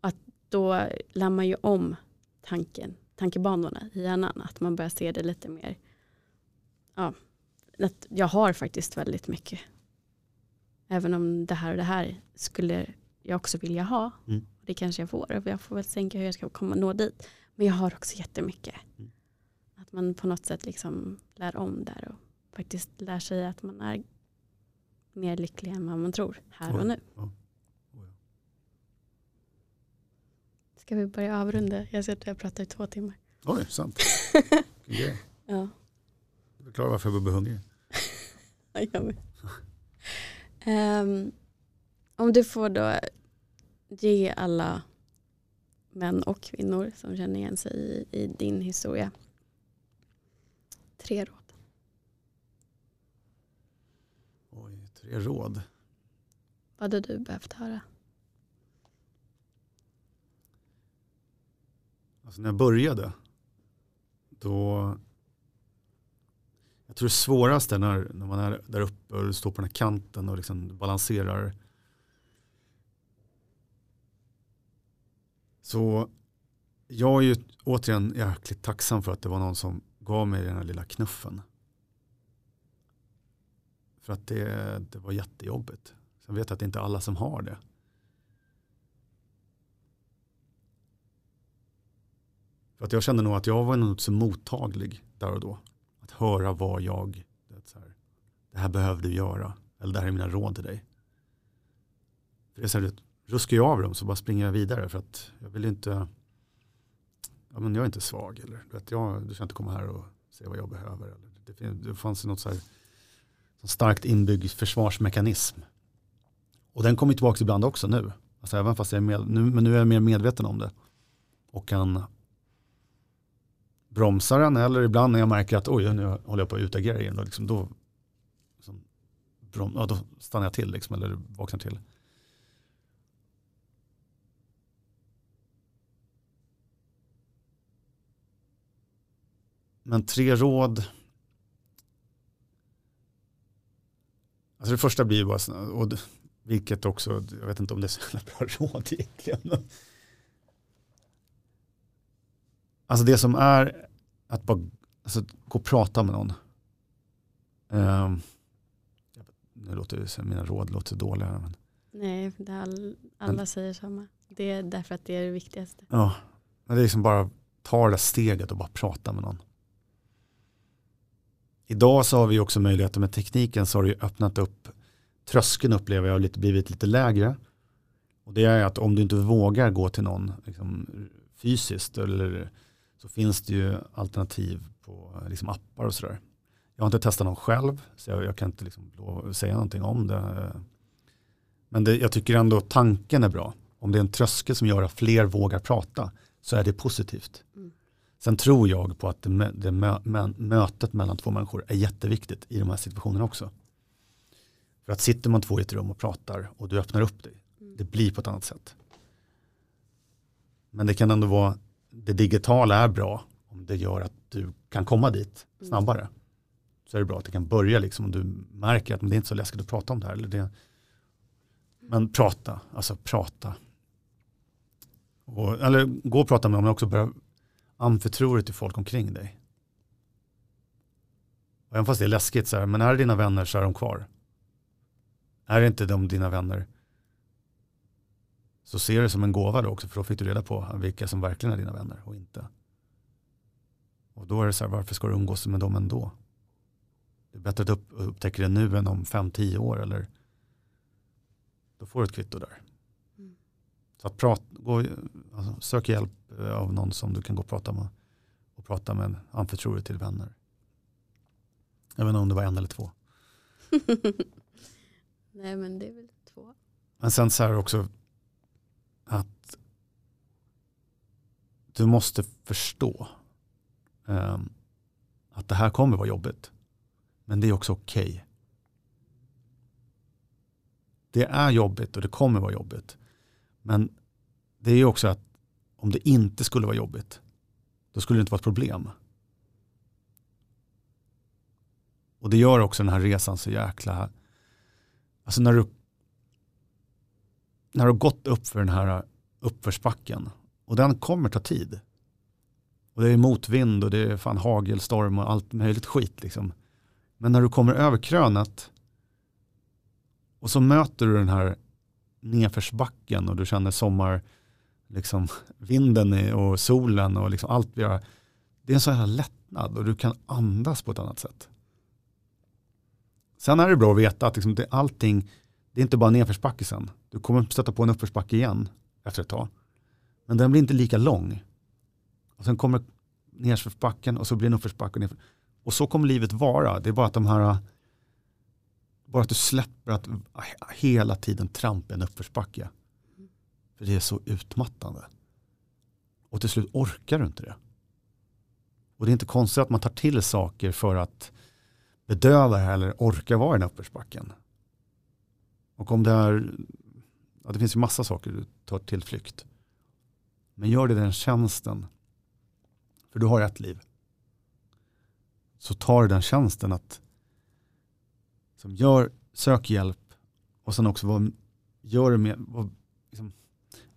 Och att då lär man ju om tanken, tankebanorna i hjärnan. Att man börjar se det lite mer. Ja, att jag har faktiskt väldigt mycket. Även om det här och det här skulle jag också vilja ha. Mm. Det kanske jag får. Jag får väl tänka hur jag ska komma nå dit. Men jag har också jättemycket. Mm. Att man på något sätt liksom lär om där och faktiskt lär sig att man är mer lycklig än vad man tror här och nu. Ja. Ska vi börja avrunda? Jag ser att jag pratar i två timmar. Oj, sant. yeah. ja. Du förklarar varför jag blir hungrig. jag um, om du får då ge alla män och kvinnor som känner igen sig i, i din historia tre råd. Oj, tre råd. Vad hade du behövt höra? Alltså när jag började, då jag tror det svåraste när, när man är där uppe och står på den här kanten och liksom balanserar. Så jag är ju återigen jäkligt tacksam för att det var någon som gav mig den här lilla knuffen. För att det, det var jättejobbigt. Sen vet jag att det inte är alla som har det. För att jag kände nog att jag var nog så mottaglig där och då. Att höra vad jag, det, så här, det här behöver du göra. Eller det här är mina råd till dig. För det är så här, ruskar jag av dem så bara springer jag vidare. För att jag vill inte, ja men jag är inte svag. Eller, vet, jag, du ska inte komma här och se vad jag behöver. Eller, det, det fanns något så här, så starkt inbyggd försvarsmekanism. Och den kommer tillbaka ibland också nu. Alltså även fast jag är med, nu, men nu är jag mer medveten om det. Och kan bromsa den eller ibland när jag märker att oj, nu håller jag på att utagera igen. Då, liksom, då, liksom, brom, ja, då stannar jag till liksom, eller vaknar till. Men tre råd. Alltså det första blir bara, och vilket också, jag vet inte om det är så bra råd egentligen. Alltså det som är att bara alltså, gå och prata med någon. Um, nu låter det, mina råd låter dåliga. Men, Nej, all, alla men, säger samma. Det är därför att det är det viktigaste. Ja, men det är liksom bara ta det där steget och bara prata med någon. Idag så har vi också möjligheter med tekniken så har det öppnat upp tröskeln upplever jag lite, blivit lite lägre. Och det är att om du inte vågar gå till någon liksom, fysiskt eller så finns det ju alternativ på liksom appar och sådär. Jag har inte testat någon själv så jag, jag kan inte liksom säga någonting om det. Men det, jag tycker ändå tanken är bra. Om det är en tröskel som gör att fler vågar prata så är det positivt. Mm. Sen tror jag på att det, det mö, mötet mellan två människor är jätteviktigt i de här situationerna också. För att sitter man två i ett rum och pratar och du öppnar upp dig, mm. det blir på ett annat sätt. Men det kan ändå vara det digitala är bra om det gör att du kan komma dit mm. snabbare. Mm. Så är det bra att det kan börja liksom om du märker att det är inte så läskigt att prata om det här. Eller det. Men prata, alltså prata. Och, eller gå och prata med dem men också börja anförtror dig till folk omkring dig. Och även fast det är läskigt så här, men är det dina vänner så är de kvar. Är det inte de dina vänner så ser det som en gåva då också för då fick du reda på vilka som verkligen är dina vänner och inte. Och då är det så här, varför ska du umgås med dem ändå? Det är bättre att upp, upptäcker det nu än om 5-10 år eller då får du ett kvitto där. Så att prata, gå, alltså, sök hjälp eh, av någon som du kan gå och prata med och prata med, anförtro dig till vänner. Jag vet inte om det var en eller två. Nej men det är väl två. Men sen så här också, att du måste förstå um, att det här kommer vara jobbigt. Men det är också okej. Okay. Det är jobbigt och det kommer vara jobbigt. Men det är ju också att om det inte skulle vara jobbigt, då skulle det inte vara ett problem. Och det gör också den här resan så jäkla, alltså när du när du har gått upp för den här uppförsbacken och den kommer ta tid. Och det är motvind och det är fan hagelstorm och allt möjligt skit liksom. Men när du kommer över krönet Och så möter du den här nedförsbacken och du känner sommar, liksom, vinden och solen och liksom allt. Det är en sån här lättnad och du kan andas på ett annat sätt. Sen är det bra att veta att liksom det, allting, det är inte bara nedförsbacke sen. Du kommer stöta på en uppförsbacke igen efter ett tag. Men den blir inte lika lång. Och sen kommer nedförsbacken och så blir det en uppförsbacke. Och så kommer livet vara. Det är bara att de här bara att du släpper att hela tiden trampa en uppförsbacke. För det är så utmattande. Och till slut orkar du inte det. Och det är inte konstigt att man tar till saker för att bedöva det här eller orka vara i den uppförsbacken. Och om det är, ja, det finns ju massa saker du tar till flykt. Men gör det den tjänsten, för du har ett liv. Så tar du den tjänsten att som gör, sök hjälp och sen också vad, gör det med, vad, liksom,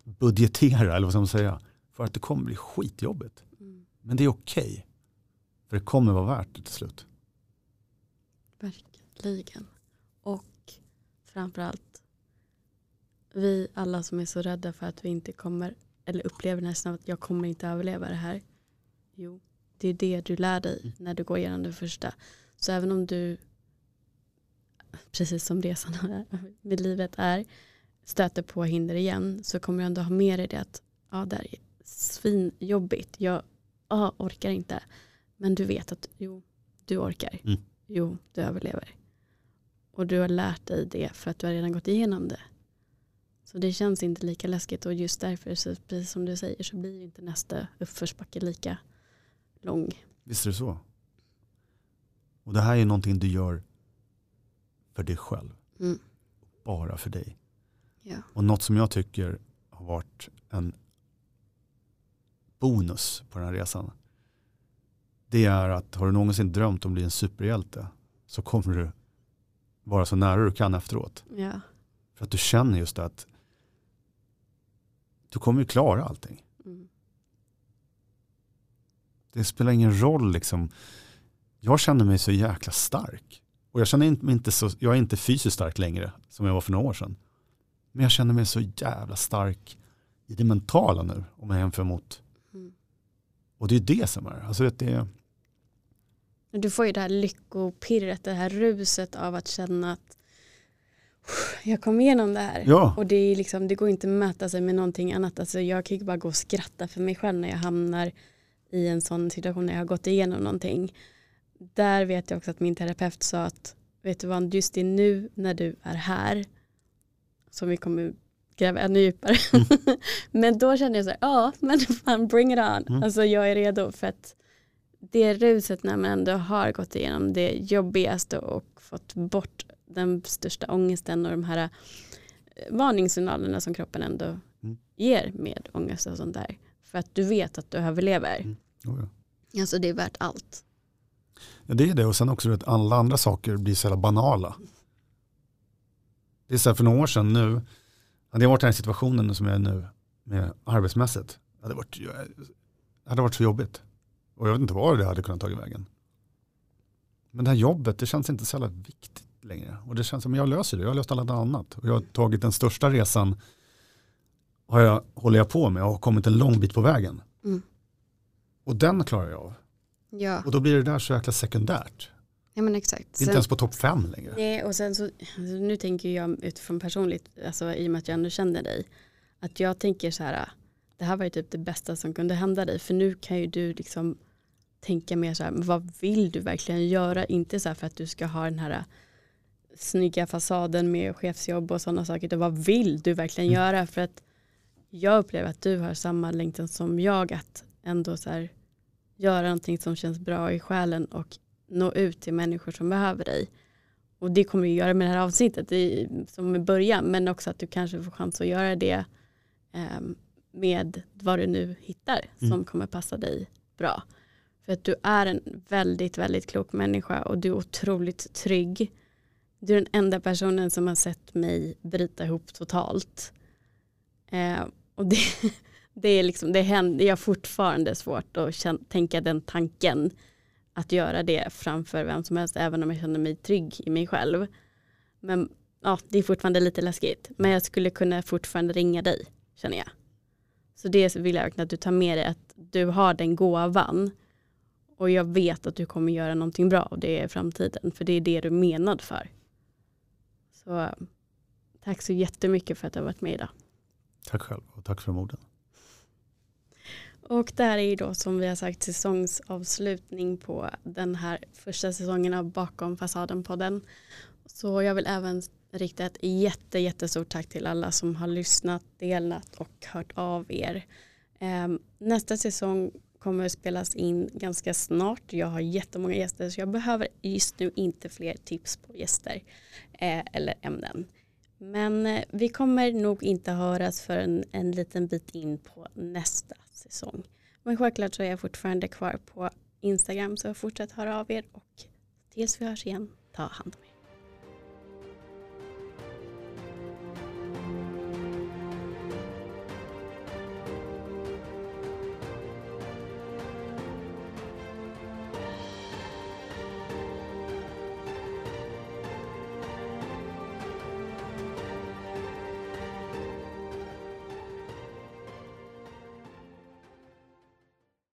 budgetera eller vad ska man säga. För att det kommer bli skitjobbigt. Mm. Men det är okej. Okay, för det kommer vara värt det till slut. Verkligen. Och framförallt vi alla som är så rädda för att vi inte kommer eller upplever nästan att jag kommer inte överleva det här. Jo, det är det du lär dig mm. när du går igenom det första. Så även om du precis som resan med livet är, stöter på hinder igen så kommer du ändå ha med dig det att ja, det är svinjobbigt, jag ja, orkar inte. Men du vet att jo, du orkar. Mm. Jo, du överlever. Och du har lärt dig det för att du har redan gått igenom det. Så det känns inte lika läskigt och just därför, så, precis som du säger, så blir inte nästa uppförsbacke lika lång. Visst är det så. Och det här är någonting du gör för dig själv. Mm. Bara för dig. Ja. Och något som jag tycker har varit en bonus på den här resan. Det är att har du någonsin drömt om att bli en superhjälte så kommer du vara så nära du kan efteråt. Ja. För att du känner just att du kommer ju klara allting. Mm. Det spelar ingen roll liksom. Jag känner mig så jäkla stark. Och jag känner mig inte så, jag är inte fysiskt stark längre som jag var för några år sedan. Men jag känner mig så jävla stark i det mentala nu om jag jämför mot. Mm. Och det är det som är, alltså det är. Du får ju det här lyckopirret, det här ruset av att känna att jag kom igenom det här. Ja. Och det, liksom, det går inte att mäta sig med någonting annat. Alltså jag kan ju bara gå och skratta för mig själv när jag hamnar i en sån situation när jag har gått igenom någonting där vet jag också att min terapeut sa att vet du vad, just det nu när du är här som vi kommer gräva ännu djupare. Mm. men då kände jag så här, ja men fan bring it on. Mm. Alltså jag är redo för att det ruset när man ändå har gått igenom det jobbigaste och fått bort den största ångesten och de här eh, varningssignalerna som kroppen ändå mm. ger med ångest och sånt där. För att du vet att du överlever. Mm. Oh ja. Alltså det är värt allt. Ja, det är det och sen också att alla andra saker blir så banala. Det är så här för några år sedan nu, hade jag varit i den situationen som jag är nu med arbetsmässigt, det hade varit, det hade varit så jobbigt. Och jag vet inte var det hade kunnat ta vägen. Men det här jobbet, det känns inte så jävla viktigt längre. Och det känns som jag löser det, jag har löst allt annat. Och jag har tagit den största resan, har jag, håller jag på med och har kommit en lång bit på vägen. Mm. Och den klarar jag av. Ja. Och då blir det där så jäkla sekundärt. Ja men exakt. Det är inte ens på topp fem längre. Nej och sen så, alltså, nu tänker jag utifrån personligt, alltså i och med att jag ändå känner dig, att jag tänker så här, det här var ju typ det bästa som kunde hända dig, för nu kan ju du liksom tänka mer så här, vad vill du verkligen göra? Inte så här för att du ska ha den här snygga fasaden med chefsjobb och sådana saker, utan vad vill du verkligen mm. göra? För att jag upplever att du har samma längtan som jag, att ändå så här göra någonting som känns bra i själen och nå ut till människor som behöver dig. Och det kommer du göra med det här avsnittet i, som i början men också att du kanske får chans att göra det eh, med vad du nu hittar mm. som kommer passa dig bra. För att du är en väldigt, väldigt klok människa och du är otroligt trygg. Du är den enda personen som har sett mig bryta ihop totalt. Eh, och det, det är liksom, det händer, jag har fortfarande svårt att känna, tänka den tanken att göra det framför vem som helst även om jag känner mig trygg i mig själv. Men ja, det är fortfarande lite läskigt. Men jag skulle kunna fortfarande ringa dig, känner jag. Så det vill jag verkligen att du tar med dig, att du har den gåvan. Och jag vet att du kommer göra någonting bra av det i framtiden, för det är det du är menad för. Så tack så jättemycket för att du har varit med idag. Tack själv och tack för orden. Och det här är ju då som vi har sagt säsongsavslutning på den här första säsongen av Bakom fasaden-podden. Så jag vill även rikta ett jätte, jättestort tack till alla som har lyssnat, delat och hört av er. Ehm, nästa säsong kommer att spelas in ganska snart. Jag har jättemånga gäster så jag behöver just nu inte fler tips på gäster eh, eller ämnen. Men eh, vi kommer nog inte höras för en, en liten bit in på nästa säsong. Men självklart så är jag fortfarande kvar på Instagram så fortsätt höra av er och tills vi hörs igen, ta hand om er.